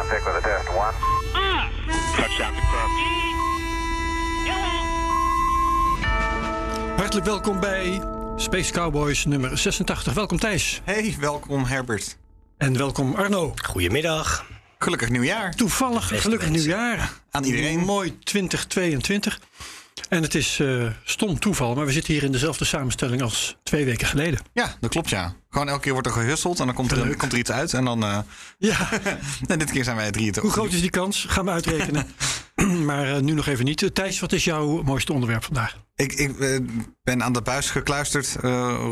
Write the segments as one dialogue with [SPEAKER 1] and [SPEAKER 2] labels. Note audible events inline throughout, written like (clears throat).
[SPEAKER 1] Contact with a test one.
[SPEAKER 2] Touchdown confirmed.
[SPEAKER 3] Hartelijk welkom bij Space Cowboys nummer 86. Welkom Thijs.
[SPEAKER 4] Hey, welkom Herbert.
[SPEAKER 3] En welkom Arno.
[SPEAKER 5] Goedemiddag.
[SPEAKER 4] Gelukkig nieuwjaar
[SPEAKER 3] Toevallig,
[SPEAKER 5] Beste
[SPEAKER 3] gelukkig
[SPEAKER 5] mensen.
[SPEAKER 3] nieuwjaar.
[SPEAKER 4] aan iedereen.
[SPEAKER 3] Mooi 2022. En het is eh, stom toeval, maar we zitten hier in dezelfde samenstelling als twee weken geleden.
[SPEAKER 4] Ja, dat klopt ja. Gewoon elke keer wordt er gehusteld en dan komt er, komt er iets uit. En dan, eh, (laughs)
[SPEAKER 3] Ja, (laughs)
[SPEAKER 4] en dit keer zijn wij drieën toch.
[SPEAKER 3] hoe groot is die kans? Gaan we uitrekenen. (laughs) maar eh, nu nog even niet. Thijs, wat is jouw mooiste onderwerp vandaag?
[SPEAKER 4] Ik, ik ben aan de buis gekluisterd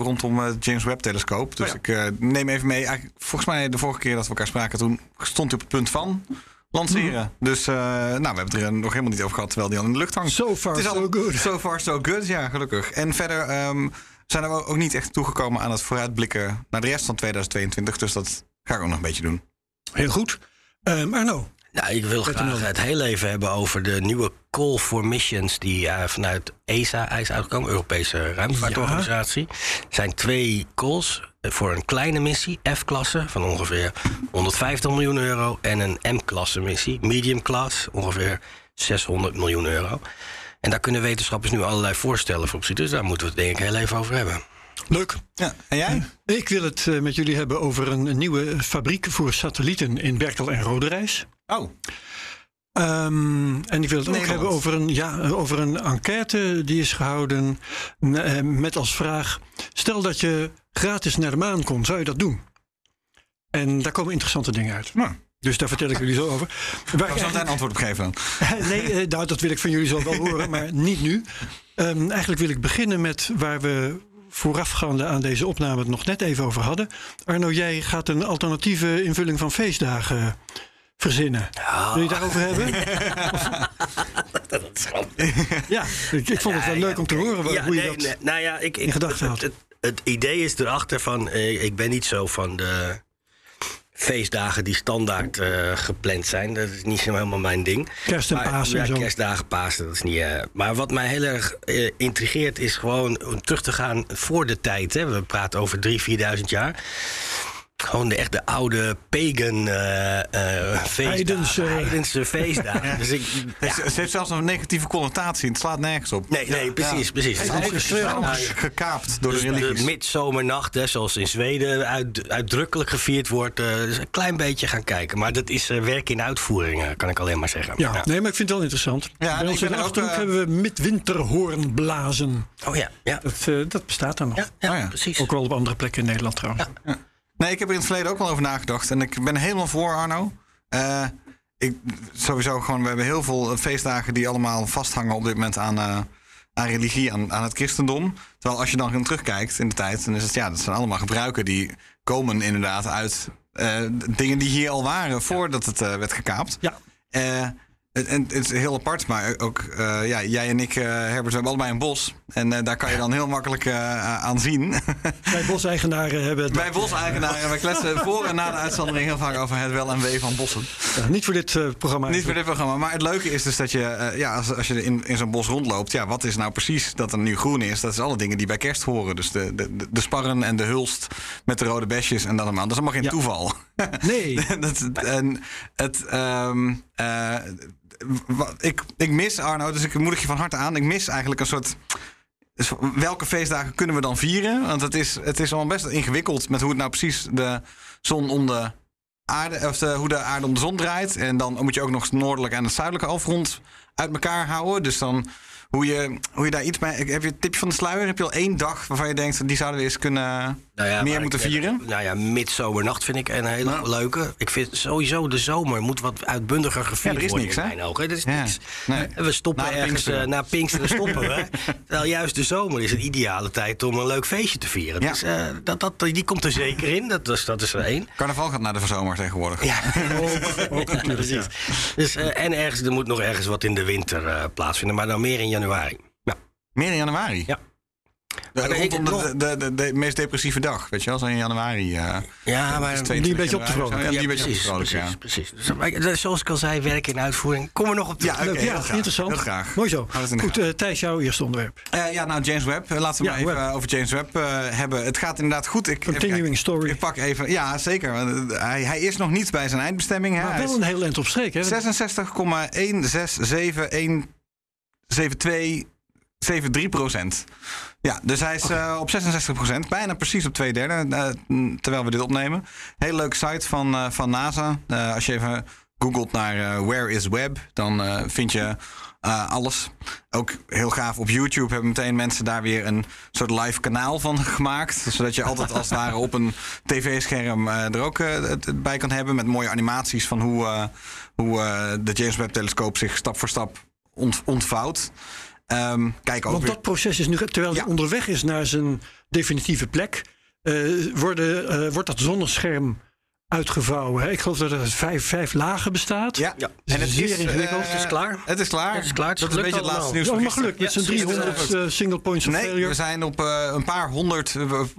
[SPEAKER 4] rondom het James Webb telescoop. Dus
[SPEAKER 3] Oh ja.
[SPEAKER 4] ik neem even mee. Eigenlijk, volgens mij de vorige keer dat we elkaar spraken, toen stond hij op het punt van lanceren. Dus eh, nou, we hebben het er nog helemaal niet over gehad terwijl die al in de lucht hangt.
[SPEAKER 3] So far,
[SPEAKER 4] Het is
[SPEAKER 3] so
[SPEAKER 4] al
[SPEAKER 3] good.
[SPEAKER 4] So far, so good. Ja, gelukkig. En verder ehm, zijn we ook niet echt toegekomen aan het vooruitblikken naar de rest van 2022. Dus dat ga ik ook nog een beetje doen.
[SPEAKER 3] Heel goed. Ehm Arno,
[SPEAKER 5] Nou, ik wil graag het heel even hebben over de nieuwe call for missions die eh, vanuit ESA is uitgekomen, Europese Ruimtevaartorganisatie. Er zijn twee calls voor een kleine missie, F-klasse, van ongeveer 150 miljoen euro. En een M-klasse missie, medium class, ongeveer 600 miljoen euro. En daar kunnen wetenschappers nu allerlei voorstellen voor op zitten. Dus daar moeten we het denk ik heel even over hebben.
[SPEAKER 3] leuk.
[SPEAKER 4] Ja, en jij?
[SPEAKER 3] Ik wil het eh, met jullie hebben over een, nieuwe fabriek voor satellieten in Berkel en Roderijs.
[SPEAKER 4] Oh,
[SPEAKER 3] Ehm, en ik wil het ook
[SPEAKER 4] Nederland.
[SPEAKER 3] hebben over een, ja, over een enquête die is gehouden eh, met als vraag: stel dat je gratis naar de maan kon, zou je dat doen? En daar komen interessante dingen uit.
[SPEAKER 4] nou,
[SPEAKER 3] Dus daar vertel ik jullie zo over. Waar
[SPEAKER 4] daar
[SPEAKER 3] ik
[SPEAKER 4] zal een antwoord op geven dan. (laughs)
[SPEAKER 3] nee, eh, nou, dat wil ik van jullie zo wel horen, maar (laughs) niet nu. Ehm, eigenlijk wil ik beginnen met waar we voorafgaande aan deze opname het nog net even over hadden. Arno, jij gaat een alternatieve invulling van feestdagen verzinnen. Wil je het daarover hebben? (laughs) Ja, ik, ik vond het wel leuk om te horen waar-
[SPEAKER 5] Ja,
[SPEAKER 3] hoe je
[SPEAKER 5] nee,
[SPEAKER 3] dat...
[SPEAKER 5] nee, nou ja, ik, ik,
[SPEAKER 3] in gedachten had.
[SPEAKER 5] het, het, het idee is erachter van... eh, ik ben niet zo van de feestdagen die standaard eh, gepland zijn. Dat is niet zo helemaal mijn ding.
[SPEAKER 3] Kerst en
[SPEAKER 5] Maar-
[SPEAKER 3] Pasen en
[SPEAKER 5] Ja,
[SPEAKER 3] zo.
[SPEAKER 5] kerstdagen, Pasen, dat is niet... eh, maar wat mij heel erg intrigeert is gewoon om terug te gaan voor de tijd. Hè. We praten over 3.000, 4.000 jaar. Gewoon de echte oude pagan eh eh feestdagen.
[SPEAKER 3] Heidense.
[SPEAKER 5] Heidense feestdagen. (laughs) Dus ik, ja,
[SPEAKER 4] heeft zelfs een negatieve connotatie. Het slaat nergens op.
[SPEAKER 5] Nee, nee, precies, precies.
[SPEAKER 4] Het is gekaapt door de
[SPEAKER 5] dus de
[SPEAKER 4] religies.
[SPEAKER 5] midzomernacht, hè, zoals in Zweden uit, uitdrukkelijk gevierd wordt. eh, dus een klein beetje gaan kijken. Maar dat is eh, werk in uitvoering, kan ik alleen maar zeggen.
[SPEAKER 3] Ja, nee, maar ik vind het wel interessant.
[SPEAKER 4] Ja,
[SPEAKER 3] Bij ons in de
[SPEAKER 4] er
[SPEAKER 3] Achterhoek hebben we midwinterhoornblazen.
[SPEAKER 5] Oh ja, ja.
[SPEAKER 3] Dat, dat bestaat dan nog.
[SPEAKER 5] Ja, ja,
[SPEAKER 4] Oh ja.
[SPEAKER 5] precies.
[SPEAKER 3] Ook wel op andere plekken in Nederland trouwens.
[SPEAKER 4] Nee, ik heb er in het verleden ook wel over nagedacht. En ik ben helemaal voor Arno. Eh, ik, sowieso gewoon, we hebben heel veel feestdagen die allemaal vasthangen op dit moment aan, eh, aan religie, aan, aan het christendom. Terwijl als je dan terugkijkt in de tijd, dan is het ja, dat zijn allemaal gebruiken die komen inderdaad uit eh, dingen die hier al waren voordat het eh, werd gekaapt.
[SPEAKER 3] Ja.
[SPEAKER 4] En en het is heel apart, maar ook eh, ja, jij en ik, eh, Herbert, we hebben allebei een bos. En eh, daar kan je dan heel makkelijk aan zien. (laughs)
[SPEAKER 3] Wij boseigenaren hebben het
[SPEAKER 4] Wij boseigenaren, wij kletsen voor en na de uitzondering heel vaak over het wel en wee van bossen.
[SPEAKER 3] Ja, niet voor dit programma.
[SPEAKER 4] Niet voor dit programma, maar het leuke is dus dat je, ja, als, als je in, in zo'n bos rondloopt, ja, wat is nou precies dat er nu groen is? Dat is alle dingen die bij kerst horen. Dus de, de, de- sparren en de hulst met de rode besjes en dan allemaal. Dat is allemaal geen
[SPEAKER 3] Ja.
[SPEAKER 4] toeval. (laughs)
[SPEAKER 3] Nee.
[SPEAKER 4] dat, en het, ehm, eh, ik, ik mis Arno, dus ik moedig je van harte aan. Ik mis eigenlijk een soort. Dus welke feestdagen kunnen we dan vieren? Want het is, het is allemaal best ingewikkeld met hoe het nou precies de zon om de aarde, of de, hoe de aarde om de zon draait. En dan moet je ook nog het noordelijke en het zuidelijke halfrond uit elkaar houden. Dus dan hoe je, hoe je daar iets mee. Heb je een tipje van de sluier? Heb je al één dag waarvan je denkt, die zouden we eens kunnen.
[SPEAKER 5] Nou ja,
[SPEAKER 4] meer moeten vieren?
[SPEAKER 5] Nou ja, midzomernacht vind ik een hele
[SPEAKER 4] Ja.
[SPEAKER 5] leuke. Ik vind sowieso de zomer moet wat uitbundiger gevierd
[SPEAKER 4] Ja, er is
[SPEAKER 5] worden
[SPEAKER 4] niks,
[SPEAKER 5] in
[SPEAKER 4] hè?
[SPEAKER 5] mijn ogen. Er is niks.
[SPEAKER 4] Nee.
[SPEAKER 5] We stoppen
[SPEAKER 4] Na
[SPEAKER 5] ergens
[SPEAKER 4] Pinksteren.
[SPEAKER 5] eh, na Pinksteren stoppen we. (laughs) Terwijl juist de zomer is een ideale tijd om een leuk feestje te vieren.
[SPEAKER 4] Ja.
[SPEAKER 5] Dus eh, dat, dat, die komt er zeker in. Dat, is- dat is er één.
[SPEAKER 4] Carnaval gaat naar de zomer tegenwoordig.
[SPEAKER 5] Ja, (laughs)
[SPEAKER 3] ook natuurlijk,
[SPEAKER 5] precies. Dus, eh, en ergens, er moet nog ergens wat in de winter plaatsvinden, maar dan meer in januari. Ja.
[SPEAKER 4] Meer in januari?
[SPEAKER 5] Ja.
[SPEAKER 4] De, rondom de, de, de, de meest depressieve dag, weet je wel, zo in januari. eh,
[SPEAKER 5] Ja, maar...
[SPEAKER 4] is
[SPEAKER 3] die een beetje op te
[SPEAKER 4] 22
[SPEAKER 3] vrolijken.
[SPEAKER 4] januari. Ja, die
[SPEAKER 5] Ja,
[SPEAKER 4] een beetje op te
[SPEAKER 5] precies,
[SPEAKER 4] vrolijken,
[SPEAKER 5] precies,
[SPEAKER 4] ja.
[SPEAKER 5] precies. Dus, maar, zoals ik al zei, werk in uitvoering. Kom er nog op terug.
[SPEAKER 4] Ja,
[SPEAKER 3] ja,
[SPEAKER 4] heel graag.
[SPEAKER 3] interessant.
[SPEAKER 4] Heel graag.
[SPEAKER 3] Mooi zo. Goed, eh, Thijs, jouw eerste onderwerp.
[SPEAKER 4] Eh, ja, nou, James Webb. Laten we
[SPEAKER 3] Ja,
[SPEAKER 4] maar even
[SPEAKER 3] Webb.
[SPEAKER 4] over James Webb eh, hebben. Het gaat inderdaad goed. Ik,
[SPEAKER 3] Continuing story.
[SPEAKER 4] Ik pak even... Ja, zeker. want, Hij, hij is nog niet bij zijn eindbestemming. Hè.
[SPEAKER 3] Maar wel een heel eind op streek, hè?
[SPEAKER 4] 66,167173 procent. Ja, dus hij is eh, op 66 procent. Bijna precies op twee derde. mm, terwijl we dit opnemen. Hele leuke site van, eh, van NASA. Als je even googelt naar Where is Web, dan vind je alles. Ook heel gaaf op YouTube hebben meteen mensen daar weer een soort live kanaal van (laughs) gemaakt. Zodat je altijd als het ware op een tv-scherm er ook het, bij kan hebben. Met mooie animaties van hoe, hoe de James Webb-telescoop zich stap voor stap ont- ontvouwt. Ehm kijk ook
[SPEAKER 3] Want
[SPEAKER 4] weer.
[SPEAKER 3] dat proces is nu, terwijl hij
[SPEAKER 4] Ja.
[SPEAKER 3] onderweg is naar zijn definitieve plek, eh, worden, eh, wordt dat zonnescherm uitgevouwen. Hè? Ik geloof dat het uit vijf, vijf lagen bestaat.
[SPEAKER 4] Ja,
[SPEAKER 3] Dus
[SPEAKER 4] en het
[SPEAKER 3] zeer
[SPEAKER 4] is,
[SPEAKER 3] ingewikkeld.
[SPEAKER 4] eh,
[SPEAKER 5] Het is klaar.
[SPEAKER 4] Het is klaar.
[SPEAKER 5] Het is klaar. Het is
[SPEAKER 4] dat is een beetje het laatste nieuws
[SPEAKER 3] Ja, maar gelukt met zijn
[SPEAKER 5] Ja,
[SPEAKER 3] 300
[SPEAKER 4] precies.
[SPEAKER 3] eh, single points of
[SPEAKER 4] Nee,
[SPEAKER 3] failure.
[SPEAKER 4] we zijn op eh, een paar honderd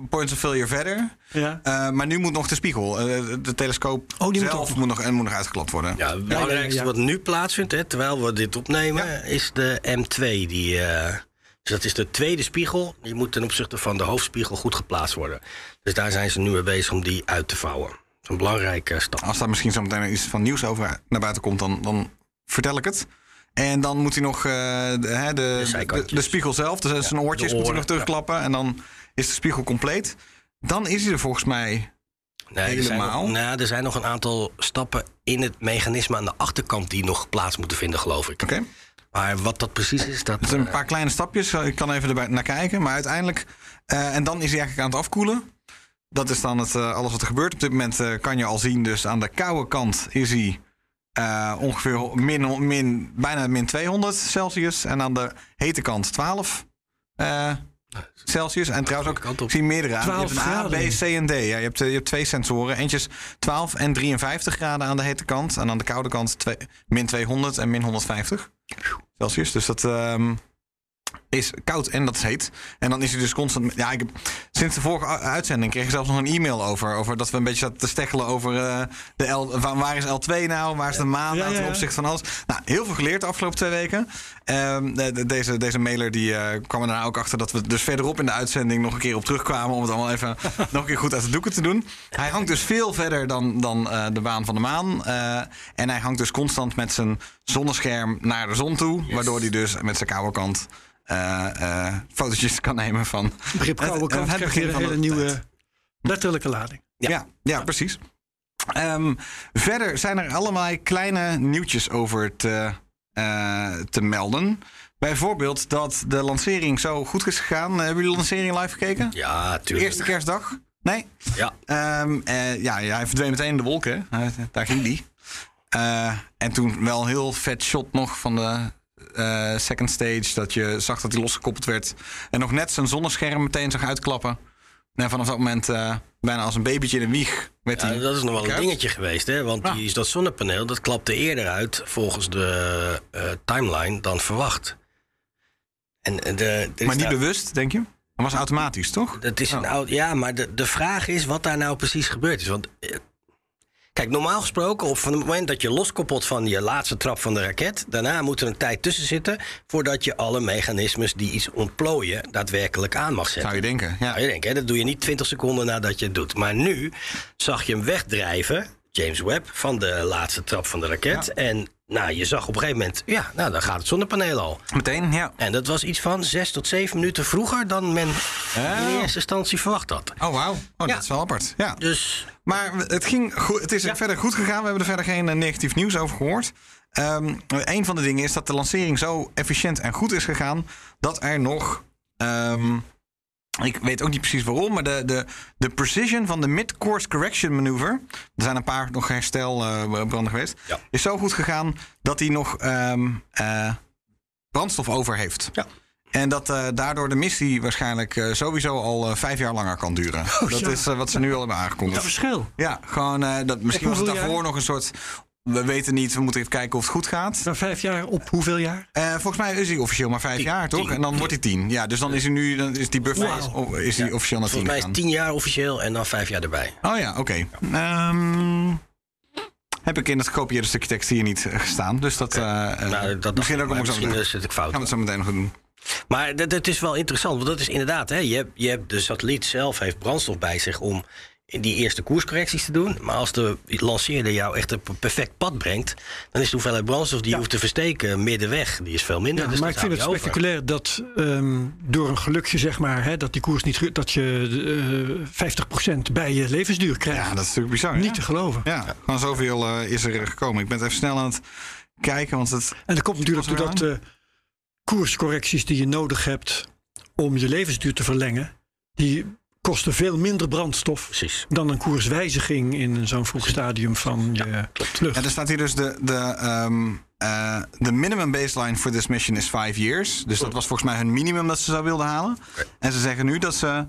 [SPEAKER 4] points of failure verder.
[SPEAKER 3] Ja.
[SPEAKER 4] Eh, maar nu moet nog de spiegel, eh, de telescoop
[SPEAKER 3] Oh, die moet
[SPEAKER 4] zelf
[SPEAKER 3] ook
[SPEAKER 4] moet nog, en moet nog uitgeklapt worden.
[SPEAKER 5] Ja, het belangrijkste
[SPEAKER 3] ja, ja.
[SPEAKER 5] wat nu plaatsvindt, hè, terwijl we dit opnemen, is de M2. Die, eh, dus dat is de tweede spiegel. Die moet ten opzichte van de hoofdspiegel goed geplaatst worden. Dus daar zijn ze nu mee bezig om die uit te vouwen. Een belangrijke stap.
[SPEAKER 4] Als daar misschien zo meteen iets van nieuws over naar buiten komt, dan, dan vertel ik het. En dan moet hij nog eh, de, de, de, spiegel zelf, dus zijn oortjes moet hij nog terugklappen. En dan is de spiegel compleet. Dan is hij er volgens mij.
[SPEAKER 5] Nee, er, zijn
[SPEAKER 4] helemaal?
[SPEAKER 5] nou, er zijn nog een aantal stappen in het mechanisme aan de achterkant die nog plaats moeten vinden, geloof ik.
[SPEAKER 4] Oké.
[SPEAKER 5] Maar wat dat precies is, dat.
[SPEAKER 4] Het zijn een
[SPEAKER 5] eh,
[SPEAKER 4] paar kleine stapjes. Ik kan even erbij naar kijken. Maar uiteindelijk. eh, en dan is hij eigenlijk aan het afkoelen. Dat is dan het, eh, alles wat er gebeurt. Op dit moment eh, kan je al zien. Dus aan de koude kant is hij eh, ongeveer min, min, bijna min 200 Celsius. En aan de hete kant 12 eh, Celsius. En trouwens ook, ik zie meerdere aan. Je
[SPEAKER 3] 12
[SPEAKER 4] hebt een A, B. C en D. Ja, je, hebt, je hebt twee sensoren. Eentje is 12 en 53 graden aan de hete kant. En aan de koude kant twee- min 200 en min 150 Celsius. Dus dat ehm, is koud en dat is heet. En dan is hij dus constant... Ja, ik heb, sinds de vorige uitzending kreeg ik zelfs nog een e-mail over. Over dat we een beetje zaten te steggelen over eh, de L, waar, is L2 nou? Waar is de maan
[SPEAKER 3] Ja,
[SPEAKER 4] nou
[SPEAKER 3] ja,
[SPEAKER 4] ten opzichte van alles? Nou, heel veel geleerd de afgelopen twee weken. Ehm, de- de- deze, deze mailer die, eh, kwam er daarna ook achter dat we dus verderop in de uitzending nog een keer op terugkwamen. Om het allemaal even (laughs) nog een keer goed uit de doeken te doen. Hij hangt dus veel verder dan, dan eh, de baan van de maan. En hij hangt dus constant met zijn zonnescherm naar de zon toe. Waardoor hij dus met zijn koude kant fotootjes kan nemen van
[SPEAKER 3] Begrip (laughs)
[SPEAKER 4] het-
[SPEAKER 3] koude kant
[SPEAKER 4] het
[SPEAKER 3] krijgt
[SPEAKER 4] begin
[SPEAKER 3] weer een
[SPEAKER 4] van
[SPEAKER 3] hele
[SPEAKER 4] de
[SPEAKER 3] nieuwe
[SPEAKER 4] tijd.
[SPEAKER 3] letterlijke lading.
[SPEAKER 4] Ja, ja, precies. Ehm, verder zijn er allemaal kleine nieuwtjes over te, eh, te melden. Bijvoorbeeld dat de lancering zo goed is gegaan. Hebben jullie de lancering live gekeken?
[SPEAKER 5] Ja,
[SPEAKER 4] De
[SPEAKER 5] tuurlijk.
[SPEAKER 4] eerste kerstdag? Nee?
[SPEAKER 5] Ja.
[SPEAKER 4] Ehm, eh, ja, ja, hij verdween meteen in de wolken. daar ging die. Eh, en toen wel een heel vet shot nog van de eh, second stage. Dat je zag dat hij losgekoppeld werd. En nog net zijn zonnescherm meteen zag uitklappen. En vanaf dat moment eh, bijna als een babytje in een wieg werd
[SPEAKER 5] Ja,
[SPEAKER 4] hij.
[SPEAKER 5] dat is nog wel een dingetje geweest, hè? Want
[SPEAKER 4] Ja.
[SPEAKER 5] die, dat zonnepaneel dat klapte eerder uit volgens de eh, timeline dan verwacht. En de, is
[SPEAKER 4] maar niet bewust, denk je? Dat was automatisch, toch?
[SPEAKER 5] Dat is een
[SPEAKER 4] Oh.
[SPEAKER 5] oud, ja, maar de, de vraag is wat daar nou precies gebeurd is. Want kijk, normaal gesproken, op van het moment dat je loskoppelt van je laatste trap van de raket, daarna moet er een tijd tussen zitten voordat je alle mechanismes die iets ontplooien daadwerkelijk aan mag zetten.
[SPEAKER 4] Zou je denken, ja.
[SPEAKER 5] Nou, je denkt, hè, dat doe je niet 20 seconden nadat je het doet. Maar nu zag je hem wegdrijven, James Webb, van de laatste trap van de raket. En nou, je zag op een gegeven moment, ja, nou, dan gaat het zonnepaneel al.
[SPEAKER 4] Meteen, ja.
[SPEAKER 5] En dat was iets van zes tot zeven minuten vroeger dan men in eerste instantie verwacht had.
[SPEAKER 4] Oh, wauw. Oh,
[SPEAKER 5] Ja.
[SPEAKER 4] dat is wel apart. Ja.
[SPEAKER 5] Dus
[SPEAKER 4] Maar het, ging goed, het is verder goed gegaan. We hebben er verder geen eh, negatief nieuws over gehoord. Ehm een van de dingen is dat de lancering zo efficiënt en goed is gegaan... dat er nog ehm, Ik weet ook niet precies waarom, maar de, de, de precision van de mid-course correction maneuver. Er zijn een paar nog herstelbranden geweest.
[SPEAKER 5] Ja.
[SPEAKER 4] Is zo goed gegaan dat hij nog ehm, eh, brandstof over heeft.
[SPEAKER 5] Ja.
[SPEAKER 4] En dat eh, daardoor de missie waarschijnlijk eh, sowieso al eh, vijf jaar langer kan duren. dat
[SPEAKER 3] ja.
[SPEAKER 4] is eh, wat ze nu al hebben
[SPEAKER 3] Dat
[SPEAKER 4] aangekondigd.
[SPEAKER 3] verschil.
[SPEAKER 4] Ja, gewoon eh, dat, misschien was het daarvoor nog een soort. We weten niet, we moeten even kijken of het goed gaat.
[SPEAKER 3] Na vijf jaar op hoeveel jaar?
[SPEAKER 4] Eh, volgens mij is hij officieel maar vijf
[SPEAKER 5] Tien.
[SPEAKER 4] jaar, toch?
[SPEAKER 5] Tien.
[SPEAKER 4] En dan wordt hij tien. Ja, dus dan is hij nu, dan is die buffer is, is hij officieel naar tien
[SPEAKER 5] Volgens mij is tien jaar officieel en dan vijf jaar erbij.
[SPEAKER 4] Oh ja, oké. Ehm, heb ik in het gekopieerde stukje tekst hier niet gestaan. Dus dat, eh, eh,
[SPEAKER 5] Nou, dat
[SPEAKER 4] misschien ook
[SPEAKER 5] maar
[SPEAKER 4] nog zo
[SPEAKER 5] misschien zit ik fout.
[SPEAKER 4] Gaan we het zo meteen nog doen.
[SPEAKER 5] Maar dat, dat is wel interessant, want dat is inderdaad, hè, je, hebt, je hebt de satelliet zelf heeft brandstof bij zich om die eerste koerscorrecties te doen. Maar als de lanceerder jou echt op een perfect pad brengt, dan is de hoeveelheid brandstof die je
[SPEAKER 3] Ja.
[SPEAKER 5] hoeft te versteken middenweg, die is veel minder.
[SPEAKER 3] Ja,
[SPEAKER 5] dus
[SPEAKER 3] maar ik vind het
[SPEAKER 5] over.
[SPEAKER 3] spectaculair dat ehm, door een gelukje, zeg maar, hè, dat die koers niet dat je eh 50% bij je levensduur krijgt.
[SPEAKER 4] Ja, dat is natuurlijk bizar.
[SPEAKER 3] niet
[SPEAKER 4] ja.
[SPEAKER 3] te geloven.
[SPEAKER 4] Ja, gewoon zoveel eh, is er gekomen. Ik ben even snel aan het kijken, want het...
[SPEAKER 3] En dat komt natuurlijk doordat de koerscorrecties die je nodig hebt om je levensduur te verlengen, die kosten veel minder brandstof
[SPEAKER 5] Precies.
[SPEAKER 3] dan een koerswijziging in zo'n vroeg stadium van je vlucht.
[SPEAKER 4] Ja, er staat hier dus de, de, ehm, eh, minimum baseline for this mission is five years. Dus dat was volgens mij hun minimum dat ze zou wilden halen. En ze zeggen nu dat ze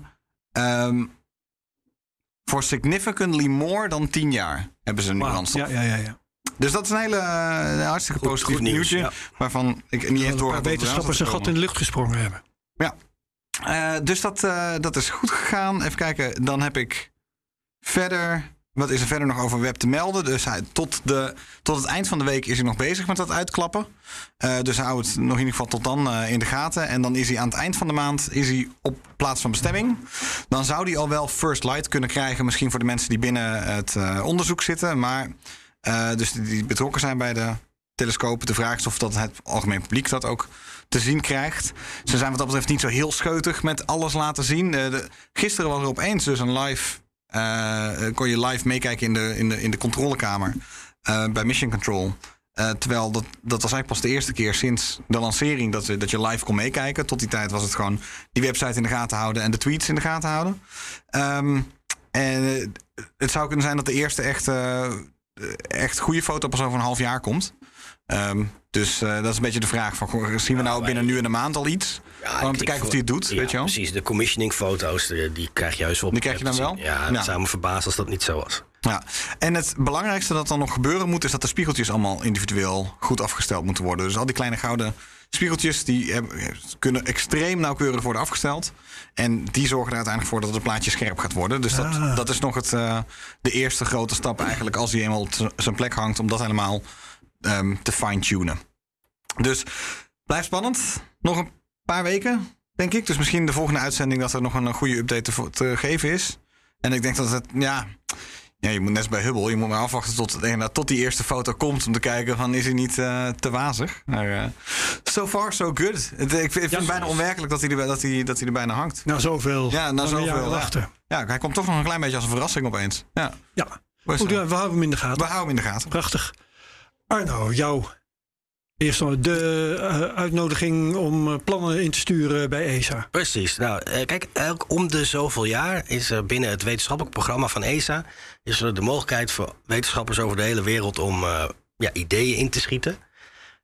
[SPEAKER 4] ehm voor significantly more dan 10 jaar hebben ze nu
[SPEAKER 3] Wauw.
[SPEAKER 4] brandstof.
[SPEAKER 3] Ja, ja, ja, ja.
[SPEAKER 4] Dus dat is een hele hartstikke
[SPEAKER 5] Goed-
[SPEAKER 4] positief
[SPEAKER 5] goed nieuws,
[SPEAKER 4] nieuwtje.
[SPEAKER 5] ja.
[SPEAKER 4] Waarvan ik niet eens
[SPEAKER 3] Een
[SPEAKER 4] door
[SPEAKER 3] wetenschappers een gat in de lucht gesprongen hebben.
[SPEAKER 4] komen. Eh, dus dat, eh, dat is goed gegaan. Even kijken, dan heb ik verder... Wat is er verder nog over web te melden? Dus hij, tot, de, tot het eind van de week is hij nog bezig met dat uitklappen. Eh, dus hou het nog in ieder geval tot dan in de gaten. En dan is hij aan het eind van de maand is hij op plaats van bestemming. Dan zou hij al wel first light kunnen krijgen. Misschien voor de mensen die binnen het onderzoek zitten. Maar dus die, die betrokken zijn bij de telescopen. De vraag is of dat het algemeen publiek dat ook te zien krijgt. Ze zijn wat dat betreft niet zo heel scheutig met alles laten zien. Eh, de, gisteren was er opeens dus een live... eh, kon je live meekijken in de, in de, in de controlekamer eh, bij Mission Control. Eh, terwijl dat, dat was eigenlijk pas de eerste keer sinds de lancering dat, dat je live kon meekijken. Tot die tijd was het gewoon die website in de gaten houden en de tweets in de gaten houden. Ehm, en eh, het zou kunnen zijn dat de eerste echt, eh, echt goede foto pas over een half jaar komt. Ehm, dus eh, dat is een beetje de vraag: van, zien we nou binnen nu en een maand al iets?
[SPEAKER 5] Ja,
[SPEAKER 4] om te kijken of hij het doet,
[SPEAKER 5] ja,
[SPEAKER 4] weet je wel?
[SPEAKER 5] Precies, de commissioning foto's, die, die krijg je juist op.
[SPEAKER 4] Die krijg je dan wel?
[SPEAKER 5] Ja,
[SPEAKER 4] Ja.
[SPEAKER 5] dat zou me verbazen als dat niet zo was.
[SPEAKER 4] Ja, en het belangrijkste dat dan nog gebeuren moet, is dat de spiegeltjes allemaal individueel goed afgesteld moeten worden. Dus al die kleine gouden spiegeltjes, die hebben- kunnen extreem nauwkeurig worden afgesteld. En die zorgen er uiteindelijk voor dat het plaatje scherp gaat worden. Dus dat,
[SPEAKER 3] Ah.
[SPEAKER 4] dat is nog het, eh, de eerste grote stap eigenlijk, als hij eenmaal op zijn plek hangt, om dat helemaal ehm, te fine-tunen. Dus blijft spannend. Nog een paar weken, denk ik. Dus misschien de volgende uitzending dat er nog een goede update te, geven is. En ik denk dat het, ja, ja, je moet net bij Hubble, je moet maar afwachten tot, inderdaad, tot die eerste foto komt om te kijken van is hij niet eh, te wazig. Maar eh, so far so good. Ik vind, het bijna onwerkelijk dat hij, er, dat, hij, dat hij er bijna hangt.
[SPEAKER 3] Na zoveel
[SPEAKER 4] Ja, na zoveel, ja.
[SPEAKER 3] wachten.
[SPEAKER 4] Ja, hij komt toch nog een klein beetje als een verrassing opeens. Ja,
[SPEAKER 3] goed, ja, we houden hem in de gaten.
[SPEAKER 4] we houden hem in de gaten.
[SPEAKER 3] Prachtig. Arno, jou. Eerst de eh, uitnodiging om eh, plannen in te sturen bij ESA.
[SPEAKER 5] Precies. Nou, eh, kijk, elk om de zoveel jaar is er binnen het wetenschappelijk programma van ESA... is er de mogelijkheid voor wetenschappers over de hele wereld om ja, ideeën in te schieten.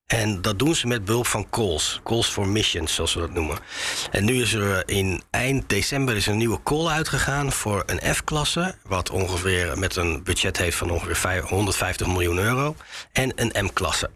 [SPEAKER 5] En dat doen ze met behulp van calls. Calls for missions, zoals we dat noemen. En nu is er in eind december is een nieuwe call uitgegaan voor een F-klasse... wat ongeveer met een budget heeft van ongeveer vijf- 150 miljoen euro... en een M-klasse.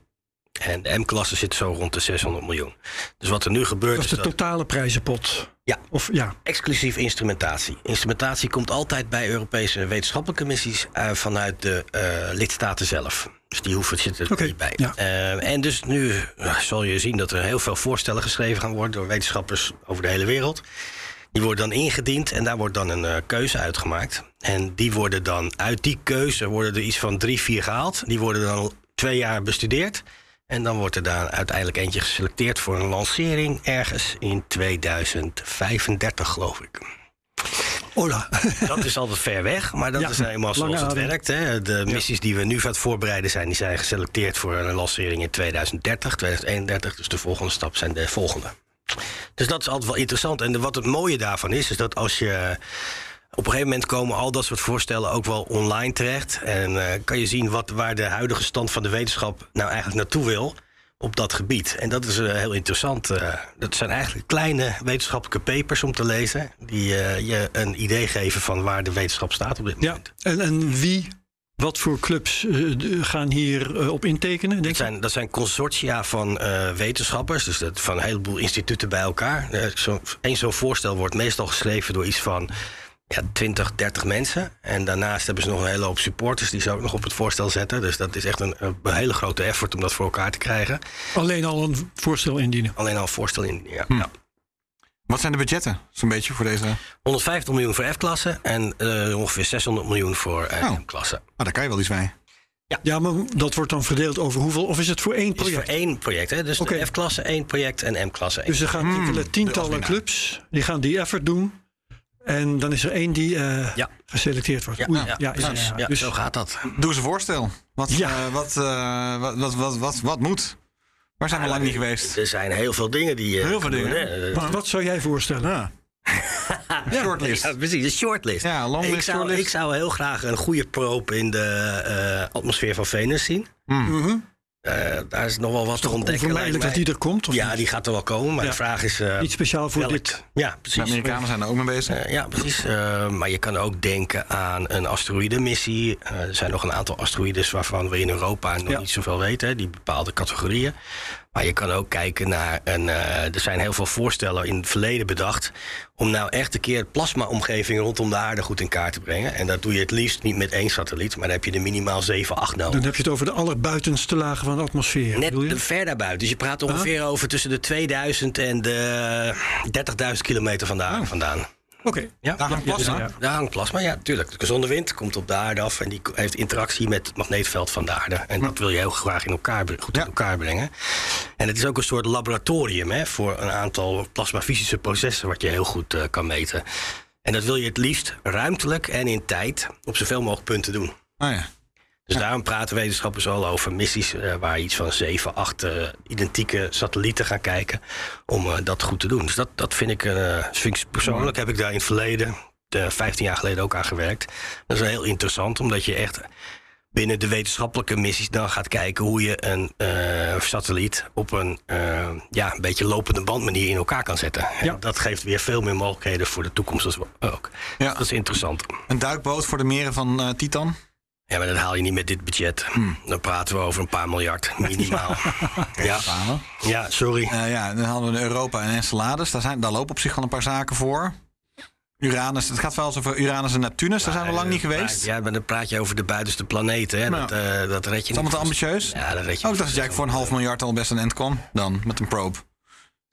[SPEAKER 5] En de M-klasse zit zo rond de 600 miljoen. Dus wat er nu gebeurt
[SPEAKER 3] Dat is de
[SPEAKER 5] dat...
[SPEAKER 3] totale prijzenpot.
[SPEAKER 5] Ja.
[SPEAKER 3] Of ja,
[SPEAKER 5] Exclusief instrumentatie. Instrumentatie komt altijd bij Europese wetenschappelijke missies eh, vanuit de eh, lidstaten zelf. Dus die hoeven zitten er niet bij.
[SPEAKER 3] ja.
[SPEAKER 5] Eh, en dus nu zal je zien dat er heel veel voorstellen geschreven gaan worden door wetenschappers over de hele wereld. Die worden dan ingediend en daar wordt dan een keuze uitgemaakt. En die worden dan uit die keuze worden er iets van drie, vier gehaald. Die worden dan twee jaar bestudeerd. En dan wordt er daar uiteindelijk eentje geselecteerd voor een lancering ergens in 2035, geloof ik.
[SPEAKER 3] Ola.
[SPEAKER 5] Dat is altijd ver weg, maar dat
[SPEAKER 3] Ja,
[SPEAKER 5] is eenmaal
[SPEAKER 3] lange
[SPEAKER 5] zoals het
[SPEAKER 3] adem.
[SPEAKER 5] werkt. Hè. De missies die we nu aan het voorbereiden zijn, die zijn geselecteerd voor een lancering in 2030, 2031. Dus de volgende stap zijn de volgende. Dus dat is altijd wel interessant. En wat het mooie daarvan is, is dat als je. Op een gegeven moment komen al dat soort voorstellen ook wel online terecht. En eh, kan je zien wat, waar de huidige stand van de wetenschap nou eigenlijk naartoe wil op dat gebied. En dat is eh, heel interessant. eh. dat zijn eigenlijk kleine wetenschappelijke papers om te lezen. Die je een idee geven van waar de wetenschap staat op dit
[SPEAKER 3] Ja,
[SPEAKER 5] moment.
[SPEAKER 3] en, en wie, wat voor clubs gaan hier op intekenen? Denk
[SPEAKER 5] Dat zijn, dat zijn consortia van wetenschappers, dus dat, van een heleboel instituten bij elkaar. Eh, zo, Eén zo'n voorstel wordt meestal geschreven door iets van ja, 20, 30 mensen. En daarnaast hebben ze nog een hele hoop supporters die ze ook nog op het voorstel zetten. Dus dat is echt een, een hele grote effort om dat voor elkaar te krijgen.
[SPEAKER 3] Alleen al een voorstel indienen.
[SPEAKER 5] Alleen al een voorstel in. Ja,
[SPEAKER 4] Hm.
[SPEAKER 5] ja.
[SPEAKER 4] Wat zijn de budgetten, zo'n beetje, voor deze...
[SPEAKER 5] 150 miljoen voor F-klasse en eh, ongeveer 600 miljoen voor eh,
[SPEAKER 4] Oh.
[SPEAKER 5] M-klasse.
[SPEAKER 4] Ah, daar kan je wel iets mee.
[SPEAKER 3] Ja, maar dat wordt dan verdeeld over hoeveel? Of is het voor één
[SPEAKER 5] Het is voor
[SPEAKER 3] project?
[SPEAKER 5] één project. Hè? Dus F-klasse één project en M-klasse één.
[SPEAKER 3] Dus er gaan enkele tientallen
[SPEAKER 4] winnaar.
[SPEAKER 3] clubs, die gaan die effort doen. En dan is er één die eh,
[SPEAKER 5] Ja.
[SPEAKER 3] geselecteerd wordt.
[SPEAKER 5] Ja,
[SPEAKER 3] Oei,
[SPEAKER 5] ja, precies. Ja,
[SPEAKER 3] Dus
[SPEAKER 5] zo gaat dat.
[SPEAKER 4] Doe eens een voorstel. Wat,
[SPEAKER 3] Ja.
[SPEAKER 4] eh, wat, eh, wat, wat, wat, wat, wat moet? Waar zijn we lang niet geweest?
[SPEAKER 5] Er zijn heel veel dingen die. eh,
[SPEAKER 4] Heel veel dingen.
[SPEAKER 5] doen, hè.
[SPEAKER 3] maar wat zou jij voorstellen?
[SPEAKER 4] Ja. (laughs) Shortlist.
[SPEAKER 5] Ja, precies, de shortlist.
[SPEAKER 4] Ja, longlist,
[SPEAKER 5] ik, zou,
[SPEAKER 4] shortlist.
[SPEAKER 5] ik zou heel graag een goede probe in de eh, atmosfeer van Venus zien.
[SPEAKER 3] Mhm.
[SPEAKER 5] Eh, daar is nog wel wat te
[SPEAKER 3] Toch
[SPEAKER 5] ontdekken. lijkt
[SPEAKER 3] onvermijdelijk dat die er komt? Of
[SPEAKER 5] ja,
[SPEAKER 3] niet?
[SPEAKER 5] die gaat er wel komen. Maar
[SPEAKER 3] Ja.
[SPEAKER 5] de vraag is. eh,
[SPEAKER 3] Niet speciaal voor
[SPEAKER 5] welk-
[SPEAKER 3] dit.
[SPEAKER 5] Ja,
[SPEAKER 4] De
[SPEAKER 5] precies.
[SPEAKER 4] Amerikanen zijn er ook mee bezig.
[SPEAKER 5] Eh, ja, precies. Eh, maar je kan ook denken aan een asteroïdenmissie. Eh, er zijn nog een aantal asteroïdes waarvan we in Europa nog
[SPEAKER 3] Ja.
[SPEAKER 5] niet zoveel weten, hè, die bepaalde categorieën. Maar je kan ook kijken naar een. eh, er zijn heel veel voorstellen in het verleden bedacht. om nou echt een keer plasma-omgeving rondom de aarde goed in kaart te brengen. En dat doe je het liefst niet met één satelliet, maar dan heb je er minimaal 7, 8 nodig.
[SPEAKER 3] Dan heb je het over de allerbuitenste lagen van de atmosfeer.
[SPEAKER 5] Net
[SPEAKER 3] je?
[SPEAKER 5] ver daarbuiten. Dus je praat ongeveer over tussen de 2000 en de 30.000 kilometer aarde vandaan.
[SPEAKER 3] Oké.
[SPEAKER 5] Ja,
[SPEAKER 4] Daar hangt plasma.
[SPEAKER 3] ja.
[SPEAKER 5] daar hangt plasma, ja, tuurlijk. De gezonde wind komt op de aarde af en die heeft interactie met het magneetveld van de aarde. En dat wil je heel graag in elkaar, goed
[SPEAKER 4] Ja.
[SPEAKER 5] in elkaar brengen. En het is ook een soort laboratorium hè, voor een aantal plasmafysische processen wat je heel goed eh, kan meten. En dat wil je het liefst ruimtelijk en in tijd op zoveel mogelijk punten doen.
[SPEAKER 4] Ah, ja.
[SPEAKER 5] Dus daarom praten wetenschappers al over missies eh, waar iets van zeven, acht eh, identieke satellieten gaan kijken om eh, dat goed te doen. Dus dat, dat vind ik, persoonlijk heb ik daar in het verleden, eh, 15 jaar geleden ook aan gewerkt. Dat is heel interessant, omdat je echt binnen de wetenschappelijke missies dan gaat kijken hoe je een satelliet op een ja, een beetje lopende band manier in elkaar kan zetten.
[SPEAKER 3] Ja.
[SPEAKER 5] dat geeft weer veel meer mogelijkheden voor de toekomst ook.
[SPEAKER 4] Ja.
[SPEAKER 5] Dat is interessant.
[SPEAKER 4] Een duikboot voor de meren van eh, Titan.
[SPEAKER 5] Ja, maar dat haal je niet met dit budget. Dan praten we over een paar miljard, minimaal. (laughs) ja. Ja, sorry.
[SPEAKER 4] Eh, ja, dan hadden we Europa en Enceladus. Daar, zijn, daar lopen op zich wel een paar zaken voor. Uranus, het gaat wel eens over Uranus en Neptunus. Daar zijn we lang niet geweest.
[SPEAKER 5] Ja, maar dan praat je over de buitenste planeten. Hè.
[SPEAKER 4] Nou.
[SPEAKER 5] Dat, eh, dat red je
[SPEAKER 4] Is allemaal te
[SPEAKER 5] niet.
[SPEAKER 4] ambitieus?
[SPEAKER 5] Ja, dat red je
[SPEAKER 4] Oh,
[SPEAKER 5] niet
[SPEAKER 4] ik dacht dat jij voor een half miljard al best een end kwam. Dan, met een probe.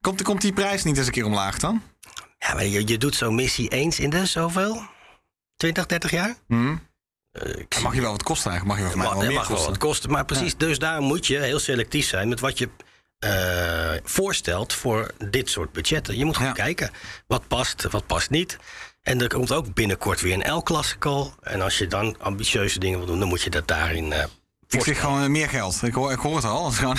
[SPEAKER 4] Komt, komt die prijs niet eens een keer omlaag dan?
[SPEAKER 5] Ja, maar je, je doet zo'n missie eens in de zoveel? 20, 30 jaar?
[SPEAKER 4] Hm?
[SPEAKER 5] Eh,
[SPEAKER 4] mag je wel wat kosten eigenlijk. Mag je wel
[SPEAKER 5] mag,
[SPEAKER 4] wel
[SPEAKER 5] het
[SPEAKER 4] meer
[SPEAKER 5] mag wel
[SPEAKER 4] kosten.
[SPEAKER 5] wat kosten. Maar precies, dus daar moet je heel selectief zijn met wat je eh, voorstelt voor dit soort budgetten. Je moet gewoon
[SPEAKER 4] Ja.
[SPEAKER 5] kijken wat past, wat past niet. En er komt ook binnenkort weer een L-klasse call. En als je dan ambitieuze dingen wil doen, dan moet je dat daarin eh
[SPEAKER 4] Ik zeg gewoon meer geld. Ik hoor, ik hoor het al. (laughs) Het is gewoon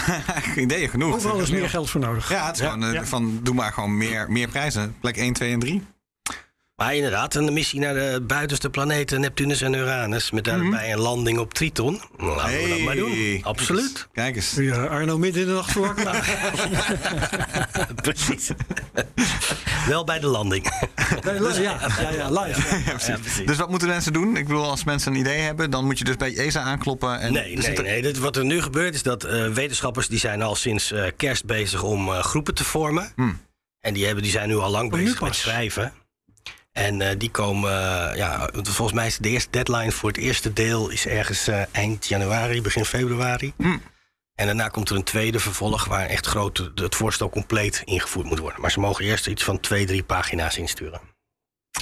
[SPEAKER 4] ideeën genoeg.
[SPEAKER 3] Overal is meer geld voor nodig.
[SPEAKER 4] Ja, het is
[SPEAKER 5] Ja,
[SPEAKER 4] gewoon
[SPEAKER 3] ja.
[SPEAKER 4] van doe maar gewoon meer, meer prijzen. Plek 1, 2 en 3.
[SPEAKER 5] Maar inderdaad, een missie naar de buitenste planeten Neptunus en Uranus. Met daarbij een landing op Triton. Nou, Laten we dat maar doen. Absoluut.
[SPEAKER 4] Kijk eens.
[SPEAKER 3] Ja, Arno midden in de nacht voor. (laughs) (laughs)
[SPEAKER 5] Precies. Wel bij de landing. (laughs)
[SPEAKER 3] Ja, ja, ja, live.
[SPEAKER 4] Ja, precies. Dus wat moeten mensen doen? Ik bedoel, als mensen een idee hebben, dan moet je dus bij ESA aankloppen. En
[SPEAKER 5] Nee,
[SPEAKER 4] er
[SPEAKER 5] nee,
[SPEAKER 4] zitten-
[SPEAKER 5] nee. Dit, wat er nu gebeurt is dat eh, wetenschappers die zijn al sinds eh, kerst bezig om eh, groepen te vormen.
[SPEAKER 4] Hmm.
[SPEAKER 5] En die, hebben, die zijn nu al lang bezig met schrijven. En eh, die komen, eh, ja, volgens mij is de eerste deadline voor het eerste deel is ergens eh, eind januari, begin februari.
[SPEAKER 4] Hmm.
[SPEAKER 5] En daarna komt er een tweede vervolg waar echt groot het voorstel compleet ingevoerd moet worden. Maar ze mogen eerst iets van twee, drie pagina's insturen.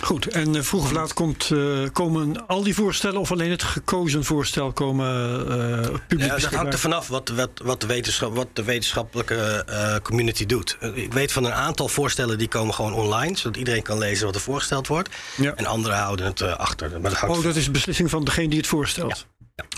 [SPEAKER 3] Goed, en eh, vroeg of laat komt, eh, komen al die voorstellen of alleen het gekozen voorstel komen eh publiek
[SPEAKER 5] Ja, dat hangt er vanaf wat, wat, wat, de, wetenschap, wat de wetenschappelijke community doet. Ik weet van een aantal voorstellen die komen gewoon online, zodat iedereen kan lezen wat er voorgesteld wordt.
[SPEAKER 3] Ja.
[SPEAKER 5] En anderen houden het achter. Maar dat hangt
[SPEAKER 3] Oh, dat is een beslissing van degene die het voorstelt.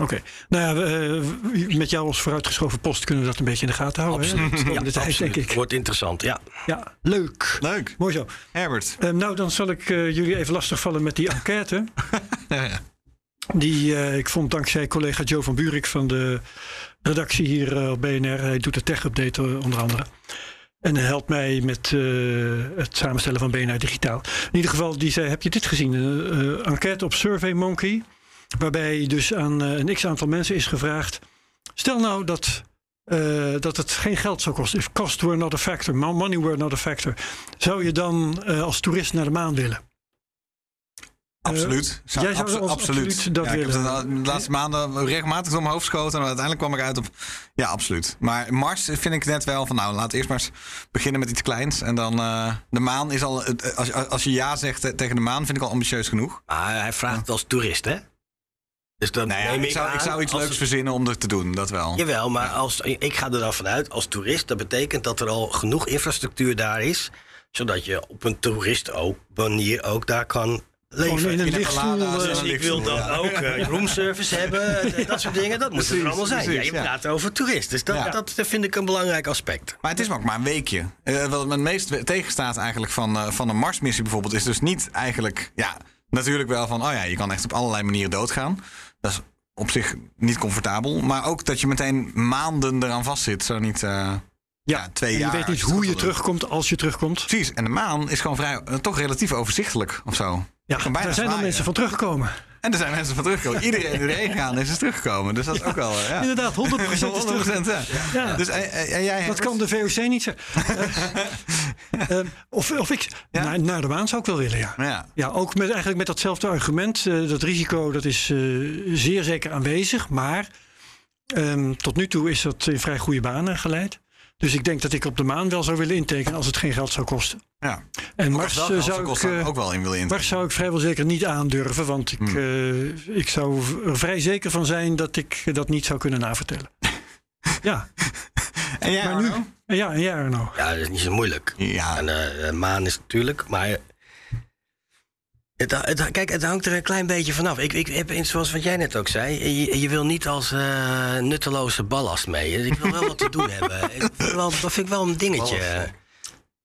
[SPEAKER 3] Oké. Nou ja, we, eh, met jou als vooruitgeschoven post kunnen we dat een beetje in de gaten houden. hè?
[SPEAKER 5] Absoluut.
[SPEAKER 3] Komende
[SPEAKER 5] Ja,
[SPEAKER 3] tijd,
[SPEAKER 5] absoluut.
[SPEAKER 3] denk ik.
[SPEAKER 5] Wordt interessant, ja.
[SPEAKER 3] Ja, leuk.
[SPEAKER 4] Leuk.
[SPEAKER 3] Mooi zo.
[SPEAKER 4] Herbert.
[SPEAKER 3] Eh, nou, dan zal ik eh, jullie even lastigvallen met die enquête. (laughs)
[SPEAKER 4] Ja.
[SPEAKER 3] Die eh, ik vond dankzij collega Joe van Buurik van de redactie hier op BNR. Hij doet de tech-update onder andere. En hij helpt mij met eh, het samenstellen van BNR Digitaal. In ieder geval, die zei, heb je dit gezien? Een eh, enquête op SurveyMonkey. Waarbij dus aan eh, een x-aantal mensen is gevraagd. Stel nou dat, eh, dat het geen geld zou kosten. If cost were not a factor, mo- money were not a factor. Zou je dan eh, als toerist naar de maan willen?
[SPEAKER 4] Absoluut.
[SPEAKER 3] Jij zou
[SPEAKER 4] abso-
[SPEAKER 3] absoluut dat
[SPEAKER 4] ja, ik heb
[SPEAKER 3] willen.
[SPEAKER 4] het de laatste maanden regelmatig door mijn hoofd geschoten. En uiteindelijk kwam ik uit op... Ja, absoluut. Maar Mars vind ik net wel van... Nou, laat eerst maar eens beginnen met iets kleins. En dan... eh, de maan is al... het- Als, als je ja zegt tegen de maan... vind ik al ambitieus genoeg.
[SPEAKER 5] Maar hij vraagt het als toerist, hè? Dus dat
[SPEAKER 4] Nou ja,
[SPEAKER 5] neem
[SPEAKER 4] ik,
[SPEAKER 5] ik,
[SPEAKER 4] zou, ik
[SPEAKER 5] aan
[SPEAKER 4] zou iets leuks
[SPEAKER 5] het-
[SPEAKER 4] verzinnen om er te doen. Dat wel.
[SPEAKER 5] Jawel, maar als, ik ga er dan vanuit, als toerist, dat betekent dat er al genoeg infrastructuur daar is, zodat je op een toerist ook, manier ook daar kan leven.
[SPEAKER 3] In een lichtstoel. eh,
[SPEAKER 5] Dus ik wil dan ook eh, roomservice hebben, (laughs) eh, dat soort dingen. Dat moet er allemaal zijn.
[SPEAKER 4] precies,
[SPEAKER 5] ja, je
[SPEAKER 4] ja.
[SPEAKER 5] praat over toerist, dus dat,
[SPEAKER 4] Ja.
[SPEAKER 5] dat vind ik een belangrijk aspect.
[SPEAKER 4] Maar het is maar ook maar een weekje. Eh, wat me het meest tegenstaat eigenlijk van, eh, van een Marsmissie bijvoorbeeld... is dus niet eigenlijk... Ja, natuurlijk wel van... Oh ja, je kan echt op allerlei manieren doodgaan. Dat is op zich niet comfortabel. Maar ook dat je meteen maanden eraan vastzit. Zo niet... eh, ja, twee
[SPEAKER 3] en
[SPEAKER 4] jaar.
[SPEAKER 3] je weet niet hoe je terugkomt als je terugkomt.
[SPEAKER 4] Precies. En de maan is gewoon vrij... eh, toch relatief overzichtelijk of zo.
[SPEAKER 3] Ja, daar zijn al
[SPEAKER 4] zwaaien.
[SPEAKER 3] mensen van teruggekomen.
[SPEAKER 4] En er zijn mensen van teruggekomen. Iedereen die erheen gegaan is, is teruggekomen. Dus dat is ook wel... eh, Ja.
[SPEAKER 3] Inderdaad, 100% is terug.
[SPEAKER 4] 100%, ja. Dus en, en- en jij...
[SPEAKER 3] Dat kan de VOC niet zeggen. (laughs) Eh, eh, of, of ik naar, naar de maan zou ik wel willen, ja.
[SPEAKER 4] Ja.
[SPEAKER 3] Ja, ook met, eigenlijk met datzelfde argument. Eh, dat risico dat is eh, zeer zeker aanwezig. Maar ehm, tot nu toe is dat in vrij goede banen geleid. Dus ik denk dat ik op de maan wel zou willen intekenen als het geen geld zou kosten.
[SPEAKER 4] ja.
[SPEAKER 3] En
[SPEAKER 4] Mars
[SPEAKER 3] eh, zou ik,
[SPEAKER 4] kosten,
[SPEAKER 3] eh,
[SPEAKER 4] ook wel in willen.
[SPEAKER 3] Mars zou ik vrijwel zeker niet aandurven. Want ik,
[SPEAKER 4] Hmm.
[SPEAKER 3] eh, ik zou er vrij zeker van zijn dat ik dat niet zou kunnen navertellen. (laughs) ja,
[SPEAKER 4] En jij,
[SPEAKER 3] maar nu. Ja, en jij Arno.
[SPEAKER 5] Ja, dat is niet zo moeilijk.
[SPEAKER 4] Ja,
[SPEAKER 5] En eh, de maan is natuurlijk, maar. Het, het, kijk, het hangt er een klein beetje vanaf. Ik, ik heb, zoals wat jij net ook zei, je, je wil niet als eh, nutteloze ballast mee. Dus Ik wil wel wat te doen hebben. (laughs) Ik wel, dat vind ik wel een dingetje.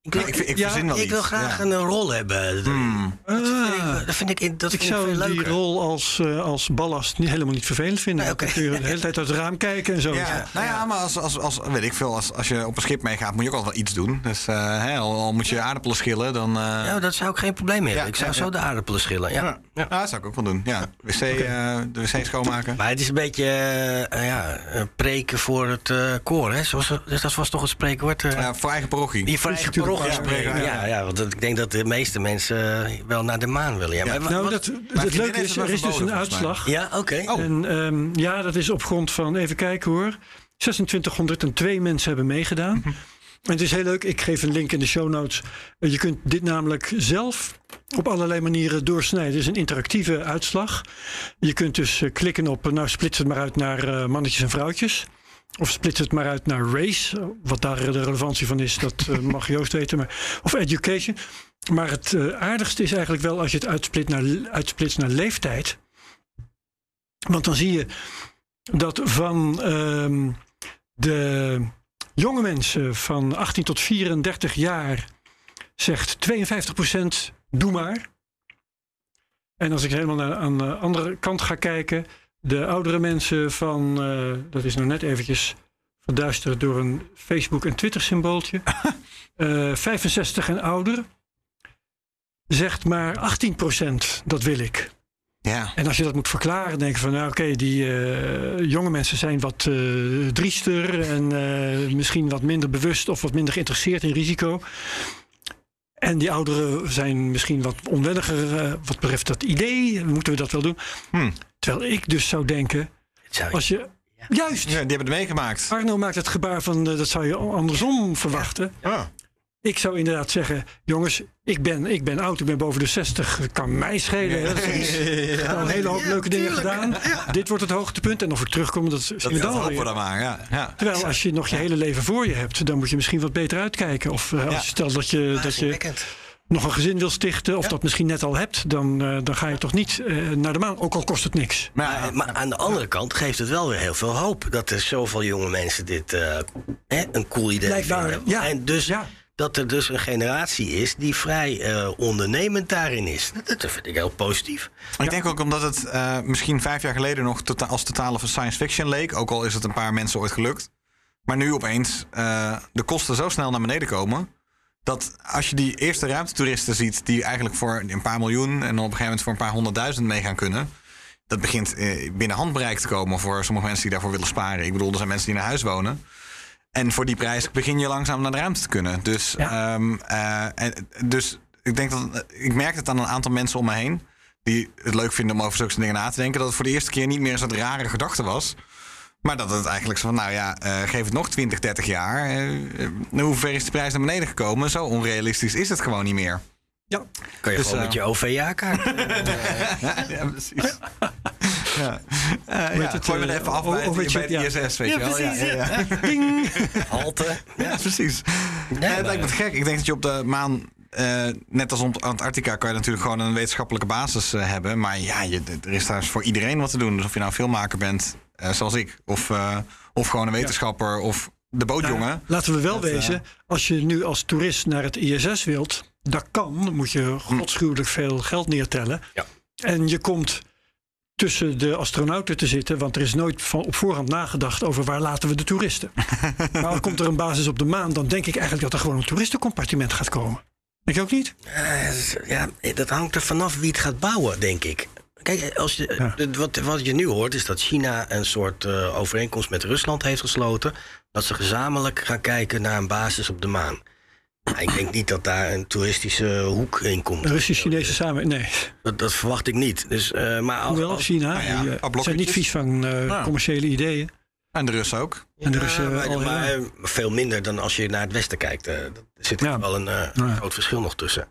[SPEAKER 5] Ik wil,
[SPEAKER 4] ik, ik
[SPEAKER 3] Ja,
[SPEAKER 4] verzin wel
[SPEAKER 5] ik
[SPEAKER 4] iets.
[SPEAKER 5] wil graag
[SPEAKER 4] ja.
[SPEAKER 5] een rol hebben.
[SPEAKER 4] Hmm.
[SPEAKER 5] Dat vind
[SPEAKER 3] Ah.
[SPEAKER 5] ik, dat vind ik, dat
[SPEAKER 3] Ik
[SPEAKER 5] vind ik veel
[SPEAKER 3] zou die rol als, eh, als ballast niet, helemaal niet vervelend vinden.
[SPEAKER 5] Nee, oké.
[SPEAKER 3] Dan kun je de hele tijd uit het raam kijken en zo.
[SPEAKER 4] Ja, nou ja, maar als, als, als, weet ik veel, als, als je op een schip meegaat, moet je ook altijd wel iets doen. Dus eh, hè, al, al moet je aardappelen schillen, dan... eh,
[SPEAKER 5] Ja, daar zou ik geen probleem mee hebben.
[SPEAKER 4] Ja,
[SPEAKER 5] ik zou
[SPEAKER 4] ja,
[SPEAKER 5] zo
[SPEAKER 4] ja.
[SPEAKER 5] de aardappelen schillen. Ja.
[SPEAKER 4] ja. Ja, dat zou ik ook wel doen. Ja, wc, eh, de wc schoonmaken.
[SPEAKER 5] Maar het is een beetje ja, preken voor het eh, koor. Hè? Zoals, dus dat was toch een spreekwoord?
[SPEAKER 4] Ja, voor eigen parochie.
[SPEAKER 5] Die voor eigen parochie
[SPEAKER 4] ja.
[SPEAKER 5] spreken. Ja, ja, want ik denk dat de meeste mensen eh, wel naar de maan willen. Ja, maar,
[SPEAKER 3] Nou,
[SPEAKER 5] wat-
[SPEAKER 3] dat, het leuke is, er is dus een uitslag.
[SPEAKER 5] ja oké.
[SPEAKER 4] Oh.
[SPEAKER 3] En ehm, ja, dat is op grond van, even kijken hoor, 2602 mensen hebben meegedaan.
[SPEAKER 4] Mhm.
[SPEAKER 3] En het is heel leuk, ik geef een link in de show notes. Eh, Je kunt dit namelijk zelf op allerlei manieren doorsnijden. Het is een interactieve uitslag. Je kunt dus eh, klikken op, nou splits het maar uit naar eh, mannetjes en vrouwtjes. Of splits het maar uit naar race. Wat daar de relevantie van is, dat eh, (laughs) mag Joost weten. Maar, of education. Maar het eh, aardigste is eigenlijk wel als je het uitsplit naar, uitsplitst naar leeftijd. Want dan zie je dat van ehm, de jonge mensen van 18 tot 34 jaar zegt 52% doe maar. En als ik helemaal naar, aan de andere kant ga kijken, de oudere mensen van, eh, dat is nou net eventjes verduisterd door een Facebook- en Twitter-symbooltje, (laughs) eh 65 en ouder, zegt maar 18% dat wil ik.
[SPEAKER 4] Ja.
[SPEAKER 3] En als je dat moet verklaren, denk je van, nou oké, die eh, jonge mensen zijn wat eh, driester en eh, misschien wat minder bewust of wat minder geïnteresseerd in risico. En die ouderen zijn misschien wat onwenniger eh, wat betreft dat idee. Moeten we dat wel doen?
[SPEAKER 4] Hm.
[SPEAKER 3] Terwijl ik dus zou denken,
[SPEAKER 5] Zou je-
[SPEAKER 3] als je. Juist!
[SPEAKER 4] ja, die hebben het meegemaakt.
[SPEAKER 3] Arno maakt het gebaar van, eh, dat zou je andersom verwachten.
[SPEAKER 4] Ja.
[SPEAKER 3] Ik zou inderdaad zeggen, jongens, ik ben, ik ben oud, ik ben boven de 60, het kan mij schelen. hè. Is- Ik heb al een hele hoop leuke dingen gedaan. Dit wordt het hoogtepunt. En of ik terugkom, dat zien
[SPEAKER 4] Dat
[SPEAKER 3] we
[SPEAKER 4] dat
[SPEAKER 3] dan
[SPEAKER 4] hopen we
[SPEAKER 3] alweer.
[SPEAKER 4] dan maar, ja. ja.
[SPEAKER 3] Terwijl als je nog je hele leven voor je hebt, dan moet je misschien wat beter uitkijken. Of eh, als
[SPEAKER 4] Ja.
[SPEAKER 3] je stelt dat je, dat je. Nog een gezin wil stichten, of dat misschien net al hebt, dan, eh, dan ga je toch niet eh, naar de maan, ook al kost het niks.
[SPEAKER 4] Maar,
[SPEAKER 5] Maar, maar aan de andere kant geeft het wel weer heel veel hoop dat er zoveel jonge mensen dit eh, hè, een cool idee
[SPEAKER 3] Blijkbaar,
[SPEAKER 5] vinden.
[SPEAKER 3] ja.
[SPEAKER 5] En dus
[SPEAKER 3] Ja.
[SPEAKER 5] dat er dus een generatie is die vrij eh, ondernemend daarin is. Dat, dat vind ik heel positief.
[SPEAKER 4] ik denk ook omdat het eh, misschien vijf jaar geleden nog tota- als totaal of een science fiction leek. Ook al is het een paar mensen ooit gelukt. Maar nu opeens eh, de kosten zo snel naar beneden komen. Dat als je die eerste ruimtetoeristen ziet, die eigenlijk voor een paar miljoen en dan op een gegeven moment voor een paar honderdduizend mee gaan kunnen. Dat begint eh, binnen handbereik te komen voor sommige mensen die daarvoor willen sparen. Ik bedoel, er zijn mensen die naar huis wonen. En voor die prijs begin je langzaam naar de ruimte te kunnen. Dus,
[SPEAKER 3] Ja.
[SPEAKER 4] ehm, eh, en, dus ik denk dat ik merk het aan een aantal mensen om me heen die het leuk vinden om over zulke dingen na te denken, dat het voor de eerste keer niet meer zo'n rare gedachte was. Maar dat het eigenlijk zo van, nou ja, eh, geef het nog 20, 30 jaar. eh, eh, hoe ver is de prijs naar beneden gekomen? Zo onrealistisch is het gewoon niet meer.
[SPEAKER 3] Ja,
[SPEAKER 5] Kan je
[SPEAKER 4] Dus,
[SPEAKER 5] gewoon met je OV-jaarkaart. (laughs)
[SPEAKER 4] ja, precies. ja.
[SPEAKER 3] Heet
[SPEAKER 4] ja,
[SPEAKER 3] het,
[SPEAKER 4] gooi me er even af
[SPEAKER 3] o-
[SPEAKER 4] bij, het- bij het
[SPEAKER 3] ja.
[SPEAKER 4] ISS, weet
[SPEAKER 3] Ja,
[SPEAKER 4] je wel.
[SPEAKER 3] precies,
[SPEAKER 4] ja, ja, ja. (laughs)
[SPEAKER 3] ding!
[SPEAKER 5] Halte.
[SPEAKER 4] Ja, precies.
[SPEAKER 5] Nee,
[SPEAKER 4] het lijkt me gek. Ik denk dat je op de maan, eh, net als op Antarctica, kan je natuurlijk gewoon een wetenschappelijke basis hebben. Maar ja, je, er is daar voor iedereen wat te doen. Dus of je nou een filmmaker bent, eh, zoals ik, of, eh, of gewoon een wetenschapper, of de bootjongen.
[SPEAKER 3] Nou, laten we wel
[SPEAKER 4] Dat, eh,
[SPEAKER 3] wezen, als je nu als toerist naar het ISS wilt, dat kan. Dan moet je godschuwelijk veel geld neertellen.
[SPEAKER 5] Ja.
[SPEAKER 3] En je komt tussen de astronauten te zitten, want er is nooit van op voorhand nagedacht over waar laten we de toeristen. (laughs) maar al komt er een basis op de maan, dan denk ik eigenlijk dat er gewoon een toeristencompartiment gaat komen. Denk je ook niet?
[SPEAKER 5] Eh, ja, dat hangt er vanaf wie het gaat bouwen, denk ik. Kijk, als je,
[SPEAKER 3] Ja.
[SPEAKER 5] wat, wat je nu hoort is dat China een soort eh, overeenkomst met Rusland heeft gesloten. Dat ze gezamenlijk gaan kijken naar een basis op de maan. Maar ik denk niet dat daar een toeristische hoek in komt.
[SPEAKER 3] Russisch-Chinese samen. Nee.
[SPEAKER 5] Dat, dat verwacht ik niet. Dus, eh, maar als,
[SPEAKER 3] Hoewel
[SPEAKER 5] als-
[SPEAKER 3] China,
[SPEAKER 4] nou ja,
[SPEAKER 3] die,
[SPEAKER 4] een
[SPEAKER 3] eh, zijn niet vies van eh, commerciële ideeën.
[SPEAKER 4] En de Russen ook.
[SPEAKER 3] En de Russen
[SPEAKER 5] maar,
[SPEAKER 3] al
[SPEAKER 5] eh, veel minder dan als je naar het westen kijkt. eh, er zit er
[SPEAKER 3] Ja.
[SPEAKER 5] wel een eh,
[SPEAKER 3] Nou ja.
[SPEAKER 5] groot verschil nog tussen.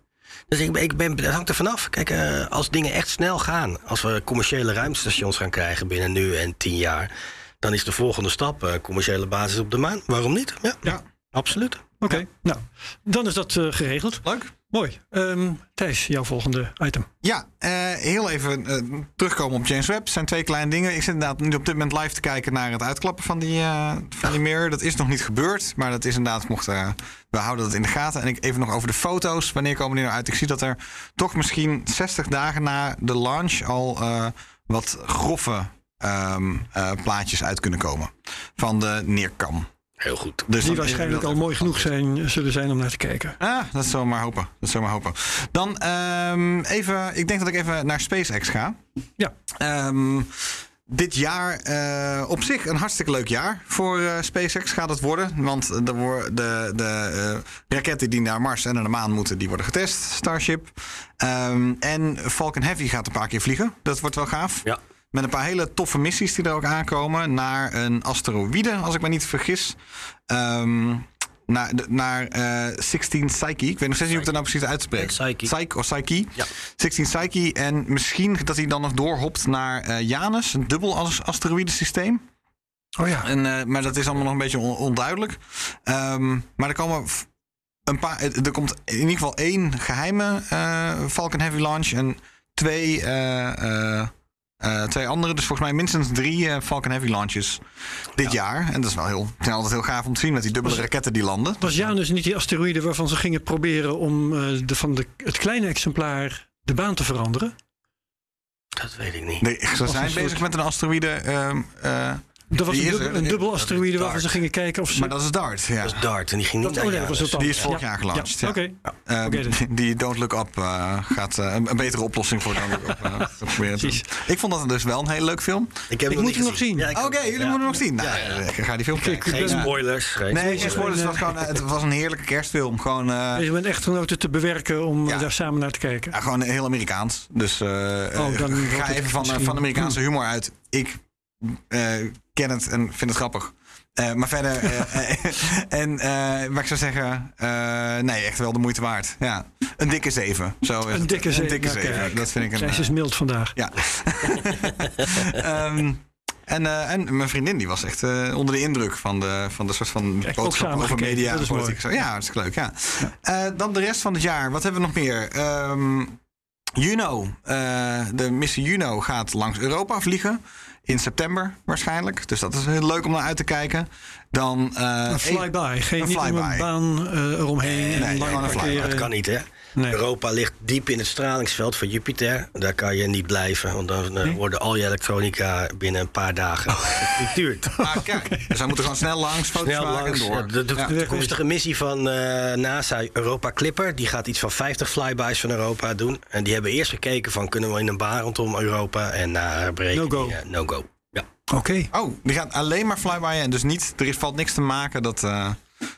[SPEAKER 5] Dus ik, ben- ik ben, dat hangt er vanaf. Kijk, eh, als dingen echt snel gaan, als we commerciële ruimtestations gaan krijgen binnen nu en tien jaar, dan is de volgende stap eh, commerciële basis op de maan. Waarom niet? Ja,
[SPEAKER 4] Ja.
[SPEAKER 5] absoluut.
[SPEAKER 3] Oké, nou, dan is dat eh, geregeld.
[SPEAKER 4] Leuk.
[SPEAKER 3] Mooi. Ehm, Thijs, jouw volgende item.
[SPEAKER 4] Ja, eh, heel even eh, terugkomen op James Webb. Het zijn twee kleine dingen. Ik zit inderdaad nu op dit moment live te kijken naar het uitklappen van die, eh, van die mirror. Dat is nog niet gebeurd, maar dat is inderdaad, mocht, we houden dat in de gaten. En ik even nog over de foto's. Wanneer komen die nou uit? Ik zie dat er toch misschien 60 dagen na de launch al wat grove ehm, eh, plaatjes uit kunnen komen van de neerkam.
[SPEAKER 5] Heel goed.
[SPEAKER 4] Dus
[SPEAKER 3] Die waarschijnlijk al mooi genoeg zijn, zullen zijn om naar te kijken.
[SPEAKER 4] Ah, dat zullen we maar hopen. Dat zullen we maar hopen. Dan ehm, even, ik denk dat ik even naar SpaceX ga.
[SPEAKER 3] Ja.
[SPEAKER 4] Ehm, dit jaar eh, op zich een hartstikke leuk jaar voor eh, SpaceX gaat het worden. Want de, de, de eh, raketten die naar Mars en naar de maan moeten, die worden getest. Starship. Ehm, en Falcon Heavy gaat een paar keer vliegen. Dat wordt wel gaaf.
[SPEAKER 5] Ja.
[SPEAKER 4] Met een paar hele toffe missies die er ook aankomen. Naar een asteroïde, als ik me niet vergis. Ehm, naar de- naar eh 16 Psyche. Ik weet nog steeds niet hoe ik dat nou precies uitspreek.
[SPEAKER 5] Psyche.
[SPEAKER 4] Psyche of Psyche.
[SPEAKER 5] Ja.
[SPEAKER 4] 16 Psyche. En misschien dat hij dan nog doorhopt naar eh, Janus. Een dubbel as- asteroïdensysteem.
[SPEAKER 3] Oh ja.
[SPEAKER 4] En, eh, maar dat is allemaal nog een beetje on- onduidelijk. Ehm, maar er komen een paar. Er komt in ieder geval één geheime eh, Falcon Heavy launch en twee, eh, twee andere. Dus volgens mij minstens drie eh, Falcon Heavy launches dit jaar. En dat is wel heel, het is altijd heel gaaf om te zien met die dubbele raketten die landen.
[SPEAKER 3] Was Janus niet die asteroïde waarvan ze gingen proberen om eh, de, van de, het kleine exemplaar de baan te veranderen?
[SPEAKER 5] Dat weet ik niet.
[SPEAKER 4] Nee, ze zijn
[SPEAKER 3] soort-
[SPEAKER 4] bezig met een asteroïde. Eh,
[SPEAKER 3] Dat was
[SPEAKER 4] Die
[SPEAKER 3] een,
[SPEAKER 4] is
[SPEAKER 3] dubbel,
[SPEAKER 4] er.
[SPEAKER 3] een dubbel asteroïde waarvan ze gingen kijken of ze...
[SPEAKER 4] maar dat is DART. Ja.
[SPEAKER 5] Dat is Dart en die ging niet
[SPEAKER 3] dat,
[SPEAKER 5] naar
[SPEAKER 3] oh nee, dat
[SPEAKER 4] Die is
[SPEAKER 3] dan.
[SPEAKER 4] vorig jaar gelaunched, ja.
[SPEAKER 3] Oké.
[SPEAKER 4] Ehm, die Don't Look Up eh, gaat eh, een, betere oplossing voor Don't Look (laughs) Up eh, te proberen.
[SPEAKER 3] Precies.
[SPEAKER 4] Ik vond dat dus wel een hele leuk film.
[SPEAKER 5] Ik, heb
[SPEAKER 3] Ik
[SPEAKER 5] hem
[SPEAKER 3] moet hem nog zien.
[SPEAKER 4] Oké, jullie
[SPEAKER 5] Ja.
[SPEAKER 4] moeten hem nog zien. Nou,
[SPEAKER 5] Ja, ja.
[SPEAKER 4] eh, ik ga die film kijken.
[SPEAKER 5] Geen
[SPEAKER 3] ben-
[SPEAKER 5] spoilers. Geen
[SPEAKER 4] Nee, geen spoilers. Het was, gewoon, eh, het was een heerlijke kerstfilm. Gewoon, eh,
[SPEAKER 3] Bezig met echtgenoten te bewerken om eh,
[SPEAKER 4] Ja.
[SPEAKER 3] daar samen naar te kijken.
[SPEAKER 4] ja, gewoon heel Amerikaans. Dus eh,
[SPEAKER 3] Oh, dan
[SPEAKER 4] ga even van, eh, van Amerikaanse humor uit. Ik eh, ken het en vind het grappig. Eh, maar verder, eh, (laughs) en wat ik zou zeggen, nee, echt wel de moeite waard. Ja, een dikke zeven. Zo is
[SPEAKER 3] Een dikke zeven,
[SPEAKER 4] Een dikke zeven. Dat vind ik een.
[SPEAKER 3] Zij
[SPEAKER 4] eh,
[SPEAKER 3] is mild vandaag.
[SPEAKER 4] Ja. (laughs) Ehm, En, en mijn vriendin die was echt onder de indruk van de, van de soort van
[SPEAKER 3] Echt
[SPEAKER 4] boodschap over
[SPEAKER 3] gekeken,
[SPEAKER 4] media.
[SPEAKER 3] dat is
[SPEAKER 4] politiek.
[SPEAKER 3] mooi.
[SPEAKER 4] Zo, Ja, hartstikke leuk. Ja. Dan de rest van het jaar. Wat hebben we nog meer? Ehm, Juno. de missie Juno gaat langs Europa vliegen. In september waarschijnlijk. Dus dat is heel leuk om naar uit te kijken. Dan, eh,
[SPEAKER 3] Een flyby. Geen
[SPEAKER 4] een
[SPEAKER 3] niet om
[SPEAKER 4] flyby.
[SPEAKER 3] een baan eh, eromheen. en
[SPEAKER 4] nee,
[SPEAKER 3] lang
[SPEAKER 4] gewoon een flyby.
[SPEAKER 5] Dat kan niet, hè?
[SPEAKER 3] Nee.
[SPEAKER 5] Europa ligt diep in het stralingsveld van Jupiter. Daar kan je niet blijven, want dan eh, worden al je elektronica binnen een paar dagen gefrituurd. (laughs)
[SPEAKER 4] Ah, kijk. Dus wij moeten gewoon snel langs, foto's
[SPEAKER 5] Snel
[SPEAKER 4] maken
[SPEAKER 5] langs.
[SPEAKER 4] en door.
[SPEAKER 5] de, de
[SPEAKER 4] Ja.
[SPEAKER 5] toekomstige missie van eh, NASA Europa Clipper... die gaat iets van 50 flybys van Europa doen. En die hebben eerst gekeken van... kunnen we in een baan rondom Europa? En na berekening...
[SPEAKER 3] No go.
[SPEAKER 5] eh, no go. Ja.
[SPEAKER 3] Oké.
[SPEAKER 4] Oh, die gaat alleen maar flybyen en dus niet, er is, valt niks te maken dat, eh,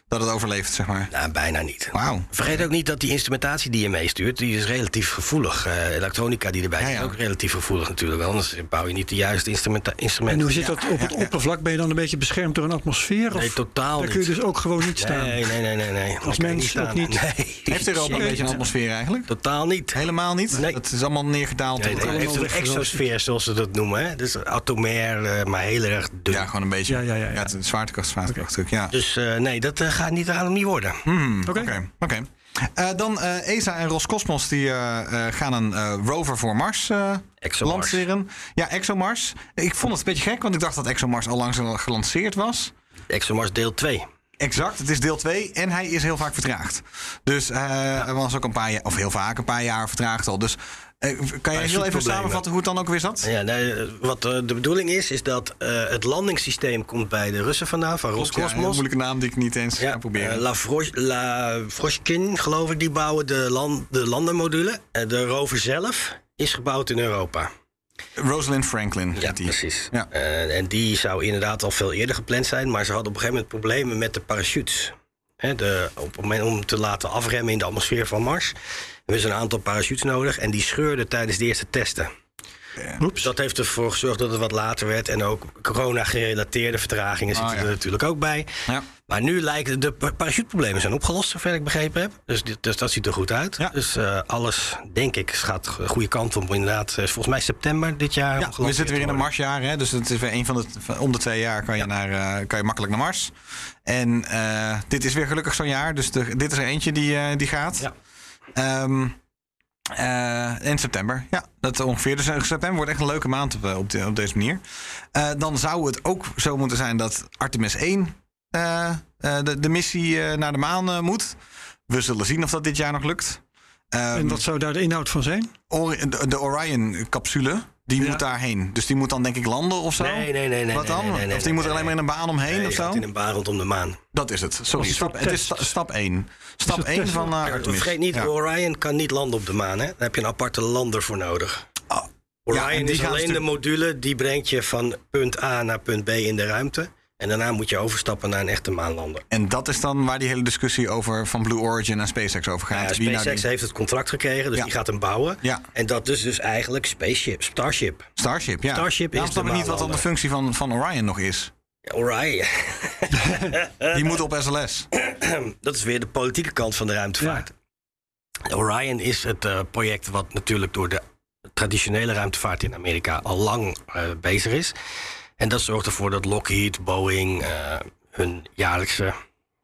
[SPEAKER 4] dat het overleeft, zeg maar.
[SPEAKER 5] Nou, bijna niet.
[SPEAKER 4] Wauw.
[SPEAKER 5] Vergeet ook niet dat die instrumentatie die je meestuurt, die is relatief gevoelig. Eh elektronica die erbij
[SPEAKER 4] Ja,
[SPEAKER 5] zit,
[SPEAKER 4] ja.
[SPEAKER 5] is ook relatief gevoelig natuurlijk. Anders bouw je niet de juiste instrumenta-
[SPEAKER 3] En
[SPEAKER 5] instrumenten.
[SPEAKER 3] hoe zit dat op het oppervlak? Ben je dan een beetje beschermd door een atmosfeer?
[SPEAKER 5] Nee,
[SPEAKER 3] Of
[SPEAKER 5] totaal
[SPEAKER 3] daar kun je
[SPEAKER 5] niet.
[SPEAKER 3] dus ook gewoon niet staan?
[SPEAKER 5] Nee, nee, nee, nee. nee. Je
[SPEAKER 3] mens
[SPEAKER 5] niet
[SPEAKER 3] ook niet?
[SPEAKER 5] Nee.
[SPEAKER 4] Heeft Europa een beetje een atmosfeer eigenlijk?
[SPEAKER 5] Totaal niet.
[SPEAKER 4] Helemaal niet?
[SPEAKER 5] Nee.
[SPEAKER 4] Het is allemaal neergedaald.
[SPEAKER 5] Nee,
[SPEAKER 4] tot-
[SPEAKER 5] nee, het heeft een exosfeer, zoals ze dat noemen. Hè? Dus atomair, eh, maar heel erg dun.
[SPEAKER 4] Ja, gewoon een beetje.
[SPEAKER 3] Ja, ja, ja, ja.
[SPEAKER 4] het is een zwaartekracht, zwaartekrachtstuk, ja.
[SPEAKER 5] Dus eh, nee, dat gaat niet, gaat hem niet worden.
[SPEAKER 4] Hmm,
[SPEAKER 3] Oké.
[SPEAKER 4] Oké. Eh, dan eh, ESA en Roscosmos die eh, eh, gaan een eh, rover voor Mars eh, lanceren. Ja, ExoMars. Ik vond het een beetje gek, want ik dacht dat ExoMars al lang gelanceerd was.
[SPEAKER 5] ExoMars deel 2.
[SPEAKER 4] Exact, het is deel 2 en hij is heel vaak vertraagd. Dus eh hij was ook een paar jaar, of heel vaak een paar jaar vertraagd al. Dus kan je heel even samenvatten hoe het dan ook weer zat?
[SPEAKER 5] Ja, nee, eh, wat eh, de bedoeling is, is dat eh, het landingssysteem komt bij de Russen vandaan, van
[SPEAKER 4] Ja, een
[SPEAKER 5] Roscosmos.
[SPEAKER 4] moeilijke naam die ik niet eens ga proberen.
[SPEAKER 5] eh, La Froschkin, geloof ik, die bouwen de, land, de landermodule. Eh, de rover zelf is gebouwd in Europa.
[SPEAKER 4] Rosalind Franklin.
[SPEAKER 5] Ja,
[SPEAKER 4] die.
[SPEAKER 5] precies.
[SPEAKER 4] Ja.
[SPEAKER 5] Eh, en die zou inderdaad al veel eerder gepland zijn, maar ze hadden op een gegeven moment problemen met de parachutes. De, op het moment om te laten afremmen in de atmosfeer van Mars. Hebben ze een aantal parachutes nodig en die scheurden tijdens de eerste testen. Dus
[SPEAKER 3] Oeps.
[SPEAKER 5] dat heeft ervoor gezorgd dat het wat later werd. En ook corona-gerelateerde vertragingen
[SPEAKER 4] Ah,
[SPEAKER 5] zitten
[SPEAKER 4] ja.
[SPEAKER 5] er natuurlijk ook bij.
[SPEAKER 4] Ja.
[SPEAKER 5] Maar nu lijken de pa- parachuteproblemen zijn opgelost, zover ik begrepen heb. Dus, dit, dus dat ziet er goed uit.
[SPEAKER 4] Ja.
[SPEAKER 5] Dus eh, alles, denk ik, gaat de goede kant op. Inderdaad, eh, volgens mij september dit jaar.
[SPEAKER 4] Ja, we zitten weer in een. Marsjaar, hè? dus het is weer een van de van- om de twee jaar kan je, naar, eh, kan je makkelijk naar Mars. En eh, dit is weer gelukkig zo'n jaar, dus de- dit is er eentje die, eh, die gaat.
[SPEAKER 5] Ja.
[SPEAKER 4] Ehm, eh, in september, ja, dat ongeveer. Dus eh, september wordt echt een leuke maand op, eh, op, de- op deze manier. Eh, dan zou het ook zo moeten zijn dat Artemis 1 eh, eh, de, de missie naar de maan moet. We zullen zien of dat dit jaar nog lukt. Ehm,
[SPEAKER 3] En wat zou daar de inhoud van zijn?
[SPEAKER 4] De, de Orion-capsule, die
[SPEAKER 3] Ja.
[SPEAKER 4] moet daarheen. Dus die moet dan denk ik landen of zo?
[SPEAKER 5] Nee, nee, nee. nee
[SPEAKER 4] Wat dan?
[SPEAKER 5] nee, nee, nee,
[SPEAKER 4] of die moet er alleen maar in een baan omheen
[SPEAKER 5] nee,
[SPEAKER 4] of zo?
[SPEAKER 5] in een baan rondom de maan.
[SPEAKER 4] Dat is het. Sorry, stap, het is sta- stap 1. Stap
[SPEAKER 3] het
[SPEAKER 4] 1
[SPEAKER 3] test?
[SPEAKER 4] van uh, Artemis.
[SPEAKER 5] Vergeet niet,
[SPEAKER 4] Ja.
[SPEAKER 5] Orion kan niet landen op de maan. Hè? Daar heb je een aparte lander voor nodig.
[SPEAKER 4] Ah,
[SPEAKER 5] Orion
[SPEAKER 4] ja,
[SPEAKER 5] is alleen de module die brengt je van punt A naar punt B in de ruimte. En daarna moet je overstappen naar een echte maanlander.
[SPEAKER 4] En dat is dan waar die hele discussie over van Blue Origin en SpaceX over gaat.
[SPEAKER 5] Ja,
[SPEAKER 4] nou
[SPEAKER 5] SpaceX
[SPEAKER 4] die-
[SPEAKER 5] heeft het contract gekregen, dus
[SPEAKER 4] Ja.
[SPEAKER 5] die gaat hem bouwen.
[SPEAKER 4] Ja.
[SPEAKER 5] En dat is dus eigenlijk Spaceship, Starship.
[SPEAKER 4] Starship, ja.
[SPEAKER 5] Starship is
[SPEAKER 4] snap ik niet wat dan de functie van, van Orion nog is.
[SPEAKER 5] Orion, (laughs)
[SPEAKER 4] Die moet op SLS. (clears throat)
[SPEAKER 5] dat is weer de politieke kant van de ruimtevaart. Orion is het eh, project wat natuurlijk door de traditionele ruimtevaart in Amerika al lang eh, bezig is. En dat zorgt ervoor dat Lockheed, Boeing eh, hun jaarlijkse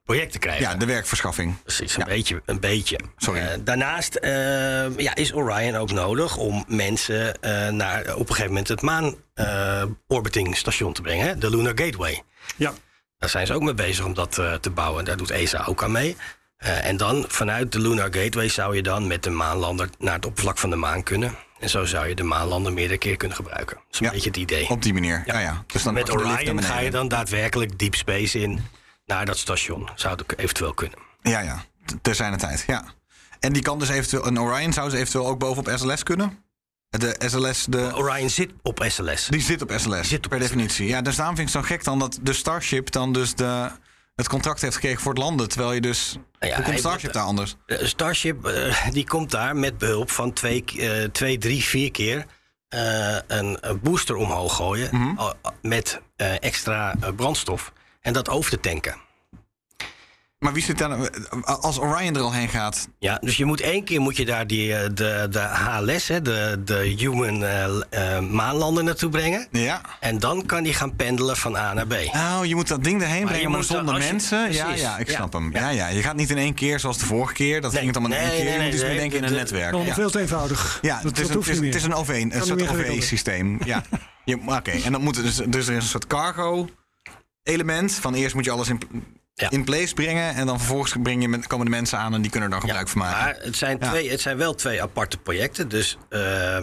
[SPEAKER 5] projecten krijgen.
[SPEAKER 4] Ja, de werkverschaffing.
[SPEAKER 5] Precies, een
[SPEAKER 4] Ja.
[SPEAKER 5] beetje. Een beetje.
[SPEAKER 4] Sorry.
[SPEAKER 5] Eh, daarnaast eh, ja, is Orion ook nodig om mensen eh, naar op een gegeven moment het maan-orbiting station te brengen, hè, de Lunar Gateway.
[SPEAKER 3] Ja.
[SPEAKER 5] Daar zijn ze ook mee bezig om dat eh, te bouwen. Daar doet ESA ook aan mee. Eh, en dan vanuit de Lunar Gateway zou je dan met de maanlander naar het oppervlak van de maan kunnen. En zo zou je de maanlander meerdere keer kunnen gebruiken. Dat is een
[SPEAKER 4] Ja.
[SPEAKER 5] beetje het idee.
[SPEAKER 4] Op die manier. Ja, ja. Dus dan
[SPEAKER 5] Met Orion ga je dan daadwerkelijk deep space in naar dat station. Zou het eventueel kunnen.
[SPEAKER 4] Ja, ja. Ter zijn tijd, ja. En die kan dus eventueel, een Orion zou ze eventueel ook bovenop SLS kunnen? De SLS, de,
[SPEAKER 5] Orion zit op SLS.
[SPEAKER 4] die zit op SLS,
[SPEAKER 5] zit op
[SPEAKER 4] per
[SPEAKER 5] SLS.
[SPEAKER 4] definitie. Ja, dus daarom vind ik het zo gek dan dat de Starship dan dus de, het contract heeft gekregen voor het landen. Terwijl je dus,
[SPEAKER 5] ja,
[SPEAKER 4] hoe komt Starship
[SPEAKER 5] wordt-
[SPEAKER 4] daar anders?
[SPEAKER 5] Eh, Starship eh, die komt daar met behulp van twee, eh, twee drie, vier keer een, booster omhoog gooien
[SPEAKER 4] Mhm.
[SPEAKER 5] met extra brandstof en dat over te tanken.
[SPEAKER 4] Maar wie zit daar... Als Orion er al heen gaat...
[SPEAKER 5] Ja, dus je moet één keer moet je daar die, eh, de, de HLS, hè, de, de Human eh, eh, Maanlander naartoe brengen.
[SPEAKER 4] Ja.
[SPEAKER 5] En dan kan die gaan pendelen van A naar B.
[SPEAKER 4] Oh, je moet dat ding erheen
[SPEAKER 5] Maar
[SPEAKER 4] brengen, zonder
[SPEAKER 5] je-
[SPEAKER 4] mensen. ja,
[SPEAKER 5] precies.
[SPEAKER 4] ja, ik
[SPEAKER 5] Ja.
[SPEAKER 4] snap hem. Ja.
[SPEAKER 5] Ja.
[SPEAKER 4] Je gaat niet in één keer zoals de vorige keer. Dat
[SPEAKER 5] Nee.
[SPEAKER 4] ging het allemaal in één
[SPEAKER 5] Nee,
[SPEAKER 4] keer.
[SPEAKER 5] nee,
[SPEAKER 4] je moet iets
[SPEAKER 5] nee,
[SPEAKER 4] meer denken in een
[SPEAKER 5] de-
[SPEAKER 4] netwerk. Ja.
[SPEAKER 3] veel te eenvoudig.
[SPEAKER 4] Ja,
[SPEAKER 3] dat,
[SPEAKER 4] het, is
[SPEAKER 3] dat
[SPEAKER 4] een,
[SPEAKER 3] hoeft
[SPEAKER 4] het, is,
[SPEAKER 3] niet
[SPEAKER 4] het is
[SPEAKER 3] meer.
[SPEAKER 4] een OV, een
[SPEAKER 3] Kan
[SPEAKER 4] soort. OV-systeem. Ja. Oké, en dan moet er dus, dus er is een soort cargo-element. Van eerst moet je alles in,
[SPEAKER 5] Ja.
[SPEAKER 4] in place brengen. En dan vervolgens breng je, met- komen de mensen aan en die kunnen er dan gebruik van maken.
[SPEAKER 5] Maar het zijn, twee, het zijn wel twee aparte projecten. Dus eh,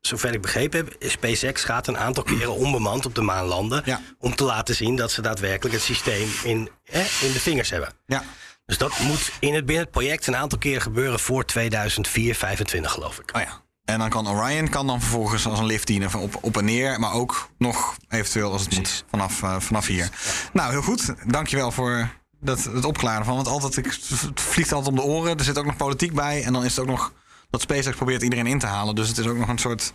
[SPEAKER 5] zover ik begrepen heb, SpaceX gaat een aantal keren onbemand op de maan landen. Om te laten zien dat ze daadwerkelijk het systeem in, in de vingers hebben.
[SPEAKER 4] Ja.
[SPEAKER 5] Dus dat moet in het, binnen het project een aantal keren gebeuren voor 2004, 2025 geloof ik.
[SPEAKER 4] Oh ja. En dan kan Orion kan dan vervolgens als een lift dienen op, op en neer. Maar ook nog eventueel als het moet vanaf, eh, vanaf hier. Nou, heel goed. Dankjewel voor dat, het opklaren van. Want altijd, ik, het vliegt altijd om de oren. Er zit ook nog politiek bij. En dan is het ook nog dat SpaceX probeert iedereen in te halen. Dus het is ook nog een soort...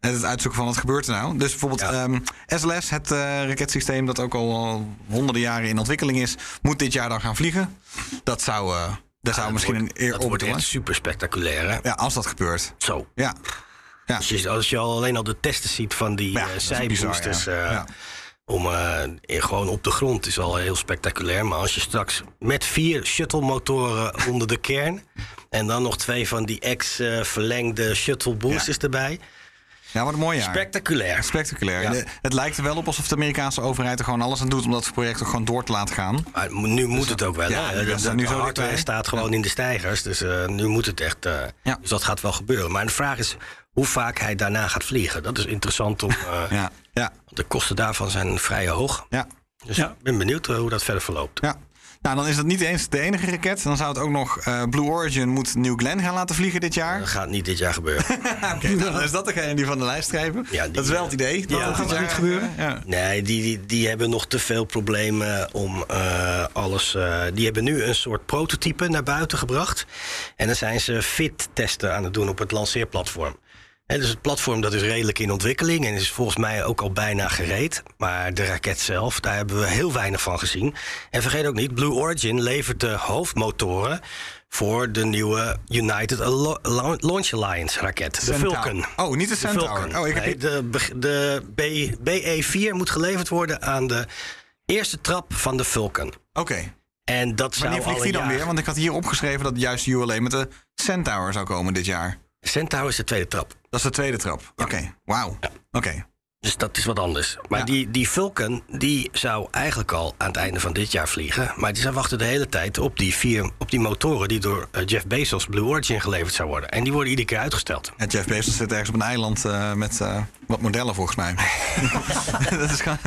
[SPEAKER 4] Het uitzoeken van wat gebeurt er nou. Dus bijvoorbeeld
[SPEAKER 5] Ja.
[SPEAKER 4] ehm, SLS, het eh, raketsysteem dat ook al, al honderden jaren in ontwikkeling is, moet dit jaar dan gaan vliegen. Dat zou, eh daar zou
[SPEAKER 5] dat
[SPEAKER 4] misschien
[SPEAKER 5] wordt,
[SPEAKER 4] een eer
[SPEAKER 5] dat
[SPEAKER 4] op doen.
[SPEAKER 5] echt super spectaculair. Hè?
[SPEAKER 4] Ja, als dat gebeurt.
[SPEAKER 5] Zo.
[SPEAKER 4] Ja. Ja.
[SPEAKER 5] Als je, als je al alleen al de testen ziet van die
[SPEAKER 4] Ja, dat bizar,
[SPEAKER 5] zijboosters.
[SPEAKER 4] ja.
[SPEAKER 5] eh,
[SPEAKER 4] Ja.
[SPEAKER 5] Om eh, gewoon op de grond is al heel spectaculair. Maar als je straks met vier shuttle-motoren onder de kern. en dan nog twee van die ex-verlengde shuttle boosters erbij.
[SPEAKER 4] Ja, wat een mooi jaar.
[SPEAKER 5] Spectaculair.
[SPEAKER 4] Spectaculair.
[SPEAKER 5] Ja.
[SPEAKER 4] De- Het lijkt er wel op alsof de Amerikaanse overheid er gewoon alles aan doet om dat project ook gewoon door te laten gaan.
[SPEAKER 5] Maar nu moet het ook wel.
[SPEAKER 4] Ja,
[SPEAKER 5] hè? de
[SPEAKER 4] nu zo
[SPEAKER 5] hardware
[SPEAKER 4] dichtbij.
[SPEAKER 5] staat gewoon in de stijgers. Dus eh, nu moet het echt. eh,
[SPEAKER 4] Ja.
[SPEAKER 5] Dus dat gaat wel gebeuren. Maar de vraag is hoe vaak hij daarna gaat vliegen. Dat is interessant om. (laughs) eh,
[SPEAKER 4] Ja, ja,
[SPEAKER 5] want De kosten daarvan zijn vrij hoog.
[SPEAKER 4] ja.
[SPEAKER 5] Dus
[SPEAKER 3] Ja.
[SPEAKER 5] ik ben benieuwd hoe dat verder verloopt.
[SPEAKER 4] ja. Nou, dan is dat niet eens de enige raket. Dan zou het ook nog eh, Blue Origin moet New Glenn gaan laten vliegen dit jaar.
[SPEAKER 5] Dat gaat niet dit jaar gebeuren. (laughs)
[SPEAKER 4] Oké, nou, dan is dat degene die van de lijst schrijven.
[SPEAKER 5] Ja, die-
[SPEAKER 4] dat is wel het idee.
[SPEAKER 5] Ja,
[SPEAKER 4] dat
[SPEAKER 5] gaat
[SPEAKER 4] dit
[SPEAKER 3] dat
[SPEAKER 4] jaar
[SPEAKER 3] niet gebeuren?
[SPEAKER 4] Ja.
[SPEAKER 5] Nee, die, die, die hebben nog te veel problemen om eh, alles. eh, die hebben nu een soort prototype naar buiten gebracht. En dan zijn ze fit-testen aan het doen op het lanceerplatform. Hè, dus het platform dat is redelijk in ontwikkeling en is volgens mij ook al bijna gereed. Maar de raket zelf, daar hebben we heel weinig van gezien. En vergeet ook niet, Blue Origin levert de hoofdmotoren voor de nieuwe United Launch Alliance raket, de. Vulcan.
[SPEAKER 4] Oh, niet de Centaur.
[SPEAKER 5] Vulcan.
[SPEAKER 4] Oh, ik heb
[SPEAKER 5] Nee, de, de B, BE4 moet geleverd worden aan de eerste trap van de Vulcan.
[SPEAKER 4] Oké.
[SPEAKER 5] En dat zou
[SPEAKER 4] Wanneer vliegt die dan
[SPEAKER 5] jaar-
[SPEAKER 4] weer? Want ik had hier opgeschreven dat juist ULA met de Centaur zou komen dit jaar.
[SPEAKER 5] Centaur is de tweede trap.
[SPEAKER 4] Dat is de tweede trap. Oké, wauw. Oké.
[SPEAKER 5] Dus dat is wat anders. Maar
[SPEAKER 4] Ja.
[SPEAKER 5] die, die Vulcan die zou eigenlijk al aan het einde van dit jaar vliegen. Maar die zijn wachten de hele tijd op die, vier, op die motoren die door eh, Jeff Bezos Blue Origin geleverd zou worden. En die worden iedere keer uitgesteld.
[SPEAKER 4] Ja, Jeff Bezos zit ergens op een eiland eh, met eh, wat modellen volgens mij. (laughs) dat is gewoon...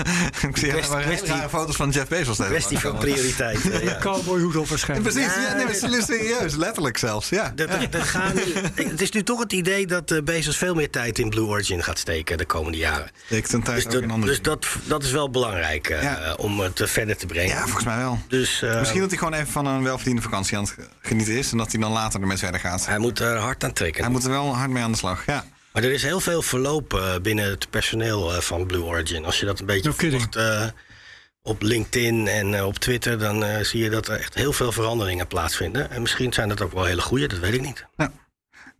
[SPEAKER 4] ik zie
[SPEAKER 5] Kwestie-
[SPEAKER 4] hele
[SPEAKER 5] kwestie-
[SPEAKER 4] rare foto's van Jeff Bezos. deze
[SPEAKER 5] Kwestie van prioriteit. ja.
[SPEAKER 3] Cowboyhoed op waarschijnlijk.
[SPEAKER 4] Precies, ja, nee, maar het is serieus, letterlijk zelfs. Ja.
[SPEAKER 5] Gaan nu- het is nu toch het idee dat eh, Bezos veel meer tijd in Blue Origin gaat steken de komende jaren.
[SPEAKER 4] Ik ten tijd
[SPEAKER 5] Dus,
[SPEAKER 4] ook
[SPEAKER 5] dat, dus dat, dat is wel belangrijk eh,
[SPEAKER 4] Ja.
[SPEAKER 5] om het eh, verder te brengen.
[SPEAKER 4] Ja, volgens mij wel.
[SPEAKER 5] Dus eh,
[SPEAKER 4] Misschien dat hij gewoon even van een welverdiende vakantie aan het genieten is... en dat hij dan later ermee verder gaat.
[SPEAKER 5] hij moet er hard aan trekken.
[SPEAKER 4] Hij moet er wel hard mee aan de slag, ja.
[SPEAKER 5] Maar er is heel veel verloop eh, binnen het personeel eh, van Blue Origin. Als je dat een beetje
[SPEAKER 3] No
[SPEAKER 5] volgt eh, op LinkedIn en op Twitter... dan eh, zie je dat er echt heel veel veranderingen plaatsvinden. En misschien zijn dat ook wel hele goede, dat weet ik niet.
[SPEAKER 4] Ja.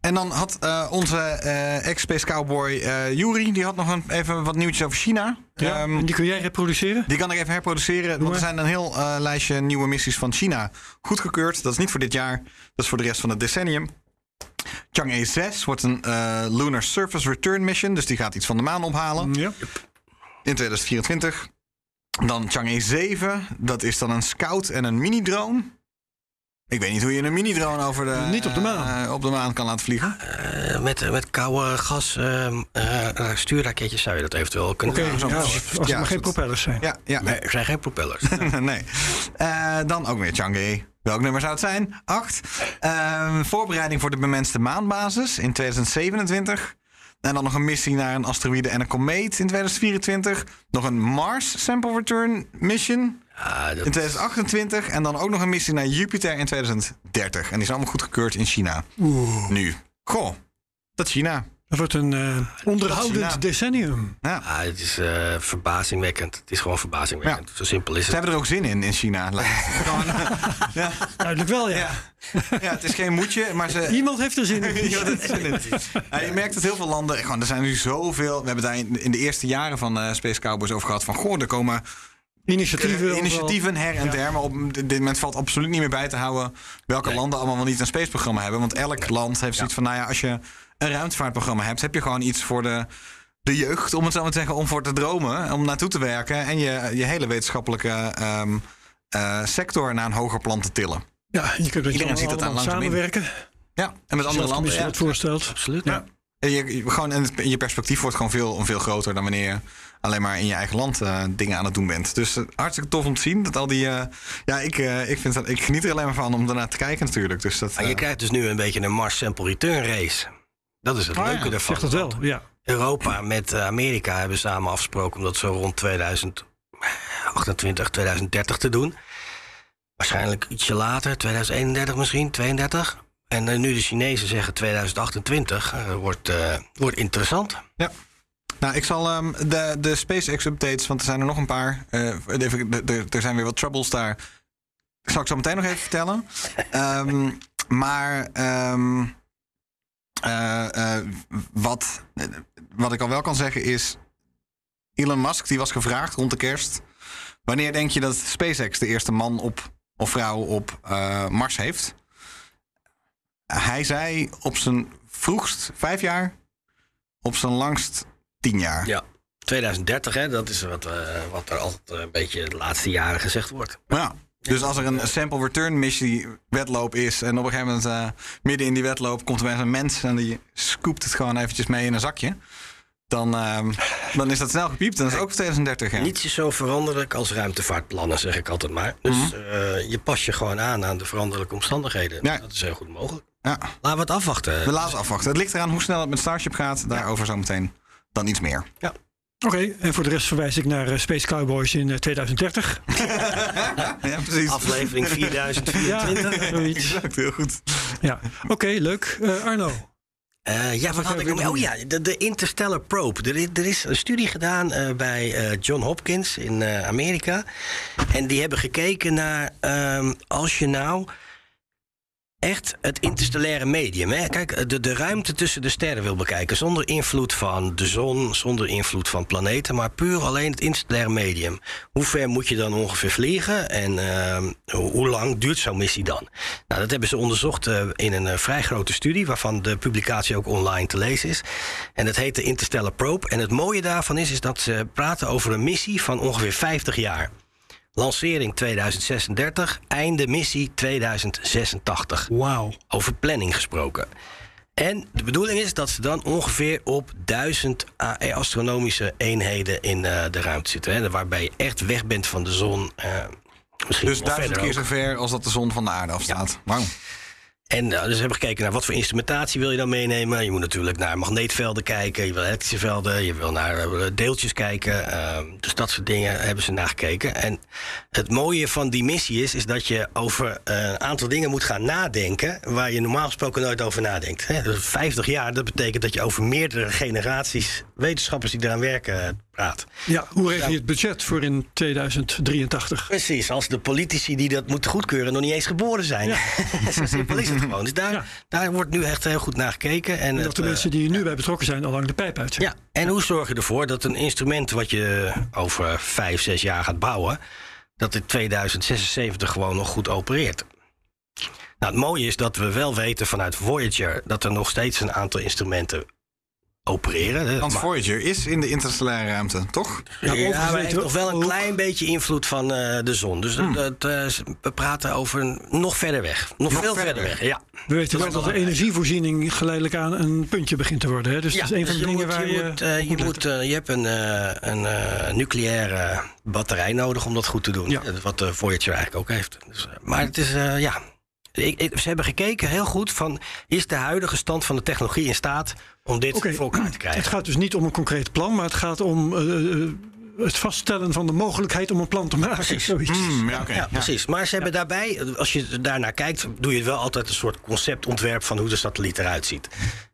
[SPEAKER 4] En dan had eh, onze eh, ex-space cowboy eh Yuri... die had nog een, even wat nieuwtjes over China.
[SPEAKER 3] Ja,
[SPEAKER 4] Ehm,
[SPEAKER 3] die kun jij reproduceren?
[SPEAKER 4] Die kan ik even herproduceren. Want er zijn een heel eh, lijstje nieuwe missies van China goedgekeurd. Dat is niet voor dit jaar. Dat is voor de rest van het decennium. Chang'e 6 wordt een eh, Lunar Surface Return Mission. Dus die gaat iets van de maan ophalen
[SPEAKER 3] Ja.
[SPEAKER 4] in 2024. Dan Chang'e 7. Dat is dan een scout en een mini-drone. Ik weet niet hoe je een mini-drone over de,
[SPEAKER 3] Niet op de maan.
[SPEAKER 4] eh, op de maan kan laten vliegen.
[SPEAKER 5] Eh, met, met koude gas eh, stuurraketjes zou je dat eventueel kunnen doen.
[SPEAKER 3] ja, als er
[SPEAKER 4] ja,
[SPEAKER 3] maar geen propellers zijn.
[SPEAKER 4] Ja, ja.
[SPEAKER 5] Nee, er zijn geen propellers. (laughs)
[SPEAKER 4] nee. Eh, dan ook weer Chang'e. Welk nummer zou het zijn? 8. voorbereiding voor de bemenste maanbasis in 2027. En dan nog een missie naar een asteroïde en een komeet in 2024. Nog een Mars Sample Return Mission
[SPEAKER 5] Ja, dat-
[SPEAKER 4] in 2028. En dan ook nog een missie naar Jupiter in 2030. En die is allemaal goedgekeurd in China. Nu. Goh, dat China.
[SPEAKER 3] Dat wordt een eh, onderhoudend
[SPEAKER 4] China.
[SPEAKER 3] decennium.
[SPEAKER 4] Ja.
[SPEAKER 5] Ah, het is eh, verbazingwekkend. Het is gewoon verbazingwekkend. Zo simpel is
[SPEAKER 4] Ze
[SPEAKER 5] het.
[SPEAKER 4] hebben er ook zin in, in China. (laughs) eh, ja,
[SPEAKER 3] Duidelijk wel, ja.
[SPEAKER 4] ja. ja, het is geen moedje, maar ze...
[SPEAKER 3] Iemand heeft er zin in. (laughs)
[SPEAKER 4] Ja, dat je merkt dat heel veel landen. Gewoon, er zijn nu zoveel. We hebben daar in, in de eerste jaren van eh, Space Cowboys over gehad. Van goh, er komen
[SPEAKER 3] Initiatieven.
[SPEAKER 4] initiatieven her en der. Maar op dit moment valt absoluut niet meer bij te houden. welke
[SPEAKER 5] Nee.
[SPEAKER 4] landen allemaal wel niet een spaceprogramma hebben. Want elk land heeft zoiets van: nou ja, als je een ruimtevaartprogramma hebt, heb je gewoon iets voor de. De jeugd, om het zo maar te zeggen, om voor te dromen, om naartoe te werken en je, je hele wetenschappelijke ehm, eh, sector naar een hoger plan te tillen.
[SPEAKER 3] Ja, je kunt met
[SPEAKER 4] Iedereen
[SPEAKER 3] je
[SPEAKER 4] ziet
[SPEAKER 3] allemaal
[SPEAKER 4] aan in.
[SPEAKER 3] samenwerken.
[SPEAKER 4] Ja, en met andere landen. Ja.
[SPEAKER 3] dat voorstelt.
[SPEAKER 5] Absoluut.
[SPEAKER 3] Ja.
[SPEAKER 4] En Je, je- gewoon, en het- je perspectief wordt gewoon veel, veel groter dan wanneer je alleen maar in je eigen land eh, dingen aan het doen bent. Dus eh, hartstikke tof om te zien dat al die. eh, ja, ik, eh, ik, vind dat, ik geniet er alleen maar van om daarnaar te kijken, natuurlijk. Dus dat,
[SPEAKER 5] Maar je krijgt dus nu een beetje een Mars Sample Return race. Dat is het
[SPEAKER 4] ja,
[SPEAKER 5] leuke ervan.
[SPEAKER 3] Zegt dat wel, ja.
[SPEAKER 5] Europa met eh, Amerika hebben samen afgesproken om dat zo rond 2028, 2030 te doen. Waarschijnlijk ietsje later, 2031 misschien, 32. En eh, nu de Chinezen zeggen 2028, eh, wordt, eh, wordt interessant.
[SPEAKER 4] Ja. Nou, ik zal ehm, de, de SpaceX updates, want er zijn er nog een paar. eh, even, de- de- er zijn weer wat troubles daar. Zal ik zo meteen nog even vertellen. Ehm, maar ehm, eh, eh, wat, wat ik al wel kan zeggen is. Elon Musk die was gevraagd rond de kerst. Wanneer denk je dat SpaceX de eerste man op, of vrouw op eh, Mars heeft? Hij zei op zijn vroegst vijf jaar, op zijn langst tien jaar.
[SPEAKER 5] Ja. 2030, hè, dat is wat, eh, wat er altijd eh, een beetje de laatste jaren gezegd wordt.
[SPEAKER 4] Ja. Dus als er een sample return missie wedloop is en op een gegeven moment eh, midden in die wedloop komt er een mens en die scoopt het gewoon eventjes mee in een zakje. Dan, ehm, dan is dat snel gepiept. En dat is ook 2030. Ja.
[SPEAKER 5] Niets is zo veranderlijk als ruimtevaartplannen, zeg ik altijd maar. Dus eh, je pas je gewoon aan aan de veranderlijke omstandigheden.
[SPEAKER 4] Ja.
[SPEAKER 5] Dat is heel goed mogelijk.
[SPEAKER 4] Ja.
[SPEAKER 5] Laten we het afwachten.
[SPEAKER 4] We laten afwachten. Het ligt eraan hoe snel het met Starship gaat. Daarover zometeen dan iets meer.
[SPEAKER 3] Oké, en voor de rest verwijs ik naar eh, Space Cowboys in eh, 2030. (laughs)
[SPEAKER 4] Ja, precies.
[SPEAKER 5] Aflevering 4024.
[SPEAKER 3] Ja. (laughs)
[SPEAKER 4] Exact, heel goed.
[SPEAKER 3] Ja, oké, leuk. Eh, Arno,
[SPEAKER 5] Eh, ja, wat had ik nog? Oh ja, de, de Interstellar Probe. Er, is- er is een studie gedaan eh, bij eh, John Hopkins in eh, Amerika. En die hebben gekeken naar ehm, als je nou echt het interstellaire medium. Hè? Kijk, de, de ruimte tussen de sterren wil bekijken. Zonder invloed van de zon, zonder invloed van planeten. Maar puur alleen het interstellaire medium. Hoe ver moet je dan ongeveer vliegen? En hoe, hoe lang duurt zo'n missie dan? Nou, dat hebben ze onderzocht eh, in een eh, vrij grote studie. Waarvan de publicatie ook online te lezen is. En dat heet de Interstellar Probe. En het mooie daarvan is, is dat ze praten over een missie van ongeveer 50 jaar. Lancering 2036, einde missie 2086.
[SPEAKER 3] wauw.
[SPEAKER 5] Over planning gesproken. En de bedoeling is dat ze dan ongeveer op 1000 A- astronomische eenheden in eh, de ruimte zitten. Hè, waarbij je echt weg bent van de zon. eh, misschien
[SPEAKER 4] Dus duizend keer zo ver als dat de zon van de aarde afstaat. Wauw.
[SPEAKER 5] En uh, dus we hebben gekeken naar wat voor instrumentatie wil je dan meenemen. Je moet natuurlijk naar magneetvelden kijken, je wil elektrische velden, je wil naar uh, deeltjes kijken. Uh, dus dat soort dingen hebben ze naar gekeken. En het mooie van die missie is, is dat je over uh, een aantal dingen moet gaan nadenken waar je normaal gesproken nooit over nadenkt. Hè? Dus 50 jaar, dat betekent dat je over meerdere generaties wetenschappers die eraan werken praat.
[SPEAKER 3] Ja, hoe regel je het budget voor in 2083?
[SPEAKER 5] Precies, als de politici die dat moeten goedkeuren nog niet eens geboren zijn.
[SPEAKER 3] Ja. (laughs)
[SPEAKER 5] Zo simpel is het gewoon. Dus daar,
[SPEAKER 3] Ja.
[SPEAKER 5] daar wordt nu echt heel goed naar gekeken. En
[SPEAKER 3] En dat
[SPEAKER 5] het,
[SPEAKER 3] de
[SPEAKER 5] eh,
[SPEAKER 3] mensen die er nu bij betrokken zijn al lang de pijp uit
[SPEAKER 5] ja, en hoe zorg je ervoor dat een instrument wat je over vijf, zes jaar gaat bouwen, dat in 2076 gewoon nog goed opereert? Nou, het mooie is dat we wel weten vanuit Voyager dat er nog steeds een aantal instrumenten opereren. hè.
[SPEAKER 4] Want
[SPEAKER 5] Maar-
[SPEAKER 4] Voyager is in de interstellaire ruimte, toch?
[SPEAKER 3] Ja,
[SPEAKER 5] Ja, maar heeft nog wel een klein beetje invloed van eh, de zon. Dus
[SPEAKER 4] Hmm.
[SPEAKER 5] het, het, eh, we praten over een- nog verder weg. Nog,
[SPEAKER 4] Nog
[SPEAKER 5] veel
[SPEAKER 4] verder
[SPEAKER 5] verder weg. Ja.
[SPEAKER 3] We weten wel dat de energievoorziening geleidelijk aan een puntje begint te worden. Hè? Dus
[SPEAKER 5] ja,
[SPEAKER 3] dat is een van
[SPEAKER 5] dus
[SPEAKER 3] de dingen
[SPEAKER 5] moet,
[SPEAKER 3] waar
[SPEAKER 5] je,
[SPEAKER 3] je,
[SPEAKER 5] moet, eh, je,
[SPEAKER 3] moet
[SPEAKER 5] eh, je hebt een, eh, een eh, nucleaire batterij nodig om dat goed te doen.
[SPEAKER 3] Ja.
[SPEAKER 5] Dat Wat de Voyager eigenlijk ook heeft. Dus, maar het is, eh, ja... Ik, ik- ze hebben gekeken heel goed van... is de huidige stand van de technologie in staat om dit voor elkaar te krijgen?
[SPEAKER 3] Het gaat dus niet om een concreet plan, maar het gaat om eh, eh, het vaststellen van de mogelijkheid om een plan te maken.
[SPEAKER 5] Precies.
[SPEAKER 4] Hmm, ja,
[SPEAKER 5] precies. Maar ze hebben daarbij, als je daarnaar kijkt, doe je wel altijd een soort conceptontwerp van hoe de satelliet eruit ziet.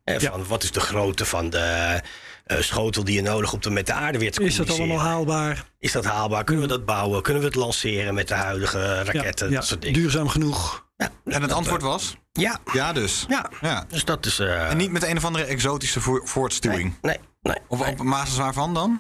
[SPEAKER 5] Hè,
[SPEAKER 3] Ja.
[SPEAKER 5] van wat is de grootte van de eh, schotel die je nodig hebt om met de aarde weer te
[SPEAKER 3] Is dat
[SPEAKER 5] communiceren?
[SPEAKER 3] allemaal haalbaar?
[SPEAKER 5] Is dat haalbaar? Kunnen we dat bouwen? Kunnen we het lanceren met de huidige raketten? Dat soort dingen.
[SPEAKER 3] Duurzaam genoeg?
[SPEAKER 5] Ja,
[SPEAKER 4] En het antwoord was?
[SPEAKER 5] ja,
[SPEAKER 4] Ja, dus.
[SPEAKER 5] ja.
[SPEAKER 4] Ja.
[SPEAKER 5] Dus dat is... eh,
[SPEAKER 4] En niet met een of andere exotische vo- voortstuwing.
[SPEAKER 5] Nee, nee.
[SPEAKER 4] Of
[SPEAKER 5] nee.
[SPEAKER 4] op basis waarvan dan?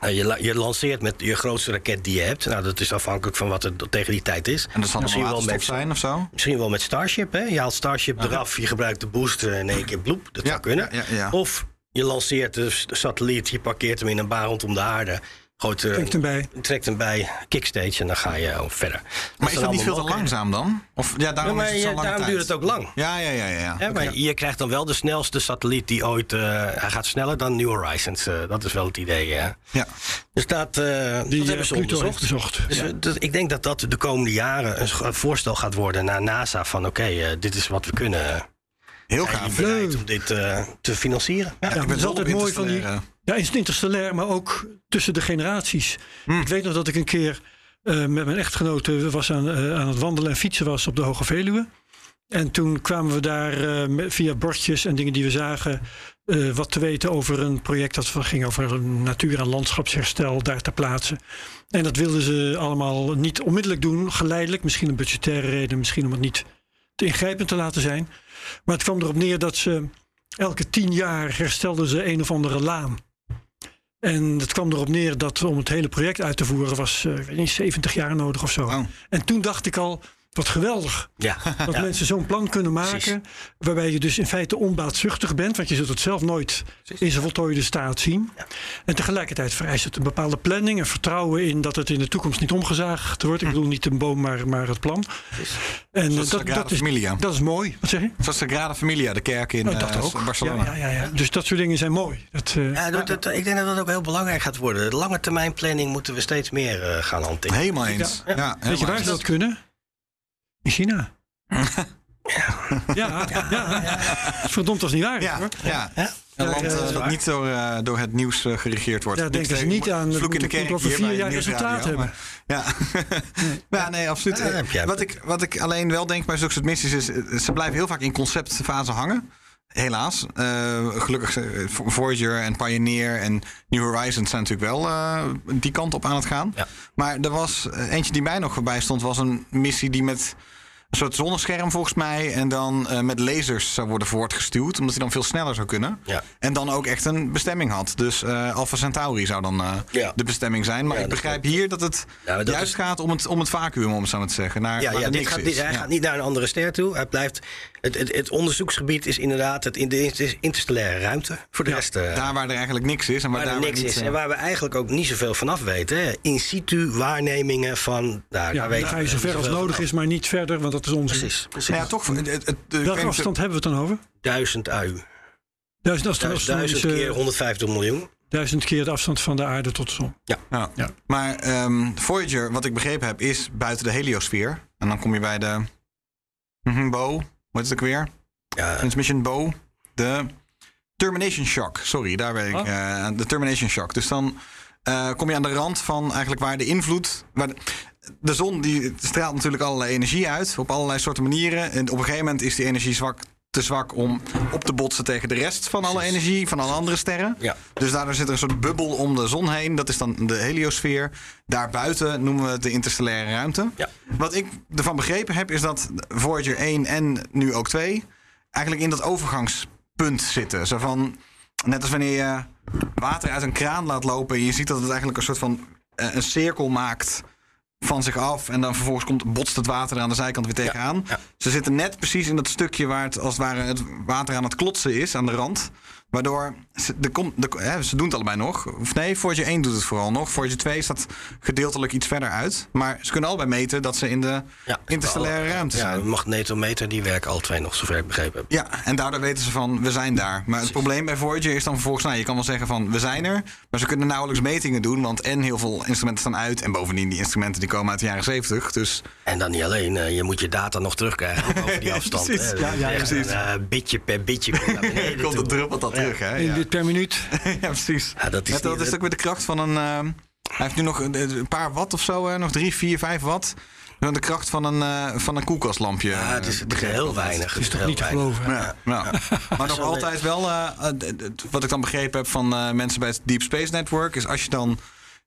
[SPEAKER 5] Nou, je, la- je lanceert met je grootste raket die je hebt. Nou, dat is afhankelijk van wat er tegen die tijd is.
[SPEAKER 4] En dat zal
[SPEAKER 5] Misschien wel met-
[SPEAKER 4] zijn of zo?
[SPEAKER 5] Misschien wel met Starship, hè? Je haalt Starship eraf, je gebruikt de booster in één keer bloep. Dat
[SPEAKER 4] Ja,
[SPEAKER 5] zou kunnen.
[SPEAKER 4] ja, ja.
[SPEAKER 5] Of je lanceert de satelliet, je parkeert hem in een baan rondom de aarde. Gooit, eh,
[SPEAKER 3] Trekt hem bij.
[SPEAKER 5] trekt hem bij, kickstage en dan ga je verder.
[SPEAKER 4] Maar is dat niet veel te langzaam dan? Of ja,
[SPEAKER 5] Ja,
[SPEAKER 4] daarom
[SPEAKER 5] maar
[SPEAKER 4] is het zo
[SPEAKER 5] daarom
[SPEAKER 4] tijd.
[SPEAKER 5] duurt het ook lang.
[SPEAKER 4] Ja, ja, ja, ja. ja.
[SPEAKER 5] Maar je krijgt dan wel de snelste satelliet die ooit... eh, hij gaat sneller dan New Horizons. eh, dat is wel het idee, hè?
[SPEAKER 4] Ja.
[SPEAKER 5] Dus dat, eh,
[SPEAKER 3] Die
[SPEAKER 5] dat hebben ze onderzocht. Dus dat- ik denk dat dat de komende jaren een voorstel gaat worden naar NASA. Van oké, dit is wat we kunnen.
[SPEAKER 4] Heel
[SPEAKER 5] jullie bereid
[SPEAKER 3] Leuk.
[SPEAKER 5] om dit eh, te financieren? Ja.
[SPEAKER 4] ik
[SPEAKER 3] Ja,
[SPEAKER 4] ben
[SPEAKER 3] dat is
[SPEAKER 4] dol
[SPEAKER 3] altijd mooi van die. Ja, is het interstellair, maar ook tussen de generaties. Ik weet nog dat ik een keer eh, met mijn echtgenote was aan, eh, aan het wandelen en fietsen was op de Hoge Veluwe. En toen kwamen we daar eh, via bordjes en dingen die we zagen wat te weten over een project dat ging over natuur- en landschapsherstel daar ter plaatse. En dat wilden ze allemaal niet onmiddellijk doen, geleidelijk. Misschien een budgettaire reden, misschien om het niet te ingrijpend te laten zijn. Maar het kwam erop neer dat ze elke tien jaar herstelden ze een of andere laan. En het kwam erop neer dat om het hele project uit te voeren was eh, weet niet, 70 jaar nodig of zo.
[SPEAKER 4] Oh.
[SPEAKER 3] En toen dacht ik al, wat geweldig.
[SPEAKER 5] Ja.
[SPEAKER 3] Dat
[SPEAKER 5] Ja.
[SPEAKER 3] mensen zo'n plan kunnen maken.
[SPEAKER 5] Precies.
[SPEAKER 3] Waarbij je dus in feite onbaatzuchtig bent. Want je zult het zelf nooit in zijn voltooide staat zien. En tegelijkertijd vereist het een bepaalde planning. En vertrouwen in dat het in de toekomst niet omgezaagd wordt. Ik bedoel niet een boom, maar, maar het plan. En eh,
[SPEAKER 4] Zoals
[SPEAKER 3] dat, dat, is,
[SPEAKER 4] Familia.
[SPEAKER 3] dat is mooi. Wat zeg je?
[SPEAKER 4] Zoals de Sagrada Familia, de kerk in
[SPEAKER 3] Nou, dat
[SPEAKER 4] eh,
[SPEAKER 3] ook.
[SPEAKER 4] Barcelona.
[SPEAKER 3] Ja, ja, ja, ja. Dus dat soort dingen zijn mooi. Dat, eh,
[SPEAKER 5] Ja, dat, dat- ik denk dat dat ook heel belangrijk gaat worden. De lange termijn planning moeten we steeds meer eh, gaan hanteren.
[SPEAKER 4] Helemaal eens. Ja.
[SPEAKER 3] Weet je waar ze dat kunnen? In China. Ja, ja, ja. Verdomd als niet waar
[SPEAKER 4] Ja,
[SPEAKER 3] hoor.
[SPEAKER 4] ja.
[SPEAKER 5] Ja.
[SPEAKER 4] Een
[SPEAKER 3] Ja,
[SPEAKER 4] land
[SPEAKER 3] ja,
[SPEAKER 4] eh,
[SPEAKER 3] dat
[SPEAKER 4] niet door, eh, door het nieuws eh, geregeerd wordt.
[SPEAKER 3] Denken ze
[SPEAKER 4] tegen-
[SPEAKER 3] niet aan.
[SPEAKER 4] Vloek in de kerk
[SPEAKER 3] over vier jaar resultaat hebben.
[SPEAKER 4] maar- Ja. ja, nee, absoluut.
[SPEAKER 5] Ja,
[SPEAKER 4] wat, ik, wat ik alleen wel denk bij zulke soort missies is... ze blijven heel vaak in conceptfase hangen. Helaas. Eh, gelukkig Voyager en Pioneer en New Horizons zijn natuurlijk wel eh, die kant op aan het gaan.
[SPEAKER 5] Ja.
[SPEAKER 4] Maar er was eentje die mij nog voorbij stond... was een missie die met een soort zonnescherm volgens mij... en dan eh, met lasers zou worden voortgestuwd... omdat hij dan veel sneller zou kunnen.
[SPEAKER 5] Ja.
[SPEAKER 4] En dan ook echt een bestemming had. Dus eh Alpha Centauri zou dan eh,
[SPEAKER 5] Ja.
[SPEAKER 4] de bestemming zijn. Maar
[SPEAKER 5] Ja,
[SPEAKER 4] ik
[SPEAKER 5] dat
[SPEAKER 4] begrijp hier dat het
[SPEAKER 5] dat
[SPEAKER 4] juist
[SPEAKER 5] is-
[SPEAKER 4] gaat om het, om het vacuüm, om het zo maar te zeggen. Naar,
[SPEAKER 5] Ja, dit gaat, dit, hij gaat niet naar een andere ster toe. Hij blijft, het, het, het onderzoeksgebied is inderdaad het in de inter- interstellaire ruimte. Voor de rest eh,
[SPEAKER 4] Daar waar er eigenlijk niks is. En waar,
[SPEAKER 5] waar
[SPEAKER 4] daar
[SPEAKER 5] niks
[SPEAKER 4] niet,
[SPEAKER 5] is.
[SPEAKER 4] eh,
[SPEAKER 5] En waar we eigenlijk ook niet zoveel vanaf weten. hè. In situ waarnemingen van... Nou,
[SPEAKER 3] Ja,
[SPEAKER 5] daar
[SPEAKER 3] ga je zo ver als nodig
[SPEAKER 5] vanaf.
[SPEAKER 3] is, maar niet verder, want dat is onzin.
[SPEAKER 5] Precies, precies.
[SPEAKER 4] ja, toch. Het, het,
[SPEAKER 3] Welke afstand hebben we het dan over?
[SPEAKER 5] Duizend AU.
[SPEAKER 3] Duizend,
[SPEAKER 5] Duizend, duizend
[SPEAKER 3] astronomische-
[SPEAKER 5] keer 150 miljoen.
[SPEAKER 3] duizend keer de afstand van de aarde tot de zon.
[SPEAKER 4] Ja.
[SPEAKER 3] Ja.
[SPEAKER 4] Maar ehm, Voyager, wat ik begrepen heb, is buiten de heliosfeer. En dan kom je bij de mhm, BO. Wat is het ook weer?
[SPEAKER 5] Ja,
[SPEAKER 4] Transmission BO. De Termination Shock. Sorry, daar ben ik.
[SPEAKER 3] Oh.
[SPEAKER 4] eh, de Termination Shock. Dus dan eh, kom je aan de rand van eigenlijk waar de invloed. Waar de, de zon die straalt natuurlijk allerlei energie uit. Op allerlei soorten manieren. En op een gegeven moment is die energie zwak, te zwak om op te botsen tegen de rest van alle energie. Van alle andere sterren.
[SPEAKER 5] Ja.
[SPEAKER 4] Dus daardoor zit er een soort bubbel om de zon heen. Dat is dan de heliosfeer. Daarbuiten noemen we het de interstellaire ruimte.
[SPEAKER 5] Ja.
[SPEAKER 4] Wat ik ervan begrepen heb, is dat Voyager 1 en nu ook 2 eigenlijk in dat overgangspunt zitten. Zo van, net als wanneer je water uit een kraan laat lopen... en je ziet dat het eigenlijk een soort van eh, een cirkel maakt van zich af... en dan vervolgens komt, botst het water er aan de zijkant weer tegenaan.
[SPEAKER 5] ja.
[SPEAKER 4] Ze zitten net precies in dat stukje waar het als het ware het water aan het klotsen is, aan de rand... Waardoor ze, de, kom- de, hè, ze doen het allebei nog. Of nee, Voyager 1 doet het vooral nog. Voyager 2 staat gedeeltelijk iets verder uit. Maar ze kunnen allebei meten dat ze in de
[SPEAKER 5] ja,
[SPEAKER 4] interstellaire ruimte
[SPEAKER 5] Ja,
[SPEAKER 4] zijn.
[SPEAKER 5] de magnetometer die werken alle twee nog, zover ik begrepen heb.
[SPEAKER 4] Ja, en daardoor weten ze van, we zijn daar. Maar het probleem bij Voyager is dan vervolgens... Nou, je kan wel zeggen van, we zijn er. Maar ze kunnen nauwelijks metingen doen. Want en heel veel instrumenten staan uit. En bovendien, die instrumenten die komen uit de jaren 70. Dus
[SPEAKER 5] En dan niet alleen, eh, je moet je data nog terugkrijgen over die (laughs) afstand.
[SPEAKER 4] Precies. Ja, ja,
[SPEAKER 5] echt
[SPEAKER 4] precies.
[SPEAKER 5] een, eh, bitje per bitje komt
[SPEAKER 4] het (laughs) druppelt dat terug, hè?
[SPEAKER 3] Eén
[SPEAKER 4] Ja.
[SPEAKER 3] bit per minuut. (laughs)
[SPEAKER 4] ja, precies.
[SPEAKER 5] Ja, dat is
[SPEAKER 4] dat is ook weer de kracht van een... eh, hij heeft nu nog een, een paar watt of zo. hè, nog drie, vier, vijf watt. De kracht van een, eh, van een koelkastlampje.
[SPEAKER 5] Ja, het is, het is heel weinig.
[SPEAKER 3] is toch niet te geloven?
[SPEAKER 4] Ja, ja. (laughs) Maar nog altijd wel, eh, eh, wat ik dan begrepen heb van eh, mensen bij het Deep Space Network, is als je dan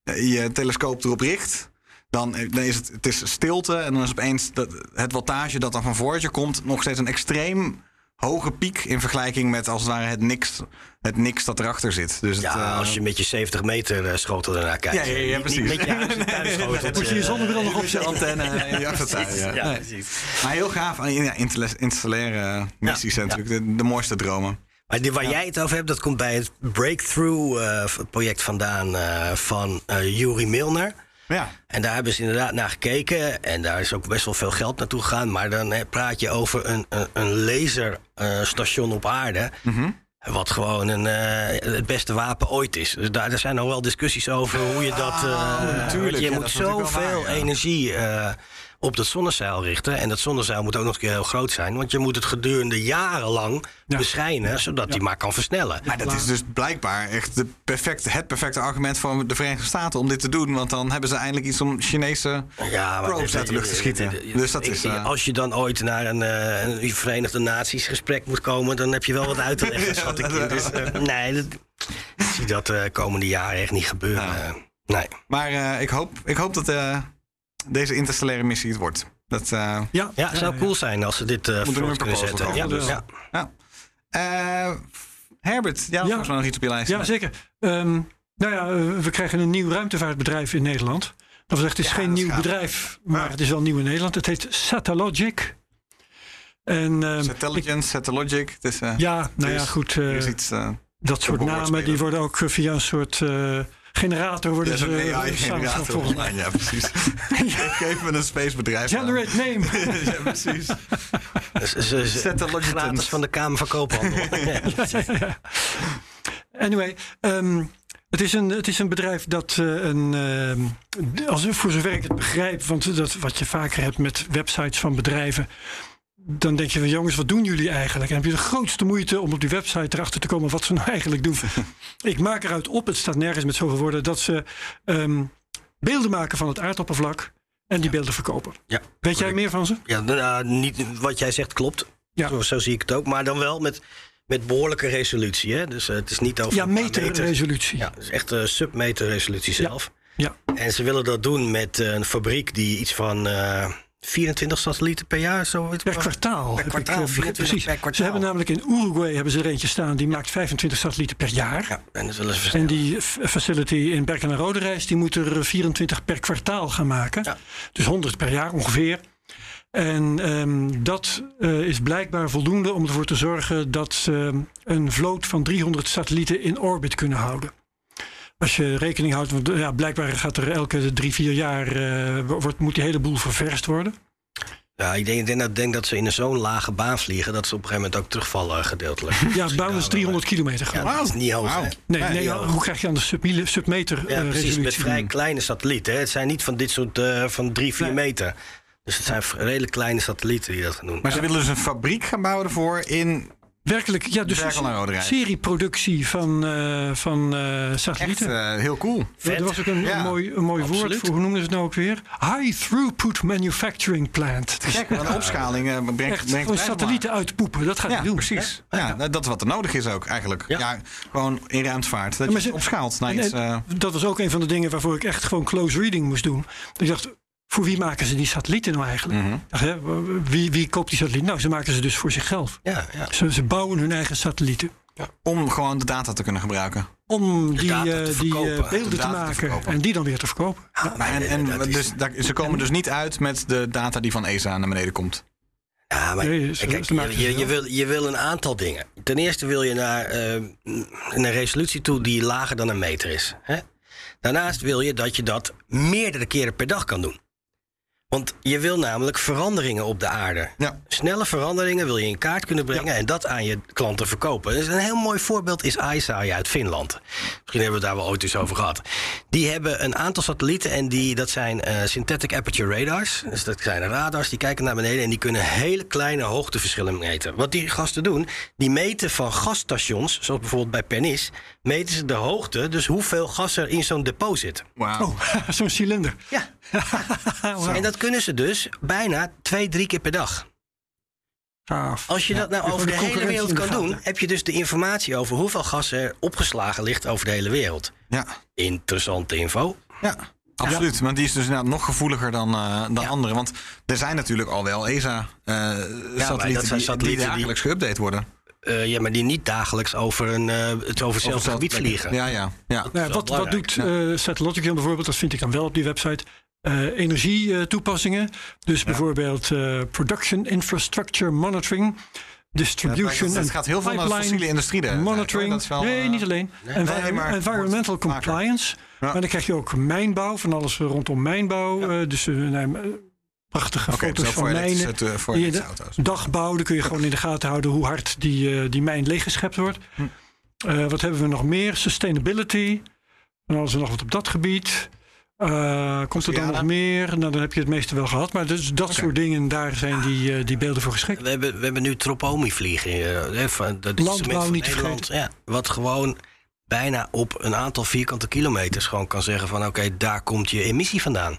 [SPEAKER 4] eh, je telescoop erop richt, dan, eh, dan is het, het is stilte en dan is opeens dat, het wattage dat dan van voor je komt nog steeds een extreem hoge piek in vergelijking met als het ware het niks, het niks dat erachter zit. Dus het,
[SPEAKER 5] Ja,
[SPEAKER 4] eh,
[SPEAKER 5] als je met je 70 meter eh, schotel ernaar kijkt.
[SPEAKER 4] Ja, ja, ja,
[SPEAKER 5] niet
[SPEAKER 4] precies.
[SPEAKER 5] met je. (laughs)
[SPEAKER 3] Moet je je zonnebril nog
[SPEAKER 4] Met je antenne (laughs) in je achtertuin. Ja.
[SPEAKER 5] Ja,
[SPEAKER 4] Nee. Maar heel gaaf. Ja, interla- interstellaire missies zijn
[SPEAKER 5] Ja.
[SPEAKER 4] natuurlijk de, de mooiste dromen.
[SPEAKER 5] Maar die, waar jij het over hebt, dat komt bij het Breakthrough-project vandaan eh, van eh Yuri Milner.
[SPEAKER 4] Ja.
[SPEAKER 5] En daar hebben ze inderdaad naar gekeken. En daar is ook best wel veel geld naartoe gegaan. Maar dan hè, praat je over een, een, een laserstation op aarde.
[SPEAKER 4] Mhm.
[SPEAKER 5] Wat gewoon een, eh, het beste wapen ooit is. Dus daar, zijn nog wel discussies over hoe je dat.
[SPEAKER 4] natuurlijk.
[SPEAKER 5] want je
[SPEAKER 4] Ja,
[SPEAKER 5] moet zoveel energie eh, op dat zonnezeil richten. En dat zonnezeil moet ook nog een keer heel groot zijn. Want je moet het gedurende jarenlang
[SPEAKER 3] Ja.
[SPEAKER 5] beschijnen. Zodat die maar kan versnellen.
[SPEAKER 4] Maar dat is dus blijkbaar echt de perfecte, het perfecte argument voor de Verenigde Staten om dit te doen. Want dan hebben ze eindelijk iets om Chinese
[SPEAKER 5] Ja, maar
[SPEAKER 4] probes uit de lucht te schieten. Dus dat is... eh,
[SPEAKER 5] Als je dan ooit naar een, eh, een Verenigde Naties gesprek moet komen, dan heb je wel wat uit te leggen, (laughs) schat ik. Dus, eh, nee, dat, ik zie dat de komende jaren echt niet gebeuren.
[SPEAKER 4] Nou.
[SPEAKER 5] Nee.
[SPEAKER 4] Maar eh, ik, hoop, ik hoop dat eh, deze interstellaire missie het wordt. Dat, eh,
[SPEAKER 3] Ja,
[SPEAKER 5] Ja, het zou cool zijn als ze dit eh voort
[SPEAKER 4] een
[SPEAKER 5] kunnen zetten. Ja,
[SPEAKER 4] dus.
[SPEAKER 5] ja.
[SPEAKER 4] ja. Eh, Herbert, ja,
[SPEAKER 3] Ja.
[SPEAKER 4] volgens mij nog iets op je lijst.
[SPEAKER 3] Ja, zeker. Ehm, nou ja, we krijgen een nieuw ruimtevaartbedrijf in Nederland. Dat wil zeggen, het is
[SPEAKER 4] Ja,
[SPEAKER 3] geen nieuw bedrijf, maar
[SPEAKER 4] Ja.
[SPEAKER 3] het is wel nieuw in Nederland. Het heet Satalogic. En ehm, ik-
[SPEAKER 4] Satelligence, Satalogic. Het is, eh,
[SPEAKER 3] ja, nou ja, goed.
[SPEAKER 4] is iets... eh,
[SPEAKER 3] dat soort namen die worden ook via een soort eh, generator worden
[SPEAKER 4] ja,
[SPEAKER 3] ze
[SPEAKER 4] zo'n
[SPEAKER 3] eh,
[SPEAKER 4] AI-generator Ja, precies. (laughs) Geef me een spacebedrijf aan.
[SPEAKER 3] Generate name. (laughs)
[SPEAKER 4] ja, precies.
[SPEAKER 5] Ze- ze-
[SPEAKER 4] Zet de
[SPEAKER 5] gratis van de Kamer van Koophandel. (laughs) Ja.
[SPEAKER 3] Anyway, ehm, het, is een, het is een bedrijf dat eh, een. ehm, als, voor zover ik het begrijp, want dat, wat je vaker hebt met websites van bedrijven. Dan denk je van jongens, wat doen jullie eigenlijk? En heb je de grootste moeite om op die website erachter te komen wat ze nou eigenlijk doen. (laughs) ik maak eruit op, het staat nergens met zoveel woorden, dat ze ehm, beelden maken van het aardoppervlak en die beelden verkopen.
[SPEAKER 5] Ja.
[SPEAKER 3] Weet jij meer van ze?
[SPEAKER 5] Ja, nou, niet, wat jij zegt klopt.
[SPEAKER 3] Ja.
[SPEAKER 5] Zo, zo zie ik het ook. Maar dan wel met, met behoorlijke resolutie. Hè? Dus eh, het is niet over
[SPEAKER 3] Ja, meterresolutie.
[SPEAKER 5] Ja, het is echt een submeter resolutie zelf.
[SPEAKER 3] Ja.
[SPEAKER 5] En ze willen dat doen met een fabriek die iets van eh 24 satellieten per jaar... Zo,
[SPEAKER 3] Per kwartaal. ik,
[SPEAKER 5] kwartaal,
[SPEAKER 3] eh,
[SPEAKER 5] 24
[SPEAKER 3] precies.
[SPEAKER 5] per kwartaal.
[SPEAKER 3] Ze hebben namelijk in Uruguay hebben ze er eentje staan. Die maakt 25 satellieten per jaar.
[SPEAKER 5] Ja, en dat willen ze
[SPEAKER 3] En die facility in Berken en Roderijs, die moet er 24 per kwartaal gaan maken.
[SPEAKER 5] Ja.
[SPEAKER 3] Dus 100 per jaar ongeveer. En ehm, dat eh, is blijkbaar voldoende om ervoor te zorgen dat ze een vloot van 300 satellieten in orbit kunnen houden. Als je rekening houdt, want ja, blijkbaar gaat er elke drie, vier jaar eh, wordt, moet die hele boel ververst worden.
[SPEAKER 5] Ja, ik denk, ik denk, dat, denk dat ze in een zo'n lage baan vliegen... dat ze op een gegeven moment ook terugvallen gedeeltelijk. (laughs)
[SPEAKER 3] Ja, baan is 300 kilometer
[SPEAKER 5] Ja, dat is niet hoog.
[SPEAKER 3] Nee,
[SPEAKER 4] Ja,
[SPEAKER 3] nee, hoe krijg je aan de submile- submeter
[SPEAKER 5] Ja,
[SPEAKER 3] eh,
[SPEAKER 5] precies. Met vrij kleine satellieten. Hè? Het zijn niet van dit soort eh, van drie, vier
[SPEAKER 3] Nee.
[SPEAKER 5] meter. Dus het zijn redelijk kleine satellieten die dat gaan doen.
[SPEAKER 4] Maar ze willen dus een fabriek gaan bouwen ervoor in
[SPEAKER 3] Werkelijk, ja, dus
[SPEAKER 4] Berkel en Roderijs.
[SPEAKER 3] serieproductie van, eh, van eh,
[SPEAKER 4] Echt
[SPEAKER 3] satellieten.
[SPEAKER 4] eh, heel cool.
[SPEAKER 3] Ja, er was ook een,
[SPEAKER 4] Ja,
[SPEAKER 3] een mooi, een mooi woord voor, hoe noemden ze het nou ook weer? High Throughput Manufacturing Plant.
[SPEAKER 4] Gek, want een opschaling eh, brengt,
[SPEAKER 3] echt
[SPEAKER 4] brengt
[SPEAKER 3] satellieten uitpoepen, dat gaat
[SPEAKER 4] Ja,
[SPEAKER 3] hij doen.
[SPEAKER 4] precies. Ja, dat is wat er nodig is ook eigenlijk. Ja,
[SPEAKER 5] Ja.
[SPEAKER 4] gewoon in ruimtevaart. Dat
[SPEAKER 3] maar
[SPEAKER 4] je
[SPEAKER 3] ze-
[SPEAKER 4] opschaalt naar
[SPEAKER 3] En,
[SPEAKER 4] iets...
[SPEAKER 3] dat was ook een van de dingen waarvoor ik echt gewoon close reading moest doen. Ik dacht, voor wie maken ze die satellieten nou eigenlijk?
[SPEAKER 4] mhm.
[SPEAKER 3] Wie, wie koopt die satelliet? Nou, ze maken ze dus voor zichzelf.
[SPEAKER 5] Ja, ja.
[SPEAKER 3] Ze, ze bouwen hun eigen satellieten.
[SPEAKER 4] Om gewoon de data te kunnen gebruiken.
[SPEAKER 3] Om die,
[SPEAKER 5] data te
[SPEAKER 3] eh, die
[SPEAKER 5] verkopen.
[SPEAKER 3] eh, beelden
[SPEAKER 4] De
[SPEAKER 3] te
[SPEAKER 4] data te
[SPEAKER 3] maken
[SPEAKER 4] verkopen.
[SPEAKER 3] en die dan weer te verkopen.
[SPEAKER 4] Maar en, en
[SPEAKER 5] is-
[SPEAKER 4] dus, daar- ze komen dus niet uit met de data die van ESA naar beneden komt.
[SPEAKER 5] Ja, maar
[SPEAKER 3] Nee,
[SPEAKER 5] kijk, je, je, wil, je wil een aantal dingen. Ten eerste wil je naar eh, een resolutie toe die lager dan een meter is. Hè? Daarnaast wil je dat je dat meerdere keren per dag kan doen. Want je wil namelijk veranderingen op de aarde.
[SPEAKER 4] Ja.
[SPEAKER 5] Snelle veranderingen wil je in kaart kunnen brengen en dat aan je klanten verkopen. Dus een heel mooi voorbeeld is ISAI uit Finland. Misschien hebben we het daar wel ooit eens over gehad. Die hebben een aantal satellieten en die, dat zijn eh, synthetic aperture radars. Dus dat zijn radars die kijken naar beneden en die kunnen hele kleine hoogteverschillen meten. Wat die gasten doen, die meten van gasstations, zoals bijvoorbeeld bij Pernis, meten ze de hoogte, dus hoeveel gas er in zo'n depot zit.
[SPEAKER 4] Wauw.
[SPEAKER 3] Oh, (laughs) zo'n cilinder.
[SPEAKER 5] Ja, (laughs) En dat kunnen ze dus bijna twee, drie keer per dag.
[SPEAKER 3] Gaaf.
[SPEAKER 5] Als je dat nou over de,
[SPEAKER 3] de
[SPEAKER 5] hele wereld kan doen, heb je dus de informatie over hoeveel gas er opgeslagen ligt over de hele wereld.
[SPEAKER 4] Ja,
[SPEAKER 5] Interessante info.
[SPEAKER 4] ja. Absoluut, maar die is dus inderdaad nog gevoeliger dan, eh, dan
[SPEAKER 5] Ja.
[SPEAKER 4] andere. Want er zijn natuurlijk al wel ESA-satellieten
[SPEAKER 5] zijn
[SPEAKER 4] die, dagelijks geüpdate worden.
[SPEAKER 5] Eh, ja, maar die niet dagelijks over, een, eh, het over hetzelfde gebied vliegen.
[SPEAKER 4] Ja, ja, ja.
[SPEAKER 3] Nou, wat, wat doet eh Satellogic bijvoorbeeld? Dat vind ik dan wel op die website. eh energietoepassingen. Dus bijvoorbeeld eh, production infrastructure monitoring, distribution
[SPEAKER 4] het
[SPEAKER 3] en
[SPEAKER 4] gaat heel veel naar de
[SPEAKER 3] pipeline
[SPEAKER 4] fossiele industrie. daar,
[SPEAKER 3] monitoring.
[SPEAKER 4] hoor. Dat is wel,
[SPEAKER 3] nee, niet alleen. Envi-
[SPEAKER 4] nee, maar-
[SPEAKER 3] environmental compliance.
[SPEAKER 4] Ja.
[SPEAKER 3] Maar dan krijg je ook mijnbouw, van alles rondom mijnbouw. eh, dus prachtige
[SPEAKER 4] Oké,
[SPEAKER 3] foto's van mijnen.
[SPEAKER 4] eh, voor
[SPEAKER 3] je
[SPEAKER 4] auto's.
[SPEAKER 3] Dagbouw, dan kun je gewoon in de gaten houden hoe hard die, eh, die mijn leeggeschept wordt.
[SPEAKER 4] Hm.
[SPEAKER 3] Eh, wat hebben we nog meer? Sustainability. En alles en nog wat op dat gebied. Eh, komt er dan nog meer? Nou, dan heb je het meeste wel gehad. Maar dus dat soort dingen, daar zijn die, eh, die beelden voor geschikt.
[SPEAKER 5] We hebben, we hebben nu Tropomi vliegen. eh, van, dat is
[SPEAKER 3] Landbouw
[SPEAKER 5] van
[SPEAKER 3] niet
[SPEAKER 5] Nederland. Ja, wat gewoon bijna op een aantal vierkante kilometers gewoon kan zeggen van oké, daar komt je emissie vandaan.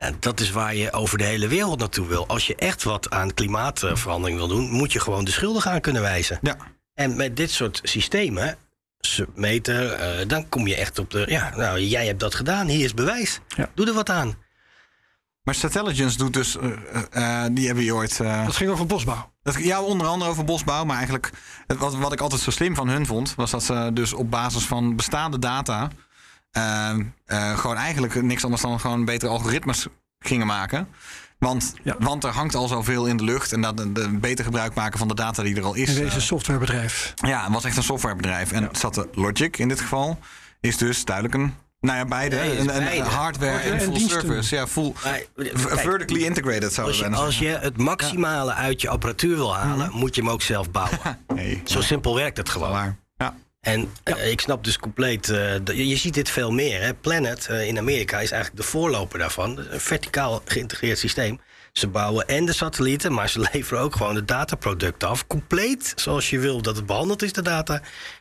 [SPEAKER 5] En dat is waar je over de hele wereld naartoe wil. Als je echt wat aan klimaatverandering wil doen, moet je gewoon de schuldigen aan kunnen wijzen.
[SPEAKER 4] Ja.
[SPEAKER 5] En met dit soort systemen, submeter, eh, dan kom je echt op de. Ja, nou, jij hebt dat gedaan, hier is bewijs.
[SPEAKER 3] Ja.
[SPEAKER 5] Doe er wat aan.
[SPEAKER 4] Maar Satelligence doet dus, eh, eh, die hebben je ooit... eh,
[SPEAKER 3] Dat ging over bosbouw.
[SPEAKER 4] dat, ja, onder andere over bosbouw, maar eigenlijk... het- Wat, wat ik altijd zo slim van hun vond, was dat ze dus op basis van bestaande data... eh, eh, gewoon eigenlijk niks anders dan gewoon betere algoritmes gingen maken. Want,
[SPEAKER 3] Ja.
[SPEAKER 4] want er hangt al zoveel in de lucht. En dat de, de beter gebruik maken van de data die er al is.
[SPEAKER 3] In deze
[SPEAKER 4] eh,
[SPEAKER 3] softwarebedrijf.
[SPEAKER 4] ja, het was echt een softwarebedrijf. En zat Logic in dit geval is dus duidelijk een... Nou ja, beide.
[SPEAKER 5] Nee,
[SPEAKER 4] een, een
[SPEAKER 5] beide.
[SPEAKER 4] hardware
[SPEAKER 3] Hardware
[SPEAKER 4] en
[SPEAKER 3] en
[SPEAKER 4] full
[SPEAKER 3] diensten.
[SPEAKER 4] service. Ja, full,
[SPEAKER 5] Maar, kijk,
[SPEAKER 4] vertically integrated zou
[SPEAKER 5] Als
[SPEAKER 4] je
[SPEAKER 5] als je het maximale uit je apparatuur wil halen, moet je hem ook zelf bouwen. (laughs)
[SPEAKER 4] Nee,
[SPEAKER 5] Zo simpel werkt het gewoon.
[SPEAKER 4] Ja.
[SPEAKER 5] En eh, ik snap dus compleet. eh, je, je ziet dit veel meer. Hè. Planet eh, in Amerika is eigenlijk de voorloper daarvan. Een verticaal geïntegreerd systeem. Ze bouwen en de satellieten, maar ze (laughs) leveren ook gewoon de dataproducten af. Compleet zoals je wil dat het behandeld is, de data.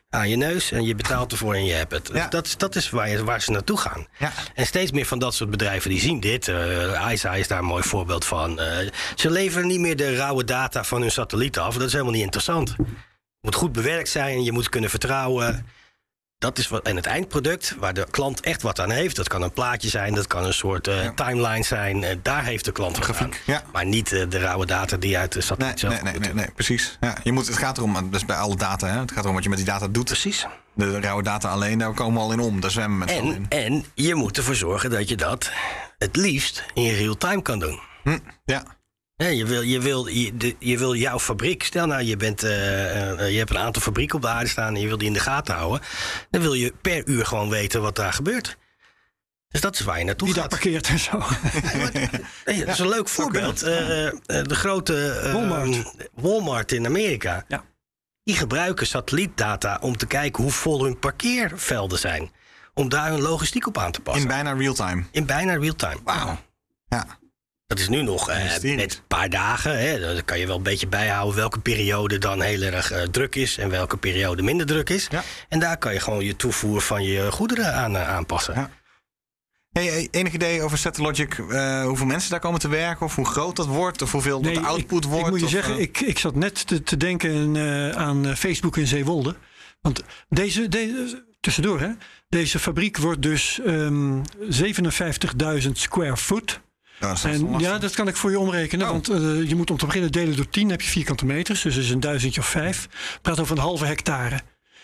[SPEAKER 5] Aan je neus en je betaalt ervoor en je hebt het.
[SPEAKER 4] Ja.
[SPEAKER 5] Dat, is- dat is waar, je, waar ze naartoe gaan.
[SPEAKER 4] Ja.
[SPEAKER 5] En steeds meer van dat soort bedrijven die zien dit. eh ISA is daar een mooi voorbeeld van. Ze leveren niet meer de rauwe data van hun satellieten af. Dat is helemaal niet interessant. Het moet goed bewerkt zijn, je moet kunnen vertrouwen. Dat is wat, en het eindproduct, waar de klant echt wat aan heeft. Dat kan een plaatje zijn, dat kan een soort eh, timeline zijn. eh, daar heeft de klant wat aan.
[SPEAKER 4] Grafiek, ja.
[SPEAKER 5] Maar niet eh, de rauwe data die uit de
[SPEAKER 4] Nee,
[SPEAKER 5] satelliet zelf
[SPEAKER 4] nee, nee, nee, nee, precies. Ja, je moet, het gaat erom, dus bij alle data, hè, het gaat erom wat je met die data doet.
[SPEAKER 5] Precies.
[SPEAKER 4] De rauwe data alleen, daar komen we al in om. Daar zwemmen we met
[SPEAKER 5] En,
[SPEAKER 4] in.
[SPEAKER 5] en je moet ervoor zorgen dat je dat het liefst in real time kan doen.
[SPEAKER 4] Hm, ja,
[SPEAKER 5] Ja, je, wil, je, wil, je, de- je wil jouw fabriek, stel nou je, bent, eh, eh, je hebt een aantal fabrieken op de aarde staan en je wil die in de gaten houden. Dan wil je per uur gewoon weten wat daar gebeurt. Dus dat is waar je naartoe
[SPEAKER 3] Wie daar
[SPEAKER 5] gaat.
[SPEAKER 3] parkeert en zo.
[SPEAKER 5] Nee, dat is een leuk voorbeeld. Eh, eh, de grote eh,
[SPEAKER 3] Walmart.
[SPEAKER 5] Walmart in Amerika.
[SPEAKER 3] Ja.
[SPEAKER 5] Die gebruiken satellietdata om te kijken hoe vol hun parkeervelden zijn. Om daar hun logistiek op aan te passen.
[SPEAKER 4] in bijna real time.
[SPEAKER 5] In bijna real time.
[SPEAKER 4] Wauw. Ja,
[SPEAKER 5] Dat is nu nog eh, net een paar dagen. Hè. Dan kan je wel een beetje bijhouden welke periode dan heel erg eh, druk is en welke periode minder druk is.
[SPEAKER 4] Ja.
[SPEAKER 5] En daar kan je gewoon je toevoer van je goederen aan eh, aanpassen.
[SPEAKER 4] Ja. Hey, enig idee over Satellogic, eh hoeveel mensen daar komen te werken? Of hoe groot dat wordt? Of hoeveel dat de output
[SPEAKER 3] ik,
[SPEAKER 4] wordt?
[SPEAKER 3] Ik moet je
[SPEAKER 4] of,
[SPEAKER 3] zeggen, ik, ik zat net te, te denken eh, aan Facebook in Zeewolde. Want deze, deze tussendoor, hè, deze fabriek wordt dus ehm 57.000 square foot.
[SPEAKER 4] Ja, dat
[SPEAKER 3] En ja, dat kan ik voor je omrekenen.
[SPEAKER 4] Oh.
[SPEAKER 3] Want eh, je moet om te beginnen delen door 10, heb je vierkante meters. Dus dat is een duizendje of vijf. Praat over een halve hectare.
[SPEAKER 4] Ja.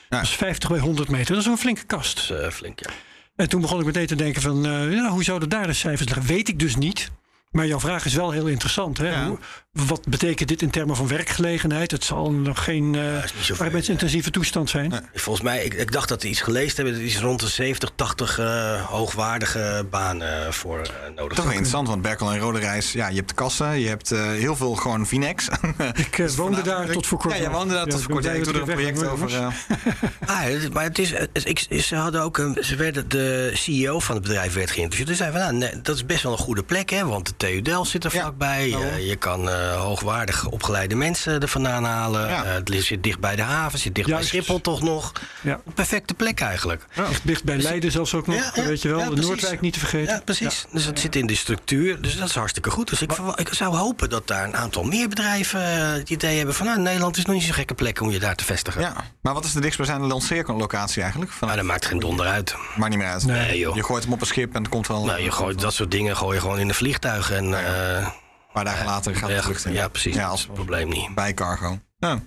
[SPEAKER 3] Dat is 50 bij 100 meter. Dat is een flinke kast.
[SPEAKER 5] Dus, eh, flink, ja.
[SPEAKER 3] En toen begon ik meteen te denken van, eh, ja, hoe zouden daar de cijfers liggen? Weet ik dus niet. Maar jouw vraag is wel heel interessant. Hè?
[SPEAKER 4] Ja.
[SPEAKER 3] Hoe- Wat betekent dit in termen van werkgelegenheid? Het zal nog geen eh
[SPEAKER 5] is
[SPEAKER 3] arbeidsintensieve toestand zijn.
[SPEAKER 5] Volgens mij, ik, ik dacht dat we iets gelezen hebben. Dat is rond de 70, 80 eh, hoogwaardige banen voor eh, nodig.
[SPEAKER 4] Toch wel interessant, want Berkel en Rode Reis, ja, je hebt de kassen, je hebt eh, heel veel gewoon Vinex. (laughs)
[SPEAKER 3] Ik eh, woonde daar tot voor kort.
[SPEAKER 4] Ja, jij woonde daar
[SPEAKER 3] Ja,
[SPEAKER 4] tot voor kort. Ik
[SPEAKER 3] dat
[SPEAKER 4] doe er een
[SPEAKER 3] weg
[SPEAKER 4] project over. (laughs)
[SPEAKER 5] Ah, het- maar het is, is- ik, ze hadden ook een, ze werden de CEO van het bedrijf werd geïnterviewd. Dus zei van, nou, nee, dat is best wel een goede plek, hè? Want de TU Delft zit er
[SPEAKER 4] Ja,
[SPEAKER 5] vlakbij. Eh, je kan hoogwaardig opgeleide mensen er vandaan halen.
[SPEAKER 4] Ja.
[SPEAKER 5] Eh, het zit dicht bij de haven, zit dicht
[SPEAKER 3] Juist.
[SPEAKER 5] bij Schiphol toch nog.
[SPEAKER 3] Ja.
[SPEAKER 5] Perfecte plek eigenlijk.
[SPEAKER 3] Echt dicht bij Leiden zelfs ook nog, weet je wel. de. Noordwijk niet te vergeten.
[SPEAKER 5] Ja, precies. Dus het zit in de structuur. Dus dat is hartstikke goed. Dus ik, ik zou hopen dat daar een aantal meer bedrijven eh, het idee hebben van... Nou, Nederland is nog niet zo'n gekke plek om je daar te vestigen.
[SPEAKER 4] Ja, maar wat is de dichtstbijzijnde lanceerlocatie eigenlijk? Van,
[SPEAKER 5] Maar dat maakt geen donder uit.
[SPEAKER 4] Maakt niet meer uit.
[SPEAKER 5] Nee, joh.
[SPEAKER 4] Je gooit hem op een schip en het komt wel
[SPEAKER 5] Nou, je gooit dat soort dingen gooi je gewoon in een vliegtuig. En, eh,
[SPEAKER 4] paar dagen later gaat het in.
[SPEAKER 5] ja, precies.
[SPEAKER 4] Ja, als
[SPEAKER 5] het probleem niet.
[SPEAKER 4] bij cargo. Ja.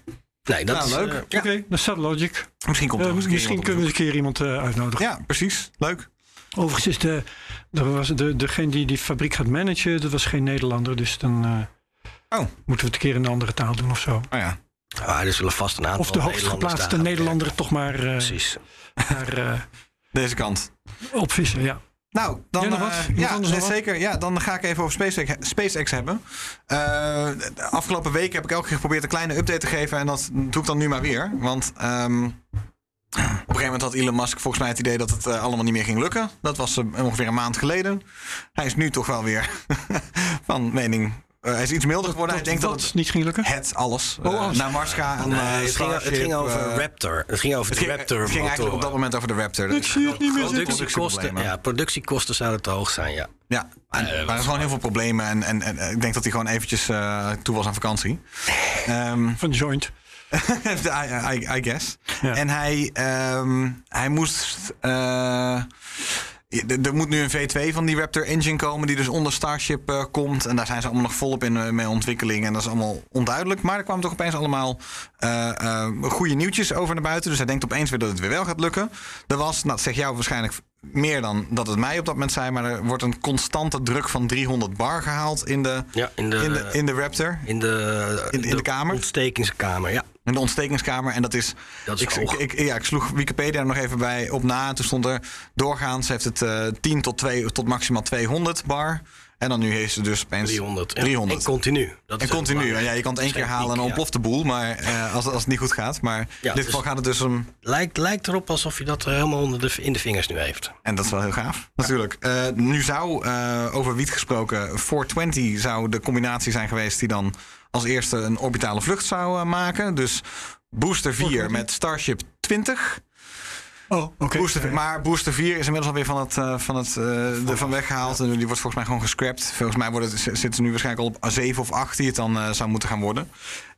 [SPEAKER 5] Nee, dat
[SPEAKER 4] Nou,
[SPEAKER 5] is
[SPEAKER 4] leuk.
[SPEAKER 5] eh, ja.
[SPEAKER 3] Oké, dat is Logic.
[SPEAKER 4] Misschien komt er
[SPEAKER 3] Eh, misschien kunnen we een keer iemand eh, uitnodigen.
[SPEAKER 4] Ja, precies. Leuk.
[SPEAKER 3] Overigens is de, er was de, degene die die fabriek gaat managen, dat was geen Nederlander. Dus dan eh,
[SPEAKER 4] Oh,
[SPEAKER 3] moeten we het een keer in een andere taal doen of zo.
[SPEAKER 4] oh ja.
[SPEAKER 5] Ah, er zullen vast een aantal
[SPEAKER 3] Of de hoogst geplaatste Nederlander toch maar eh,
[SPEAKER 5] Precies.
[SPEAKER 3] eh, (laughs)
[SPEAKER 4] Deze kant.
[SPEAKER 3] opvissen. Ja.
[SPEAKER 4] Nou, dan,
[SPEAKER 3] Jij nog wat?
[SPEAKER 4] eh,
[SPEAKER 3] Nog
[SPEAKER 4] ja,
[SPEAKER 3] wat?
[SPEAKER 4] zeker. Ja, dan ga ik even over SpaceX, SpaceX hebben. Eh, de afgelopen week heb ik elke keer geprobeerd een kleine update te geven. En dat doe ik dan nu maar weer. Want ehm, op een gegeven moment had Elon Musk volgens mij het idee dat het eh, allemaal niet meer ging lukken. Dat was ongeveer een maand geleden. Hij is nu toch wel weer (laughs) van mening. Eh, hij is iets milder geworden. Hij denkt dat het,
[SPEAKER 3] niet ging lukken.
[SPEAKER 4] het alles.
[SPEAKER 3] Oh,
[SPEAKER 4] eh,
[SPEAKER 3] alles.
[SPEAKER 4] naar Mars gaan. en,
[SPEAKER 5] Nee,
[SPEAKER 4] eh,
[SPEAKER 5] het, ging, het ging
[SPEAKER 4] Starship,
[SPEAKER 5] over Raptor. Het ging over
[SPEAKER 4] het
[SPEAKER 5] de
[SPEAKER 4] ging,
[SPEAKER 5] Raptor.
[SPEAKER 4] het ging eigenlijk op dat moment over de Raptor.
[SPEAKER 3] Ik zie het niet meer
[SPEAKER 5] productiekosten, ja, productiekosten zouden te hoog zijn, ja.
[SPEAKER 4] Ja, en
[SPEAKER 5] Eh,
[SPEAKER 4] er waren gewoon heel veel problemen. En, en, en ik denk dat hij gewoon eventjes eh, toe was aan vakantie. (laughs) Ehm,
[SPEAKER 3] Van Joint. (laughs)
[SPEAKER 4] I, I, I guess.
[SPEAKER 3] Ja.
[SPEAKER 4] En hij, ehm, hij moest... eh, er moet nu een V2 van die Raptor engine komen... die dus onder Starship eh, komt. En daar zijn ze allemaal nog volop in mee ontwikkeling. En dat is allemaal onduidelijk. Maar er kwamen toch opeens allemaal eh, goede nieuwtjes over naar buiten. Dus hij denkt opeens weer dat het weer wel gaat lukken. Er was, nou dat zegt jou waarschijnlijk meer dan dat het mij op dat moment zei... maar er wordt een constante druk van 300 bar gehaald in de,
[SPEAKER 5] Ja, in de,
[SPEAKER 4] in de, in de Raptor.
[SPEAKER 5] in de,
[SPEAKER 4] in- in de kamer?
[SPEAKER 5] ontstekingskamer, ja.
[SPEAKER 4] In de ontstekingskamer. En dat is.
[SPEAKER 5] Dat is
[SPEAKER 4] ik, ik, ik- ja, ik sloeg Wikipedia er nog even bij op na. En toen stond er doorgaans heeft het eh 10 tot, 2, tot maximaal 200 bar. En dan nu heeft ze dus opeens
[SPEAKER 5] 300. ja.
[SPEAKER 4] 300.
[SPEAKER 5] En continu. Dat
[SPEAKER 4] En continu. En ja, je kan het één keer halen en dan ontploft de boel. Maar eh, als, als het niet goed gaat. Maar in dit
[SPEAKER 5] dus-
[SPEAKER 4] geval gaat het dus om.
[SPEAKER 5] Lijkt, lijkt erop alsof je dat helemaal onder de, in de vingers nu heeft.
[SPEAKER 4] En dat is wel heel gaaf, natuurlijk. Eh, nu zou, eh, over wiet gesproken, 420 zou de combinatie zijn geweest die dan als eerste een orbitale vlucht zou maken. Dus Booster 4 met Starship 20.
[SPEAKER 3] Oh, oké.
[SPEAKER 4] Booster, maar Booster 4 is inmiddels alweer van het, eh, van het uh, ervan weggehaald. En die wordt volgens mij gewoon gescrapt. Volgens mij worden, zitten ze nu waarschijnlijk al op 7 of 8 die het dan eh, zou moeten gaan worden.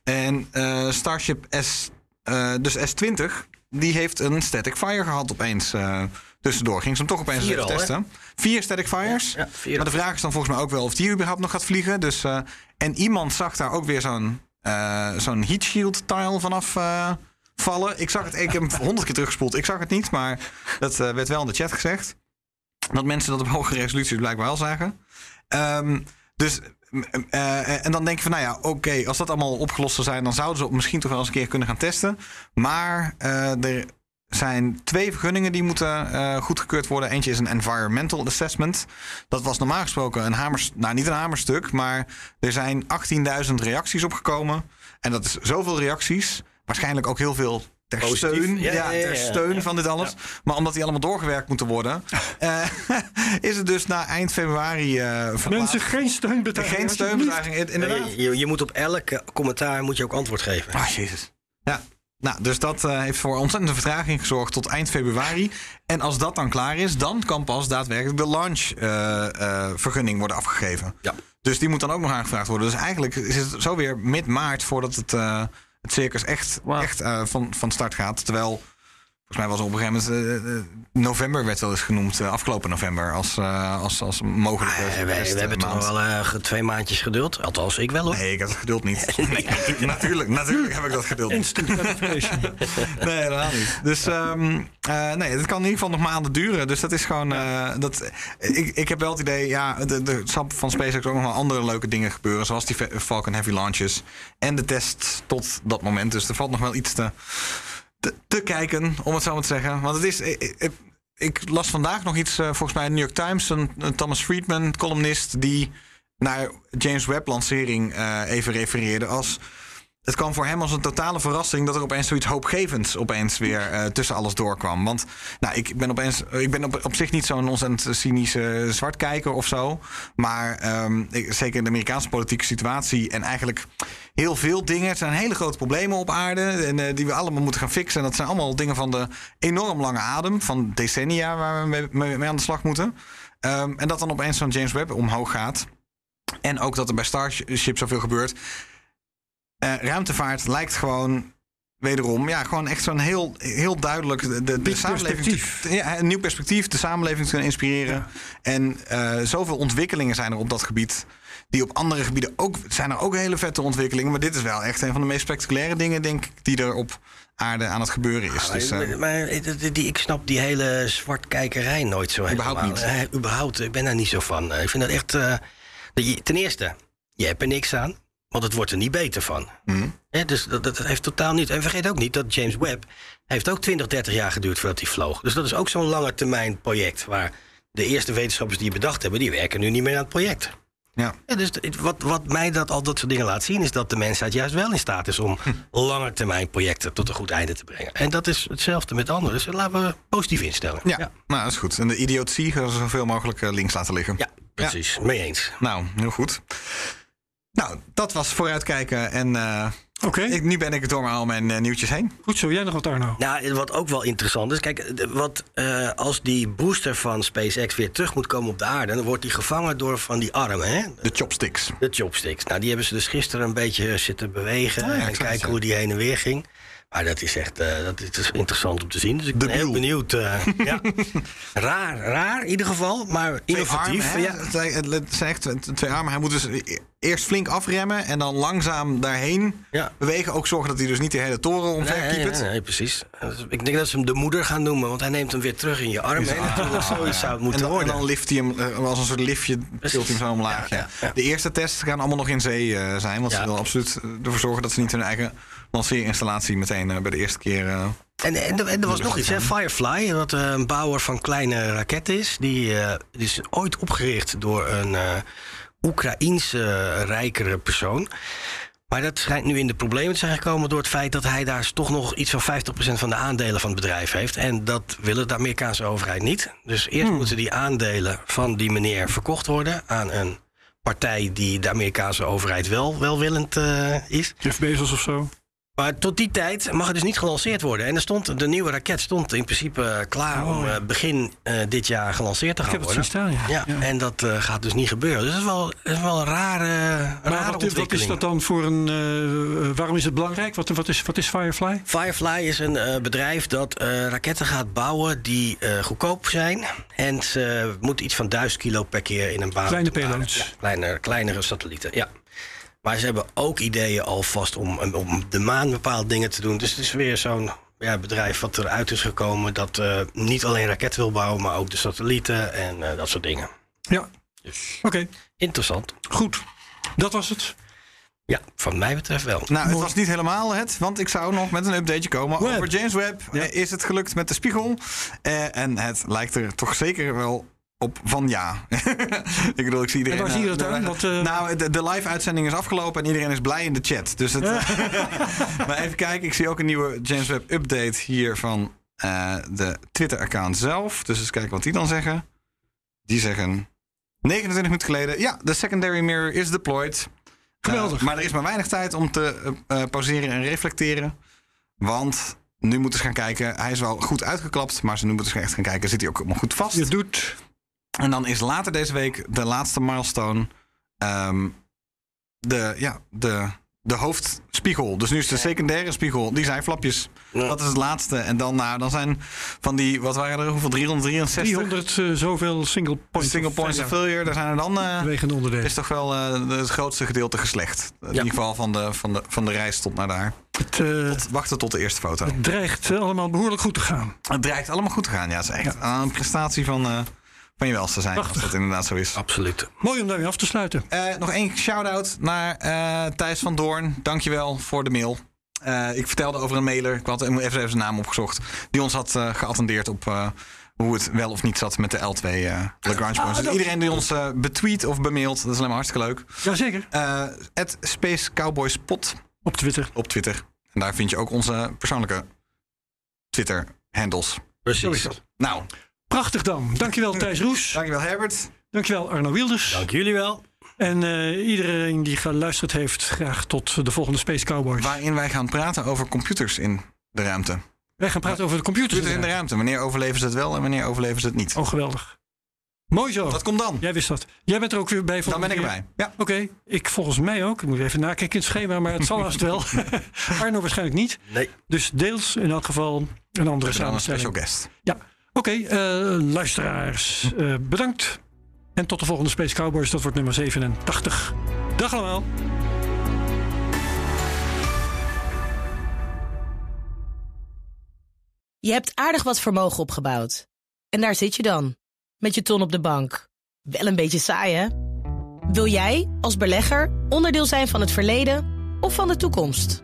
[SPEAKER 4] En eh, Starship S, eh, dus S20, die heeft een static fire gehad opeens. eh, tussendoor ging ze hem toch opeens
[SPEAKER 5] Vier
[SPEAKER 4] even
[SPEAKER 5] al, hè?
[SPEAKER 4] testen. Vier static fires.
[SPEAKER 5] Ja, vier.
[SPEAKER 4] Maar de vraag is dan volgens mij ook wel of die überhaupt nog gaat vliegen. Dus, eh, en iemand zag daar ook weer zo'n eh, zo'n heat shield tile vanaf eh, vallen. Ik zag het, ik heb hem honderd keer teruggespoeld. Ik zag het niet, maar dat eh, werd wel in de chat gezegd. Dat mensen dat op hoge resoluties blijkbaar wel zagen. Ehm, dus, eh, en dan denk je van, nou ja, oké, als dat allemaal opgelost zou zijn... dan zouden ze misschien toch wel eens een keer kunnen gaan testen. Maar eh, er zijn twee vergunningen die moeten goedgekeurd worden. Eentje is een environmental assessment. Dat was normaal gesproken een hamers, nou niet een hamerstuk, maar er zijn 18.000 reacties opgekomen. En dat is zoveel reacties, waarschijnlijk ook heel veel ter
[SPEAKER 5] Positief.
[SPEAKER 4] steun, ja,
[SPEAKER 5] Ja, ja, ja,
[SPEAKER 4] ter
[SPEAKER 5] ja.
[SPEAKER 4] steun
[SPEAKER 5] Ja.
[SPEAKER 4] van dit alles. Maar omdat die allemaal doorgewerkt moeten worden, (laughs) eh, (laughs) is het dus na eind februari eh verplaatst.
[SPEAKER 3] Mensen, geen steunbetuiging.
[SPEAKER 4] geen steunbetuiging, inderdaad.
[SPEAKER 5] Je, je, je moet op elke commentaar moet je ook antwoord geven.
[SPEAKER 4] Ah, jezus. Ja. Nou, dus dat eh, heeft voor ontzettende vertraging gezorgd tot eind februari. En als dat dan klaar is, dan kan pas daadwerkelijk de launch-vergunning worden afgegeven.
[SPEAKER 5] Ja.
[SPEAKER 4] Dus die moet dan ook nog aangevraagd worden. Dus eigenlijk is het zo weer mid-maart voordat het, eh, het circus echt, echt eh, van, van start gaat. Terwijl, volgens mij was op een gegeven moment... eh, eh, november werd wel eens genoemd, eh, afgelopen november, als, eh, als, als mogelijke
[SPEAKER 5] Eh, wij- we hebben toch
[SPEAKER 4] testmaand.
[SPEAKER 5] wel eh, twee maandjes geduld. Althans, ik wel hoor.
[SPEAKER 4] Nee, ik heb het geduld niet. (laughs) (laughs) natuurlijk, natuurlijk heb ik dat geduld niet. (laughs) Nee, helemaal niet. Dus ehm, eh, nee, het kan in ieder geval nog maanden duren. Dus dat is gewoon. eh, dat, ik, ik heb wel het idee, ja, de, de SAP van SpaceX ook nog wel andere leuke dingen gebeuren. Zoals die Fa- Falcon Heavy launches. En de test tot dat moment. Dus er valt nog wel iets te, te, kijken, om het zo maar te zeggen. Want het is. Ik, las vandaag nog iets, eh, volgens mij in de New York Times, een, Thomas Friedman, columnist, die naar James Webb lancering eh, even refereerde als het kwam voor hem als een totale verrassing dat er opeens zoiets hoopgevends opeens weer eh, tussen alles doorkwam. Want nou, ik ben opeens, ik ben op, zich niet zo'n ontzettend cynische zwartkijker of zo. Maar ehm, ik, zeker in de Amerikaanse politieke situatie en eigenlijk heel veel dingen. Er zijn hele grote problemen op aarde en, eh, die we allemaal moeten gaan fixen. En dat zijn allemaal dingen van de enorm lange adem, van decennia waar we mee, mee- mee aan de slag moeten. Ehm, en dat dan opeens zo'n James Webb omhoog gaat. En ook dat er bij Starship zoveel gebeurt. Eh, ruimtevaart lijkt gewoon wederom, ja, gewoon echt zo'n heel, heel duidelijk de, de, samenleving, te- ja, een nieuw perspectief, de samenleving te kunnen inspireren. En eh, zoveel ontwikkelingen zijn er op dat gebied. Die op andere gebieden ook zijn er ook hele vette ontwikkelingen. Maar dit is wel echt een van de meest spectaculaire dingen, denk ik, die er op aarde aan het gebeuren is.
[SPEAKER 5] Maar,
[SPEAKER 4] Dus, eh,
[SPEAKER 5] maar die, die- ik snap die hele zwartkijkerij nooit zo
[SPEAKER 4] Überhaupt
[SPEAKER 5] helemaal.
[SPEAKER 4] niet.
[SPEAKER 5] Eh, überhaupt, ik ben daar niet zo van. Eh, Ik vind dat echt... eh, dat je- ten eerste, je hebt er niks aan, want het wordt er niet beter van. Hè, dus dat, dat heeft totaal niet... En vergeet ook niet dat James Webb... heeft ook 20, 30 jaar geduurd voordat hij vloog. Dus dat is ook zo'n lange termijn project... waar de eerste wetenschappers die het bedacht hebben... die werken nu niet meer aan het project.
[SPEAKER 4] ja.
[SPEAKER 5] Ja, dus wat, wat mij dat, al dat soort dingen laat zien, is dat de mensheid juist wel in staat is om lange termijn projecten tot een goed einde te brengen. En dat is hetzelfde met anderen. Dus laten we positief instellen.
[SPEAKER 4] Ja,
[SPEAKER 5] ja,
[SPEAKER 4] nou dat is goed. En de idiotie gaan we zoveel mogelijk eh, links laten liggen.
[SPEAKER 5] Ja, precies. Mee eens.
[SPEAKER 4] Nou, heel goed. Nou, dat was vooruitkijken. En eh,
[SPEAKER 3] Oké,
[SPEAKER 4] ik, nu ben ik door al mijn eh, nieuwtjes heen.
[SPEAKER 3] goed zo. Jij nog wat, Arno?
[SPEAKER 5] Nou, wat ook wel interessant is, kijk, wat, eh, als die booster van SpaceX weer terug moet komen op de aarde, dan wordt die gevangen door van die armen, hè?
[SPEAKER 4] De chopsticks.
[SPEAKER 5] De chopsticks. Nou, die hebben ze dus gisteren een beetje zitten bewegen
[SPEAKER 4] Ah, ja,
[SPEAKER 5] en kijken hoe die heen en weer ging. Maar dat is echt eh, dat is interessant om te zien. Dus ik
[SPEAKER 4] De
[SPEAKER 5] ben heel benieuwd. eh, (laughs) ja. Raar, raar in ieder geval, maar
[SPEAKER 4] Twee
[SPEAKER 5] innovatief.
[SPEAKER 4] armen, hè?
[SPEAKER 5] ja.
[SPEAKER 4] Het zijn- Het zijn echt twee armen. Hij moet dus eerst flink afremmen en dan langzaam daarheen
[SPEAKER 5] Ja.
[SPEAKER 4] bewegen. Ook zorgen dat hij dus niet die hele toren omver
[SPEAKER 5] nee, nee, precies. Ik denk dat ze hem de moeder gaan noemen, want hij neemt hem weer terug in je arm. Natuurlijk, zoiets zou het
[SPEAKER 4] En
[SPEAKER 5] moeten
[SPEAKER 4] dan, en
[SPEAKER 5] worden.
[SPEAKER 4] dan lift hij hem eh, als een soort liftje, tilt hij hem zo omlaag.
[SPEAKER 5] Ja,
[SPEAKER 4] Ja,
[SPEAKER 5] ja, ja.
[SPEAKER 4] De eerste tests gaan allemaal nog in zee zijn. Want ze
[SPEAKER 5] Ja.
[SPEAKER 4] willen absoluut ervoor zorgen dat ze niet hun eigen lanceerinstallatie meteen eh, bij de eerste keer. eh,
[SPEAKER 5] En, en, er- en er was nog iets, hè? Firefly, wat eh, een bouwer van kleine raketten is. Die, eh, is ooit opgericht door een eh Oekraïense rijkere persoon. Maar dat schijnt nu in de problemen te zijn gekomen door het feit dat hij daar toch nog iets van 50% van de aandelen van het bedrijf heeft. En dat willen de Amerikaanse overheid niet. Dus eerst moeten die aandelen van die meneer verkocht worden aan een partij die de Amerikaanse overheid wel welwillend eh, is.
[SPEAKER 3] Jeff Bezos of zo?
[SPEAKER 5] Maar tot die tijd mag het dus niet gelanceerd worden. En er stond, de nieuwe raket stond in principe eh, klaar
[SPEAKER 3] Oh,
[SPEAKER 5] om
[SPEAKER 3] ja.
[SPEAKER 5] eh, begin eh, dit jaar gelanceerd te
[SPEAKER 3] Ik
[SPEAKER 5] gaan
[SPEAKER 3] heb het zien
[SPEAKER 5] worden.
[SPEAKER 3] staan, ja.
[SPEAKER 5] Ja, en dat gaat dus niet gebeuren. Dus dat is wel, dat is wel een rare,
[SPEAKER 3] Maar
[SPEAKER 5] rare
[SPEAKER 3] wat, wat is dat dan voor een... waarom is het belangrijk? Wat, wat, is, wat is Firefly?
[SPEAKER 5] Firefly is een bedrijf dat raketten gaat bouwen die goedkoop zijn. En ze moeten iets van 1000 kilo per keer in een baan.
[SPEAKER 3] Kleine payloads.
[SPEAKER 5] Ja, kleine, kleinere satellieten, ja. Maar ze hebben ook ideeën alvast om, om de maan bepaalde dingen te doen. Dus het is weer zo'n ja, bedrijf wat eruit is gekomen... dat eh, niet alleen raketten wil bouwen, maar ook de satellieten en eh, dat soort dingen.
[SPEAKER 3] Ja,
[SPEAKER 5] Dus
[SPEAKER 3] oké.
[SPEAKER 5] interessant.
[SPEAKER 3] Goed. Dat was het.
[SPEAKER 5] Ja, van mij betreft wel.
[SPEAKER 4] Nou, het was niet helemaal het, want ik zou nog met een updateje komen over James Webb.
[SPEAKER 3] Ja.
[SPEAKER 4] Eh, is het gelukt met de spiegel? Eh, en het lijkt er toch zeker wel op van ja. (laughs) ik bedoel, ik zie iedereen...
[SPEAKER 3] En waar zie je
[SPEAKER 4] eh,
[SPEAKER 3] dat eh,
[SPEAKER 4] Nou, de, de live-uitzending is afgelopen en iedereen is blij in de chat. Dus het, (laughs) maar even kijken, ik zie ook een nieuwe James Webb update hier van eh, de Twitter-account zelf. Dus eens kijken wat die dan zeggen. Die zeggen 29 minuten geleden... Ja, de secondary mirror is deployed.
[SPEAKER 3] Geweldig.
[SPEAKER 4] Maar er is maar weinig tijd om te pauzeren en reflecteren. Want nu moeten ze gaan kijken. Hij is wel goed uitgeklapt, maar ze nu moeten ze echt gaan kijken. Zit hij ook allemaal goed vast?
[SPEAKER 3] Je doet...
[SPEAKER 4] En dan is later deze week de laatste milestone. ehm, de, ja, de, de hoofdspiegel. Dus nu is de secundaire spiegel. Die zijn flapjes.
[SPEAKER 5] Ja.
[SPEAKER 4] Dat is het laatste. En dan, nou, dan zijn van die, wat waren er? Hoeveel? 363?
[SPEAKER 3] 300 eh, zoveel single points.
[SPEAKER 4] Single points of
[SPEAKER 3] failure.
[SPEAKER 4] failure. Daar zijn er dan... eh,
[SPEAKER 3] onderdelen.
[SPEAKER 4] is toch wel eh, het grootste gedeelte geslecht. In ieder geval van de, van, de, van de reis tot naar daar.
[SPEAKER 3] Het, eh,
[SPEAKER 4] Tot, wachten tot de eerste foto.
[SPEAKER 3] het dreigt allemaal behoorlijk goed te gaan.
[SPEAKER 4] Het dreigt allemaal goed te gaan. Ja, het is echt een prestatie van, eh, van je welste zijn.
[SPEAKER 3] Prachtig.
[SPEAKER 4] Als dat inderdaad zo is.
[SPEAKER 5] Absoluut.
[SPEAKER 3] Mooi om daarmee af te sluiten.
[SPEAKER 4] Eh, nog één shout-out naar eh, Thijs van Doorn. Dankjewel voor de mail. Eh, ik vertelde over een mailer. Ik had even, even zijn naam opgezocht. Die ons had eh, geattendeerd op eh, hoe het wel of niet zat met de L2 eh Lagrange points. Dus iedereen die ons eh, betweet of bemailt, dat is alleen maar hartstikke leuk.
[SPEAKER 3] Jazeker.
[SPEAKER 4] Eh Het Space Cowboy Spot
[SPEAKER 3] Op Twitter.
[SPEAKER 4] op Twitter. En daar vind je ook onze persoonlijke Twitter-handles.
[SPEAKER 5] Precies.
[SPEAKER 4] Nou,
[SPEAKER 3] Prachtig dan. Dankjewel Thijs Roes.
[SPEAKER 4] dankjewel Herbert.
[SPEAKER 3] Dankjewel Arno Wilders.
[SPEAKER 5] Dank jullie wel.
[SPEAKER 3] En eh, iedereen die geluisterd heeft, graag tot de volgende Space Cowboys.
[SPEAKER 4] Waarin wij gaan praten over computers in de ruimte.
[SPEAKER 3] Wij gaan praten over de computers.
[SPEAKER 4] Computers in de ruimte. Wanneer overleven ze het wel en wanneer overleven ze het niet?
[SPEAKER 3] Oh, geweldig. Mooi zo.
[SPEAKER 4] Dat komt dan.
[SPEAKER 3] Jij wist dat. Jij bent er ook weer bij
[SPEAKER 4] Dan ben ik erbij. Ja.
[SPEAKER 3] Oké, ik volgens mij ook. Ik moet even nakijken in het schema, maar het zal (laughs) haast wel. (laughs) Arno waarschijnlijk niet.
[SPEAKER 5] Nee.
[SPEAKER 3] Dus deels in elk geval een andere
[SPEAKER 4] Dan een special
[SPEAKER 3] samenstelling.
[SPEAKER 4] guest.
[SPEAKER 3] Ja, oké. eh, luisteraars, eh, bedankt. En tot de volgende Space Cowboys. Dat wordt nummer 87. Dag allemaal.
[SPEAKER 6] Je hebt aardig wat vermogen opgebouwd. En daar zit je dan, met je ton op de bank. Wel een beetje saai, hè? Wil jij, als belegger, onderdeel zijn van het verleden of van de toekomst?